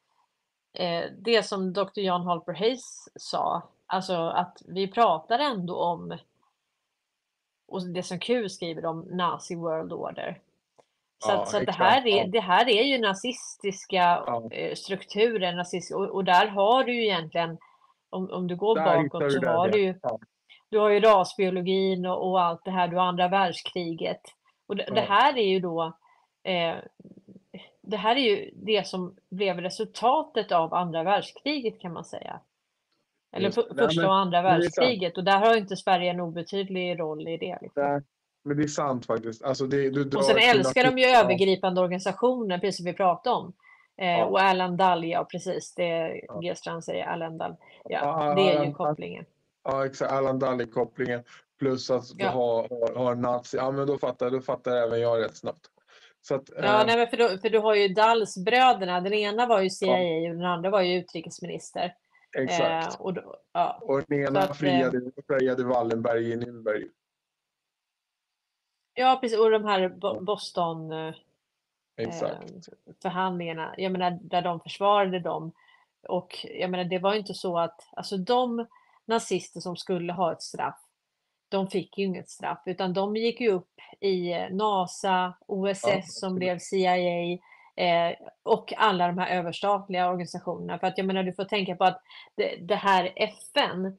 eh, det som Dr. John Halper Hayes sa, alltså att vi pratar ändå om, och det som Q skriver om, Nazi World Order. Så, ja, att, så det, här är, det här är ju nazistiska ja. Eh, strukturer, nazist, och, och, där har du ju egentligen, om, om du går där bakåt, så har du ju, ja. du har ju rasbiologin och, och allt det här, du har andra världskriget. Och det, det här är ju då eh, det här är ju det som blev resultatet av andra världskriget kan man säga. Eller för. Nej, första och andra är världskriget. Och där har inte Sverige en obetydlig roll i det. Liksom. Nej, men det är sant faktiskt. Alltså det, du drar Och sen älskar de ju Ja. övergripande organisationer, precis som vi pratade om. Eh, Ja. Och Alan Dahl, ja precis, det Ja. G-strand säger Alan Dahl. Ja, Ja, det är ju kopplingen. Ja, exakt. Allan Dahlin-kopplingen. Plus att du Ja. har, har, har nazi. Ja, men då fattar, då fattar även jag rätt snabbt. Att, Ja, eh, nej, men för, du, för du har ju Dahls-bröderna. Den ena var ju CIA och den andra var ju utrikesminister. Exakt. Eh, och då, ja. och den ena att, eh, friade, friade Wallenberg i Nürnberg. ja, precis. Och de här Bo- Boston... eh, Exakt. eh, förhandlingarna, jag menar där de försvarade dem. Och jag menar det var ju inte så att, alltså de nazister som skulle ha ett straff, de fick ju inget straff utan de gick ju upp i NASA, OSS Ja, som blev CIA eh, och alla de här överstatliga organisationerna. För att jag menar du får tänka på att det, det här FN,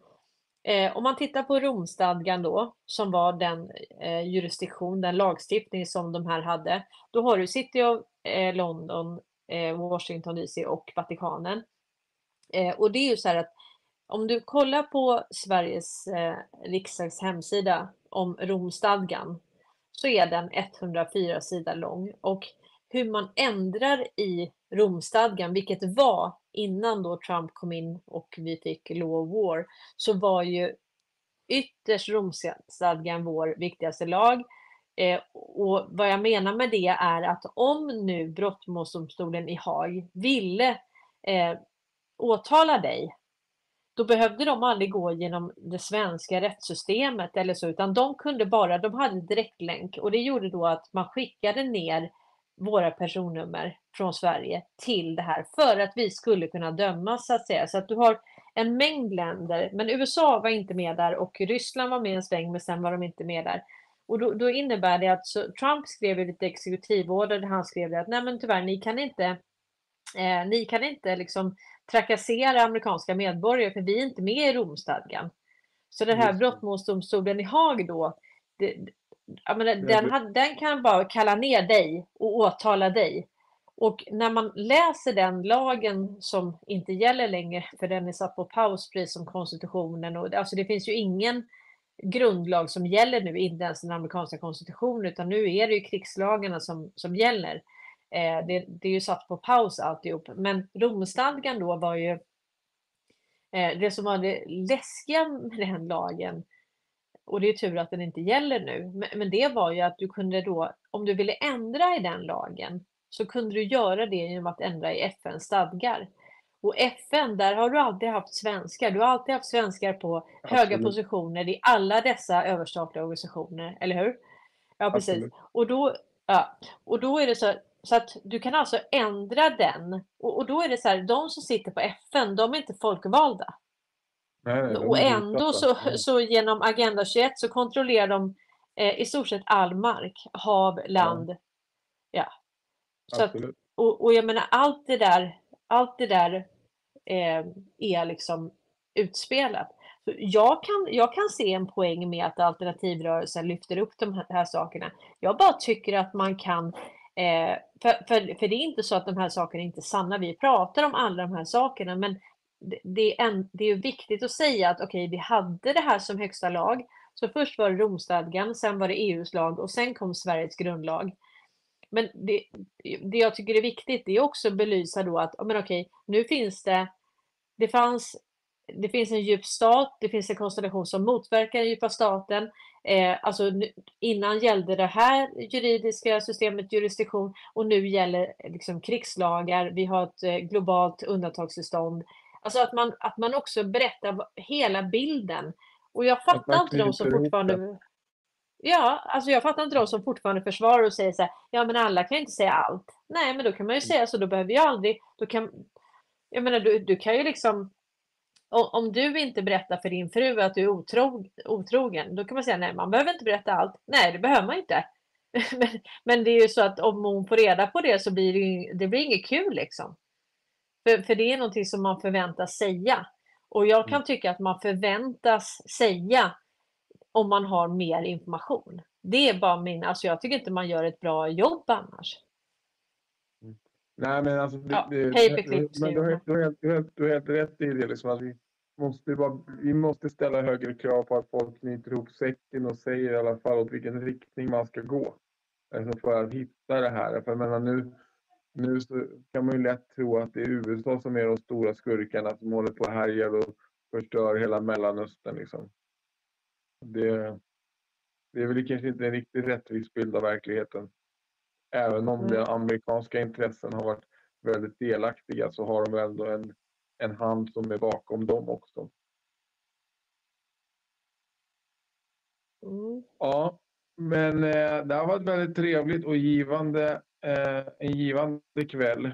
Eh, om man tittar på Romstadgan då, som var den eh, jurisdiktion, den lagstiftning som de här hade, då har du City of eh, London, eh, Washington DC och Vatikanen. Eh, och det är ju så här att om du kollar på Sveriges eh, riksdags hemsida om Romstadgan så är den 104 sidor lång och hur man ändrar i Romstadgan, vilket var innan då Trump kom in och vi fick law of war, så var ju ytterst Romstadgan vår viktigaste lag. Eh, och vad jag menar med det är att om nu brottmålsdomstolen i Haag ville eh, åtala dig, då behövde de aldrig gå genom det svenska rättssystemet eller så, utan de kunde bara, de hade direktlänk och det gjorde då att man skickade ner våra personnummer från Sverige till det här för att vi skulle kunna dömas så att säga. Så att du har en mängd länder, men USA var inte med där och Ryssland var med en sväng, men sen var de inte med där. Och då, då innebär det att så, Trump skrev lite exekutivorder där han skrev det att nej men tyvärr, ni kan inte, eh, ni kan inte liksom trakassera amerikanska medborgare för vi är inte med i Romstadgan. Så den här brottmålsdomstolen i Haag då, det, jag menar, den, hade- den kan bara kalla ner dig och åtala dig. Och när man läser den lagen som inte gäller längre, för den är satt på paus precis som konstitutionen, och, alltså det finns ju ingen grundlag som gäller nu, inte ens den amerikanska konstitutionen, utan nu är det ju krigslagarna som, som gäller. Eh, det, det är ju satt på paus alltihop. Men Romstadgan då var ju eh, det som var det läskiga med den lagen, och det är tur att den inte gäller nu, men, det var ju att du kunde då, om du ville ändra i den lagen, så kunde du göra det genom att ändra i FNs stadgar. Och FN, där har du alltid haft svenskar. Du har alltid haft svenskar på höga Absolut. positioner i alla dessa överstatliga organisationer, eller hur? Ja, precis. Absolut. Och då, ja, och då är det så, så att du kan alltså ändra den. Och, och då är det så här, de som sitter på FN, de är inte folkvalda. Nej, de Och ändå så, utsatta. så genom Agenda 21 så kontrollerar de eh, i stort sett all mark, hav, land. Ja. Så att, och, och jag menar allt det där, allt det där eh, är liksom utspelat. Så jag, kan, jag kan se en poäng med att alternativrörelsen lyfter upp de här, här sakerna. Jag bara tycker att man kan eh, för, för, för det är inte så att de här sakerna inte är sanna. Vi pratar om alla de här sakerna men det, det är, en, det är viktigt att säga att okej, vi hade det här som högsta lag. Så först var det Romstadgan, sen var det EUs lag och sen kom Sveriges grundlag. Men det, det jag tycker är viktigt det är också att belysa då att, men okej, nu finns det, det fanns, det finns en djup stat, det finns en konstellation som motverkar den djupa staten. Eh, alltså nu, innan gällde det här juridiska systemet jurisdiktion och nu gäller liksom krigslagar, vi har ett eh, globalt undantagstillstånd. Alltså att man, att man också berättar hela bilden. Och jag fattar inte de som fortfarande Ja, alltså jag fattar inte de som fortfarande försvarar och säger så här, ja men alla kan ju inte säga allt. Nej, men då kan man ju säga så, då behöver jag aldrig, då kan, jag menar du, du kan ju liksom, om, du inte berättar för din fru att du är otro, otrogen, då kan man säga nej, man behöver inte berätta allt. Nej, det behöver man inte. men, men det är ju så att om hon får reda på det så blir det, det blir inget kul liksom. För, för det är någonting som man förväntas säga. Och jag kan tycka att man förväntas säga om man har mer information. Det är bara min, alltså jag tycker inte man gör ett bra jobb annars. Nej, men alltså, det, Ja, det, paperclip men du har, skriver du, har helt, du, har helt, du har helt rätt i det. Liksom, att vi måste vara, vi måste ställa högre krav på att folk knyter ihop säcken och säger i alla fall åt vilken riktning man ska gå. Alltså för att hitta det här. För jag menar, nu, nu så kan man ju lätt tro att det är USA som är de stora skurkarna som håller på och härjar och förstör hela Mellanöstern. Liksom. Det, det är väl kanske inte en riktigt rättvis bild av verkligheten. Även om mm. de amerikanska intressen har varit väldigt delaktiga så har de ändå en, en hand som är bakom dem också. Mm. Ja, men eh, det har varit väldigt trevligt och givande, eh, en givande kväll.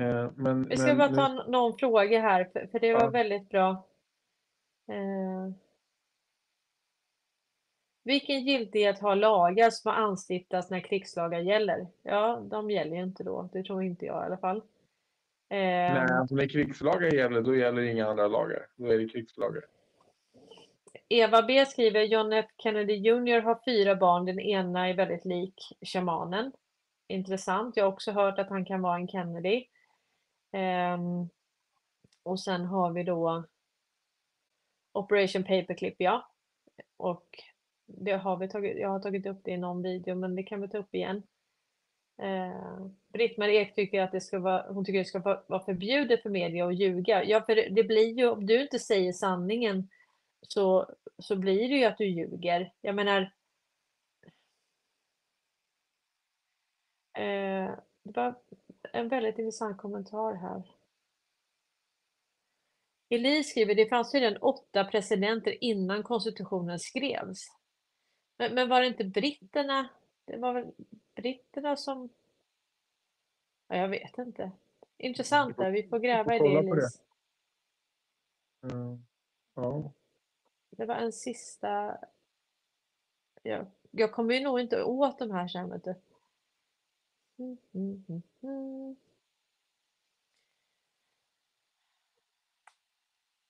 Eh, men, Vi ska men, bara ta nu... någon fråga här, för, för det var ja. väldigt bra. Eh, vilken giltighet har lagar som har anstiftats när krigslagar gäller? Ja, de gäller ju inte då. Det tror inte jag i alla fall. Eh, Nej, alltså när krigslagar gäller, då gäller inga andra lagar. Då är det krigslagar. Eva B skriver John F Kennedy Jr har fyra barn. Den ena är väldigt lik shamanen. Intressant. Jag har också hört att han kan vara en Kennedy. Um, och sen har vi då Operation Paperclip, ja. Och det har vi tagit, jag har tagit upp det i någon video, men det kan vi ta upp igen. Eh, Britt-Marie Ek tycker att det ska vara, hon tycker det ska vara förbjudet för media att ljuga. Ja, för det blir ju, om du inte säger sanningen så, så blir det ju att du ljuger. Jag menar, det var en väldigt intressant kommentar här. Elise skriver, det fanns redan åtta presidenter innan konstitutionen skrevs. Men, men var det inte britterna? Det var väl britterna som... Ja, jag vet inte. Intressant där. Vi får gräva i det, Elise. Det. Mm. Ja. det var en sista... Ja. Jag kommer ju nog inte åt de här sen, vet du.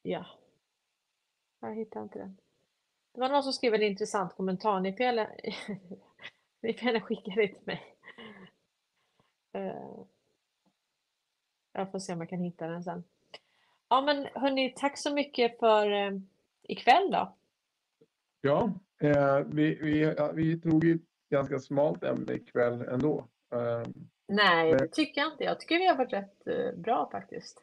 Ja. Jag hittar inte den. Det var någon som skrev en intressant kommentar. Ni får gärna, ni får gärna skicka det till mig. Uh, jag får se om jag kan hitta den sen. Ja men hörni, tack så mycket för uh, ikväll då. Ja, eh, vi, vi, vi tog ett ganska smalt ämne ikväll ändå. Uh, Nej, det tycker jag inte. Jag tycker vi har varit rätt uh, bra faktiskt.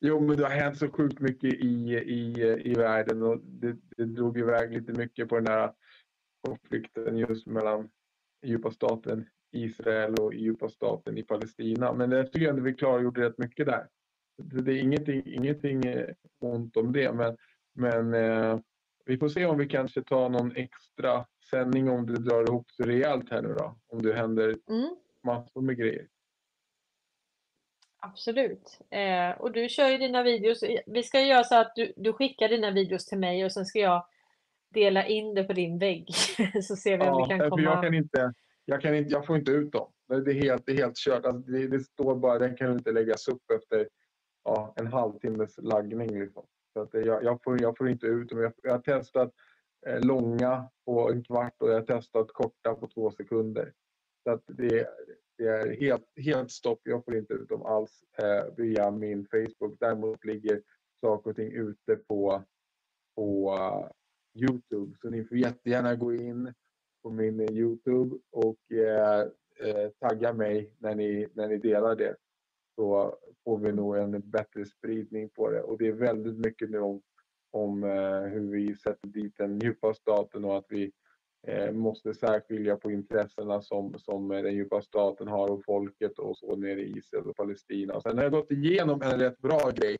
Jo, men det har hänt så sjukt mycket i, i, i världen och det, det drog iväg lite mycket på den här konflikten just mellan djupa staten Israel och djupa staten i Palestina. Men jag tycker ändå vi klargjorde rätt mycket där. Det är ingenting, ingenting eh, ont om det, men, men eh, vi får se om vi kanske tar någon extra sändning om det drar ihop sig rejält här nu då. Om det händer mm. Massor med grejer. Absolut. Eh, och du kör ju dina videos. Vi ska göra så att du, du skickar dina videos till mig och sen ska jag dela in det på din vägg. så ser vi ja, om vi kan komma... Jag, kan inte, jag, kan inte, jag får inte ut dem. Det är helt, det är helt kört. Alltså det, det, står bara, den kan inte läggas upp efter ja, en halvtimmes laggning. Liksom. Så att jag, jag, får, jag får inte ut dem. Jag, jag har testat eh, långa på en kvart och jag har testat korta på två sekunder. Så att det, det är helt, helt stopp. Jag får inte ut dem alls eh, via min Facebook. Däremot ligger saker och ting ute på, på uh, Youtube. Så ni får jättegärna gå in på min eh, Youtube och eh, eh, tagga mig när ni, när ni delar det. Så får vi nog en bättre spridning på det. Och det är väldigt mycket nu om, om eh, hur vi sätter dit den djupa staten och att vi Eh, måste särskilja på intressena som, som den djupa staten har och folket och så nere i Israel och Palestina. Sen har jag gått igenom en rätt bra grej.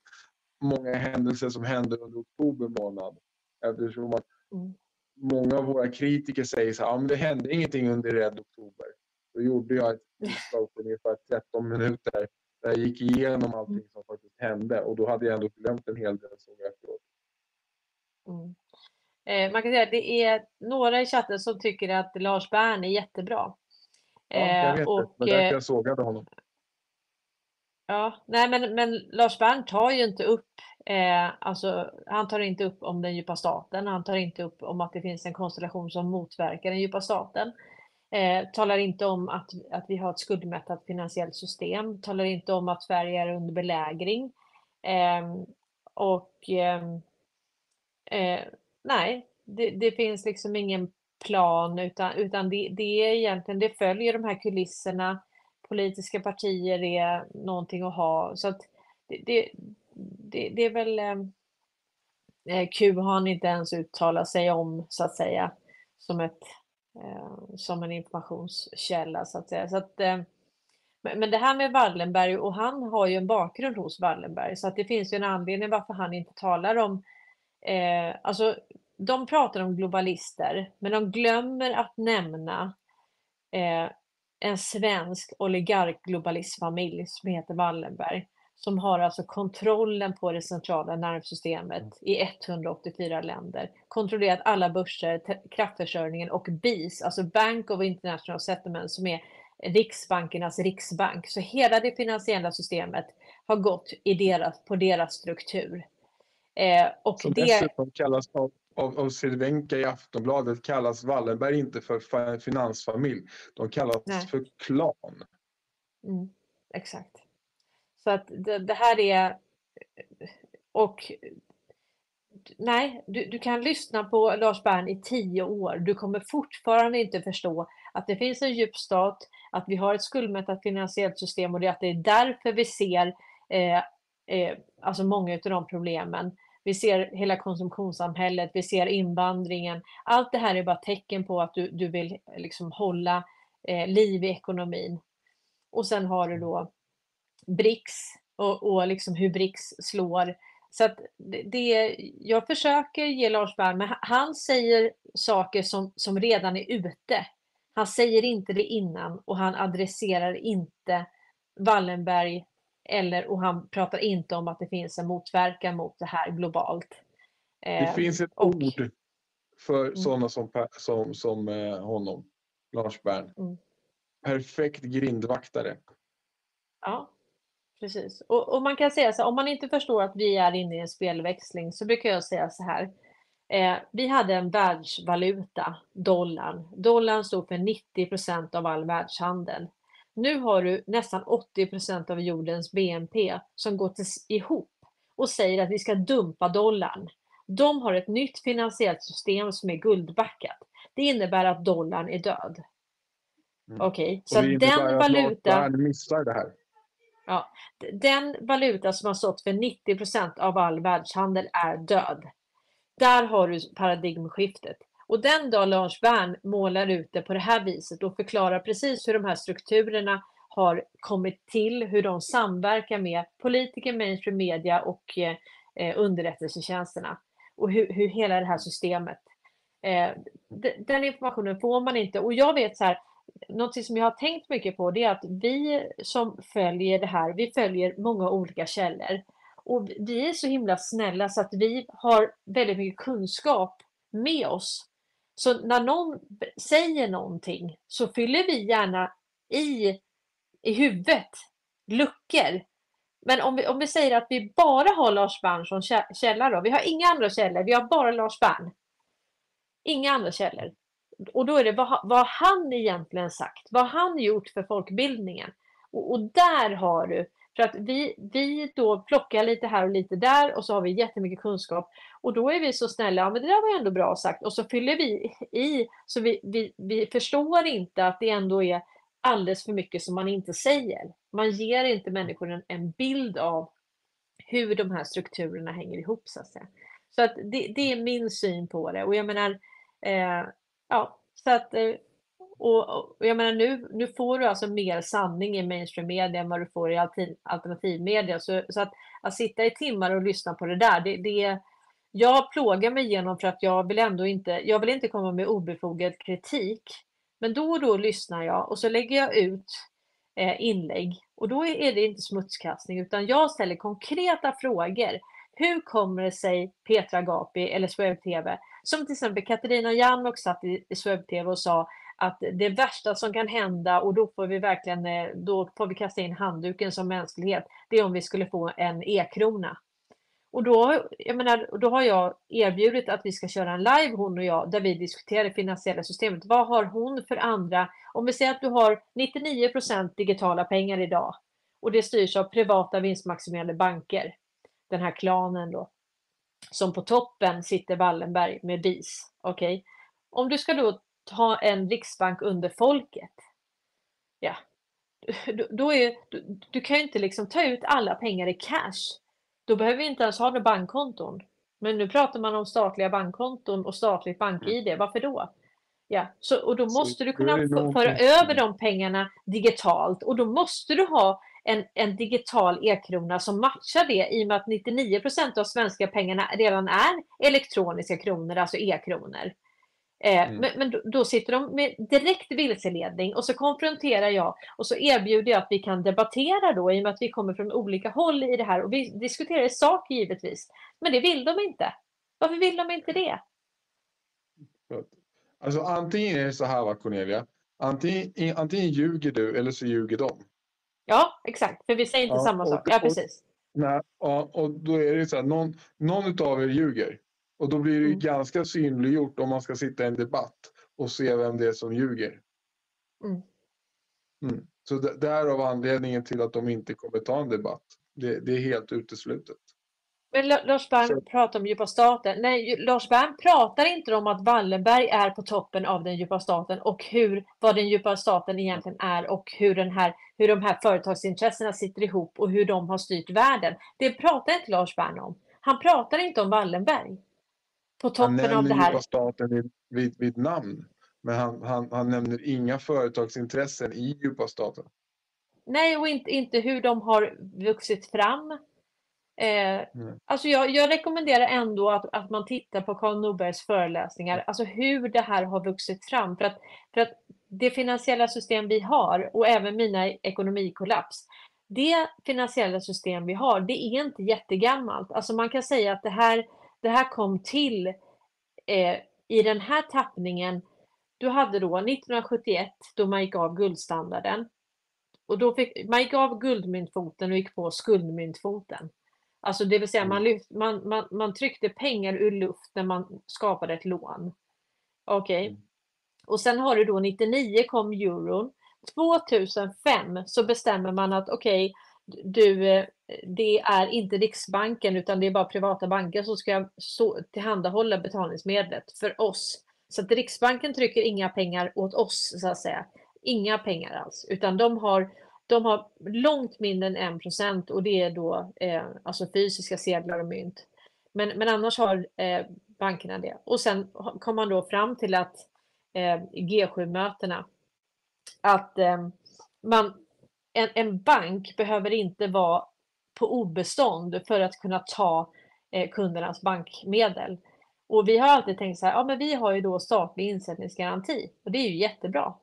Många händelser som hände under oktober månad. Eftersom att mm. många av våra kritiker säger så här, ja, men det hände ingenting under Rädd Oktober. Då gjorde jag ett inslag på ungefär 13 minuter där jag gick igenom allting som faktiskt hände och då hade jag ändå glömt en hel del såg efteråt. Mm. Eh, man kan säga att det är några i chatten som tycker att Lars Bern är jättebra. Ja, jag vet och, det. Var därför jag sågade honom. Ja, nej men, men Lars Bern tar ju inte upp, eh, alltså han tar inte upp om den djupa staten, han tar inte upp om att det finns en konstellation som motverkar den djupa staten. Eh, talar inte om att, att vi har ett skuldmättat finansiellt system, talar inte om att Sverige är under belägring. Eh, och Eh, nej, det, det, finns liksom ingen plan utan, utan det, det är egentligen, det följer de här kulisserna. Politiska partier är någonting att ha. Så att det, det, det, det är väl eh, eh Q har han inte ens uttalat sig om så att säga som, ett, eh, som en informationskälla så att säga. Så att, eh, men det här med Wallenberg och han har ju en bakgrund hos Wallenberg så att det finns ju en anledning varför han inte talar om eh, alltså de pratar om globalister, men de glömmer att nämna eh, en svensk oligarkglobalistfamilj som heter Wallenberg, som har alltså kontrollen på det centrala nervsystemet mm. i 184 länder, kontrollerat alla börser, kraftförsörjningen och BIS, alltså Bank of International Settlement, som är Riksbankernas riksbank. Så hela det finansiella systemet har gått i deras, på deras struktur. Eh, och som det... dessutom kallas av, av, av Cervenka i Aftonbladet kallas Wallenberg inte för finansfamilj. De kallas Nej. för klan. Mm, exakt. Så att det, det, här är... Och nej, du, du, kan lyssna på Lars Bern i tio år. Du kommer fortfarande inte förstå att det finns en djup stat, att vi har ett skuldmättat finansiellt system och det, att det är därför vi ser eh, eh, alltså många av de problemen. Vi ser hela konsumtionssamhället, vi ser invandringen. Allt det här är bara tecken på att du, du vill liksom hålla eh, liv i ekonomin. Och sen har du då BRICS och, och liksom hur BRICS slår. Så att det, jag försöker ge Lars Bern, men han säger saker som, som redan är ute. Han säger inte det innan och han adresserar inte Wallenberg eller, och han pratar inte om att det finns en motverkan mot det här globalt. Det eh, finns ett och, ord för mm. sådana som, som, som eh, honom, Lars Bern. Mm. Perfekt grindvaktare. Ja, precis. Och, och, man kan säga så här, om man inte förstår att vi är inne i en spelväxling så brukar jag säga så här. Eh, vi hade en världsvaluta, dollarn. Dollarn stod för 90 procent av all världshandel. Nu har du nästan 80 procent av jordens BNP som går till, ihop och säger att vi ska dumpa dollarn. De har ett nytt finansiellt system som är guldbackat. Det innebär att dollarn är död. Mm. Okej, okay. så den valuta... missar det här. Ja, den valuta som har stått för 90 procent av all världshandel är död. Där har du paradigmskiftet. Och den dag Lars Wern målar ut det på det här viset och förklarar precis hur de här strukturerna har kommit till, hur de samverkar med politiker, mainstream media och eh, eh underrättelsetjänsterna och hur, hur, hela det här systemet. Eh, den informationen får man inte och jag vet så här, något som jag har tänkt mycket på det är att vi som följer det här, vi följer många olika källor och vi är så himla snälla så att vi har väldigt mycket kunskap med oss så när någon säger någonting så fyller vi gärna i, i huvudet luckor. Men om vi, om vi säger att vi bara har Lars Bern som källa då, vi har inga andra källor, vi har bara Lars Bern. Inga andra källor. Och då är det vad, vad han egentligen sagt, vad han gjort för folkbildningen. Och, och där har du för att vi, vi då plockar lite här och lite där och så har vi jättemycket kunskap. Och då är vi så snälla, ja men det där var ändå bra sagt. Och så fyller vi i, så vi, vi, vi förstår inte att det ändå är alldeles för mycket som man inte säger. Man ger inte människor en, en bild av hur de här strukturerna hänger ihop så att säga. Så att det, det är min syn på det och jag menar, eh, ja, så att eh, och, och, jag menar nu, nu får du alltså mer sanning i mainstream media än vad du får i alternativmedia. Så, så att, att sitta i timmar och lyssna på det där, det, det jag plågar mig igenom för att jag vill ändå inte, jag vill inte komma med obefogad kritik. Men då och då lyssnar jag och så lägger jag ut eh, inlägg och då är det inte smutskastning utan jag ställer konkreta frågor. Hur kommer det sig Petra Agapi eller SwebTV? Som till exempel Katarina Janok satt i, SwebTV TV och sa att det värsta som kan hända och då får vi verkligen, eh, då får vi kasta in handduken som mänsklighet, det är om vi skulle få en e-krona. Och då, jag menar, då har jag erbjudit att vi ska köra en live hon och jag där vi diskuterar det finansiella systemet. Vad har hon för andra, om vi säger att du har 99 digitala pengar idag och det styrs av privata vinstmaximerande banker, den här klanen då. som på toppen sitter Wallenberg med BIS. Okej? Okay? Om du ska då ta en riksbank under folket. Ja, då, är, du, du kan ju inte liksom ta ut alla pengar i cash. Då behöver vi inte ens ha några bankkonton. Men nu pratar man om statliga bankkonton och statligt bank-id. Mm. Varför då? Ja, så, och då måste du kunna föra över de pengarna digitalt och då måste du ha en, en digital e-krona som matchar det i och med att 99% av svenska pengarna redan är elektroniska kronor, alltså e-kronor. Eh, mm. Men, men då, då, sitter de med direkt vilseledning och så konfronterar jag och så erbjuder jag att vi kan debattera då i och med att vi kommer från olika håll i det här och vi diskuterar i sak givetvis. Men det vill de inte. Varför vill de inte det? Alltså antingen är det så här va Cornelia. Antingen, antingen ljuger du eller så ljuger de. Ja, exakt. För vi säger inte ja, samma sak. Ja, precis. Och, nej, ja, och då är det så här, någon, någon av er ljuger. Och då blir det mm. ganska synliggjort om man ska sitta i en debatt och se vem det är som ljuger. Mm. Mm. Så därav anledningen till att de inte kommer ta en debatt. Det, det är helt uteslutet. Men Lars Bern pratar om djupa staten. Nej, Lars Bern pratar inte om att Wallenberg är på toppen av den djupa staten och hur, vad den djupa staten egentligen är och hur, den här, hur de här företagsintressena sitter ihop och hur de har styrt världen. Det pratar inte Lars Bern om. Han pratar inte om Wallenberg. På toppen av det här. Han nämner staten vid, vid, vid, namn. Men han, han, han nämner inga företagsintressen i djupa staten. Nej, och inte, inte hur de har vuxit fram Eh, mm. Alltså jag, jag, rekommenderar ändå att, att man tittar på Karl Norbergs föreläsningar, alltså hur det här har vuxit fram. För att, för att det finansiella system vi har och även mina ekonomikollaps, det finansiella system vi har, det är inte jättegammalt. Alltså man kan säga att det här, det här kom till eh, i den här tappningen. Du hade då 1971 då man gick av guldstandarden. Och då fick, man gick av guldmyntfoten och gick på skuldmyntfoten. Alltså det vill säga man, mm. lyft, man, man, man tryckte pengar ur luft när man skapade ett lån. Okej. Okay. Mm. Och sen har du då 99 kom euron. 2005 så bestämmer man att okej, okay, du, eh, det är inte Riksbanken utan det är bara privata banker som ska så, tillhandahålla betalningsmedlet för oss. Så att Riksbanken trycker inga pengar åt oss så att säga. Inga pengar alls, utan de har de har långt mindre än 1 procent och det är då eh, alltså fysiska sedlar och mynt. Men, men annars har eh, bankerna det. Och sen kom man då fram till att eh, G7-mötena att eh, man, en, en, bank behöver inte vara på obestånd för att kunna ta eh, kundernas bankmedel. Och vi har alltid tänkt så här, ja men vi har ju då statlig insättningsgaranti och det är ju jättebra.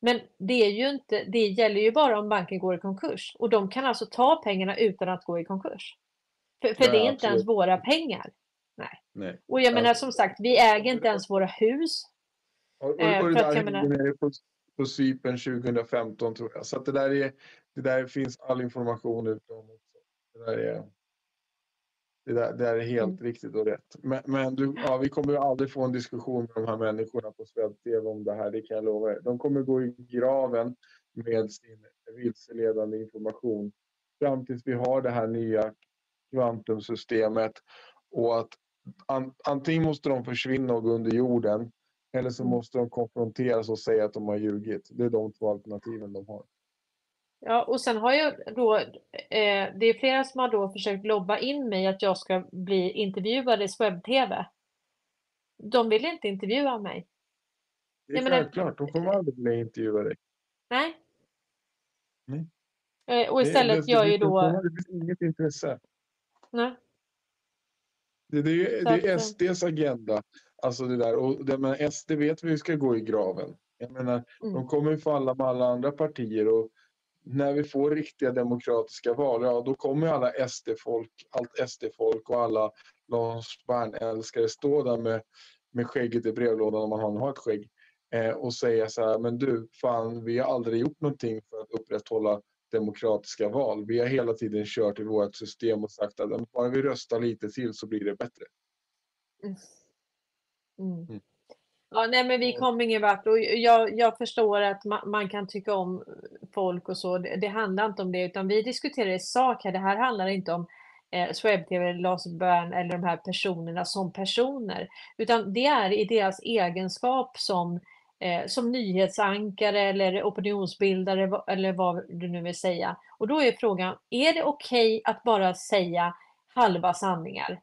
Men det, är ju inte, det gäller ju bara om banken går i konkurs och de kan alltså ta pengarna utan att gå i konkurs. För, för ja, det är inte absolut. ens våra pengar. Nej. Nej. Och jag menar som sagt, vi äger inte ens våra hus. Och, och, och eh, det där menar... på, på Cypern 2015 tror jag. Så att det där, är, det där finns all information ute om också. Det där är, det där, det där är helt mm. riktigt och rätt. Men, men du, ja, vi kommer ju aldrig få en diskussion med de här människorna på Svensk TV om det här, det kan jag lova er. De kommer gå i graven med sin vilseledande information fram tills vi har det här nya kvantumsystemet och att an, antingen måste de försvinna och gå under jorden eller så mm. måste de konfronteras och säga att de har ljugit. Det är de två alternativen de har. Ja, och sen har jag då, eh, det är flera som har då försökt lobba in mig att jag ska bli intervjuad i webb-tv. De vill inte intervjua mig. Det är självklart, de kommer aldrig bli intervjua dig. Nej. Nej. Eh, och istället det, gör ju då... Det finns inget intresse. Nej. Det, det, är, det är SDs agenda. Alltså det där. Och det, men SD vet vi ska gå i graven. Jag menar, mm. de kommer ju falla med alla andra partier. Och när vi får riktiga demokratiska val, ja då kommer alla SD-folk, allt SD-folk och alla Lars Bern-älskare stå där med, med skägget i brevlådan om man har ett skägg eh, och säga så här, men du, fan vi har aldrig gjort någonting för att upprätthålla demokratiska val. Vi har hela tiden kört i vårt system och sagt att bara vi röstar lite till så blir det bättre. Mm. Mm. Ja, nej, men vi kom ingen vart och jag, jag förstår att man, man, kan tycka om folk och så. Det, det, handlar inte om det, utan vi diskuterar i sak här. Det här handlar inte om eh, Swebb-TV, Lars Bern eller de här personerna som personer, utan det är i deras egenskap som, eh, som nyhetsankare eller opinionsbildare eller vad du nu vill säga. Och då är frågan, är det okej okay att bara säga halva sanningar?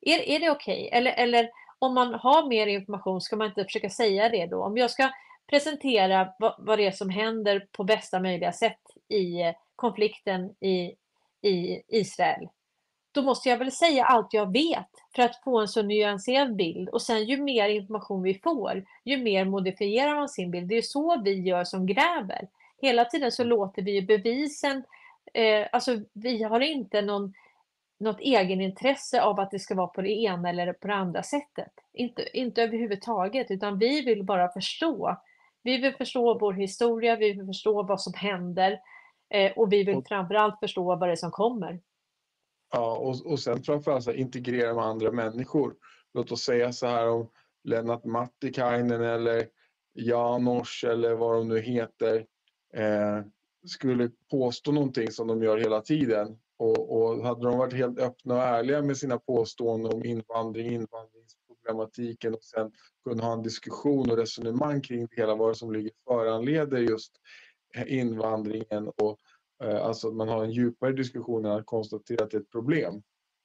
Är, är det okej? Okay? Eller, eller om man har mer information, ska man inte försöka säga det då? Om jag ska presentera vad, vad det är som händer på bästa möjliga sätt i eh, konflikten i, i Israel, då måste jag väl säga allt jag vet för att få en så nyanserad bild. Och sen ju mer information vi får, ju mer modifierar man sin bild. Det är så vi gör som gräver. Hela tiden så låter vi bevisen, eh, alltså vi har inte någon något egenintresse av att det ska vara på det ena eller på det andra sättet. Inte, inte överhuvudtaget, utan vi vill bara förstå. Vi vill förstå vår historia, vi vill förstå vad som händer eh, och vi vill och, framförallt förstå vad det är som kommer. Ja, och, och sen framförallt så integrera med andra människor. Låt oss säga så här om Lennart Mattikainen eller Janos eller vad de nu heter eh, skulle påstå någonting som de gör hela tiden och, och, hade de varit helt öppna och ärliga med sina påståenden om invandring, invandringsproblematiken och sen kunna ha en diskussion och resonemang kring det hela, vad som ligger föranleder just invandringen och eh, alltså att man har en djupare diskussion än att konstatera att det är ett problem.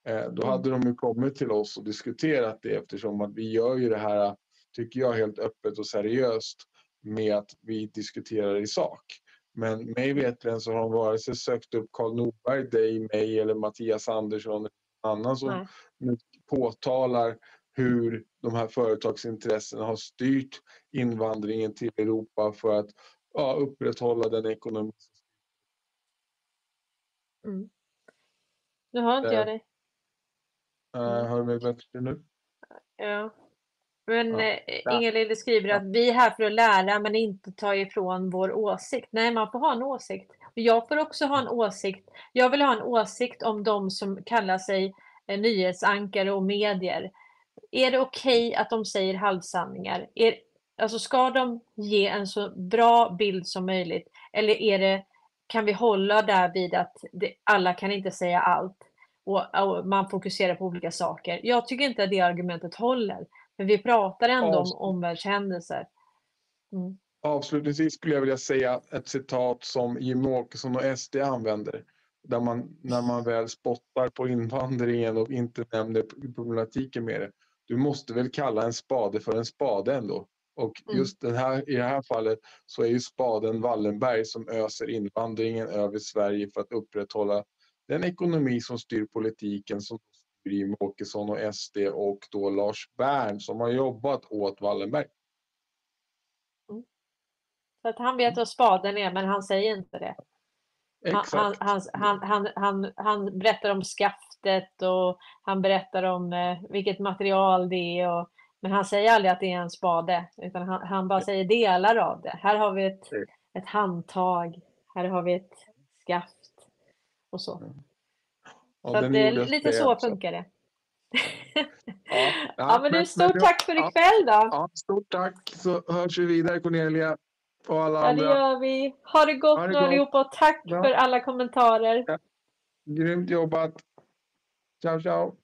Eh, då mm. hade de ju kommit till oss och diskuterat det eftersom att vi gör ju det här, tycker jag, helt öppet och seriöst med att vi diskuterar i sak. Men mig vetligen så har de vare sig sökt upp Karl Norberg, dig, mig eller Mattias Andersson eller någon annan som Nej. påtalar hur de här företagsintressena har styrt invandringen till Europa för att ja, upprätthålla den ekonomi. Mm. Nu hör inte jag dig. Uh, hör du mig bättre nu? Ja. Men ja. eh, Inga-Lill skriver att vi är här för att lära men inte ta ifrån vår åsikt. Nej, man får ha en åsikt. Jag får också ha en åsikt. Jag vill ha en åsikt om de som kallar sig eh, nyhetsankare och medier. Är det okej okay att de säger halvsanningar? Är, alltså ska de ge en så bra bild som möjligt? Eller är det, kan vi hålla där vid att det, alla kan inte säga allt? Och, och, man fokuserar på olika saker. Jag tycker inte att det argumentet håller. Men vi pratar ändå Avs om omvärldshändelser. Mm. Avslutningsvis skulle jag vilja säga ett citat som Jimmie Åkesson och SD använder. Där man, när man väl spottar på invandringen och inte nämner problematiken med det. Du måste väl kalla en spade för en spade ändå. Och mm. just den här, i det här fallet så är ju spaden Wallenberg som öser invandringen över Sverige för att upprätthålla den ekonomi som styr politiken som Jimmie Åkesson och SD och då Lars Bern som har jobbat åt Wallenberg. Mm. Så att han vet vad spaden är men han säger inte det. Han, han, han, han, berättar om skaftet och han berättar om eh, vilket material det är. Och, men han säger aldrig att det är en spade utan han, han bara säger delar av det. Här har vi ett, ett handtag, här har vi ett skaft och så. Mm. Så det, lite så också. funkar det. ja, ja, ja, men, men stort men, tack för ikväll då. Ja, stort tack så hörs vi vidare Cornelia och alla ja, andra. Ja, det gör vi. Ha det gott ha det nu allihopa och tack ja. för alla kommentarer. Ja. Grymt jobbat. Ciao, ciao.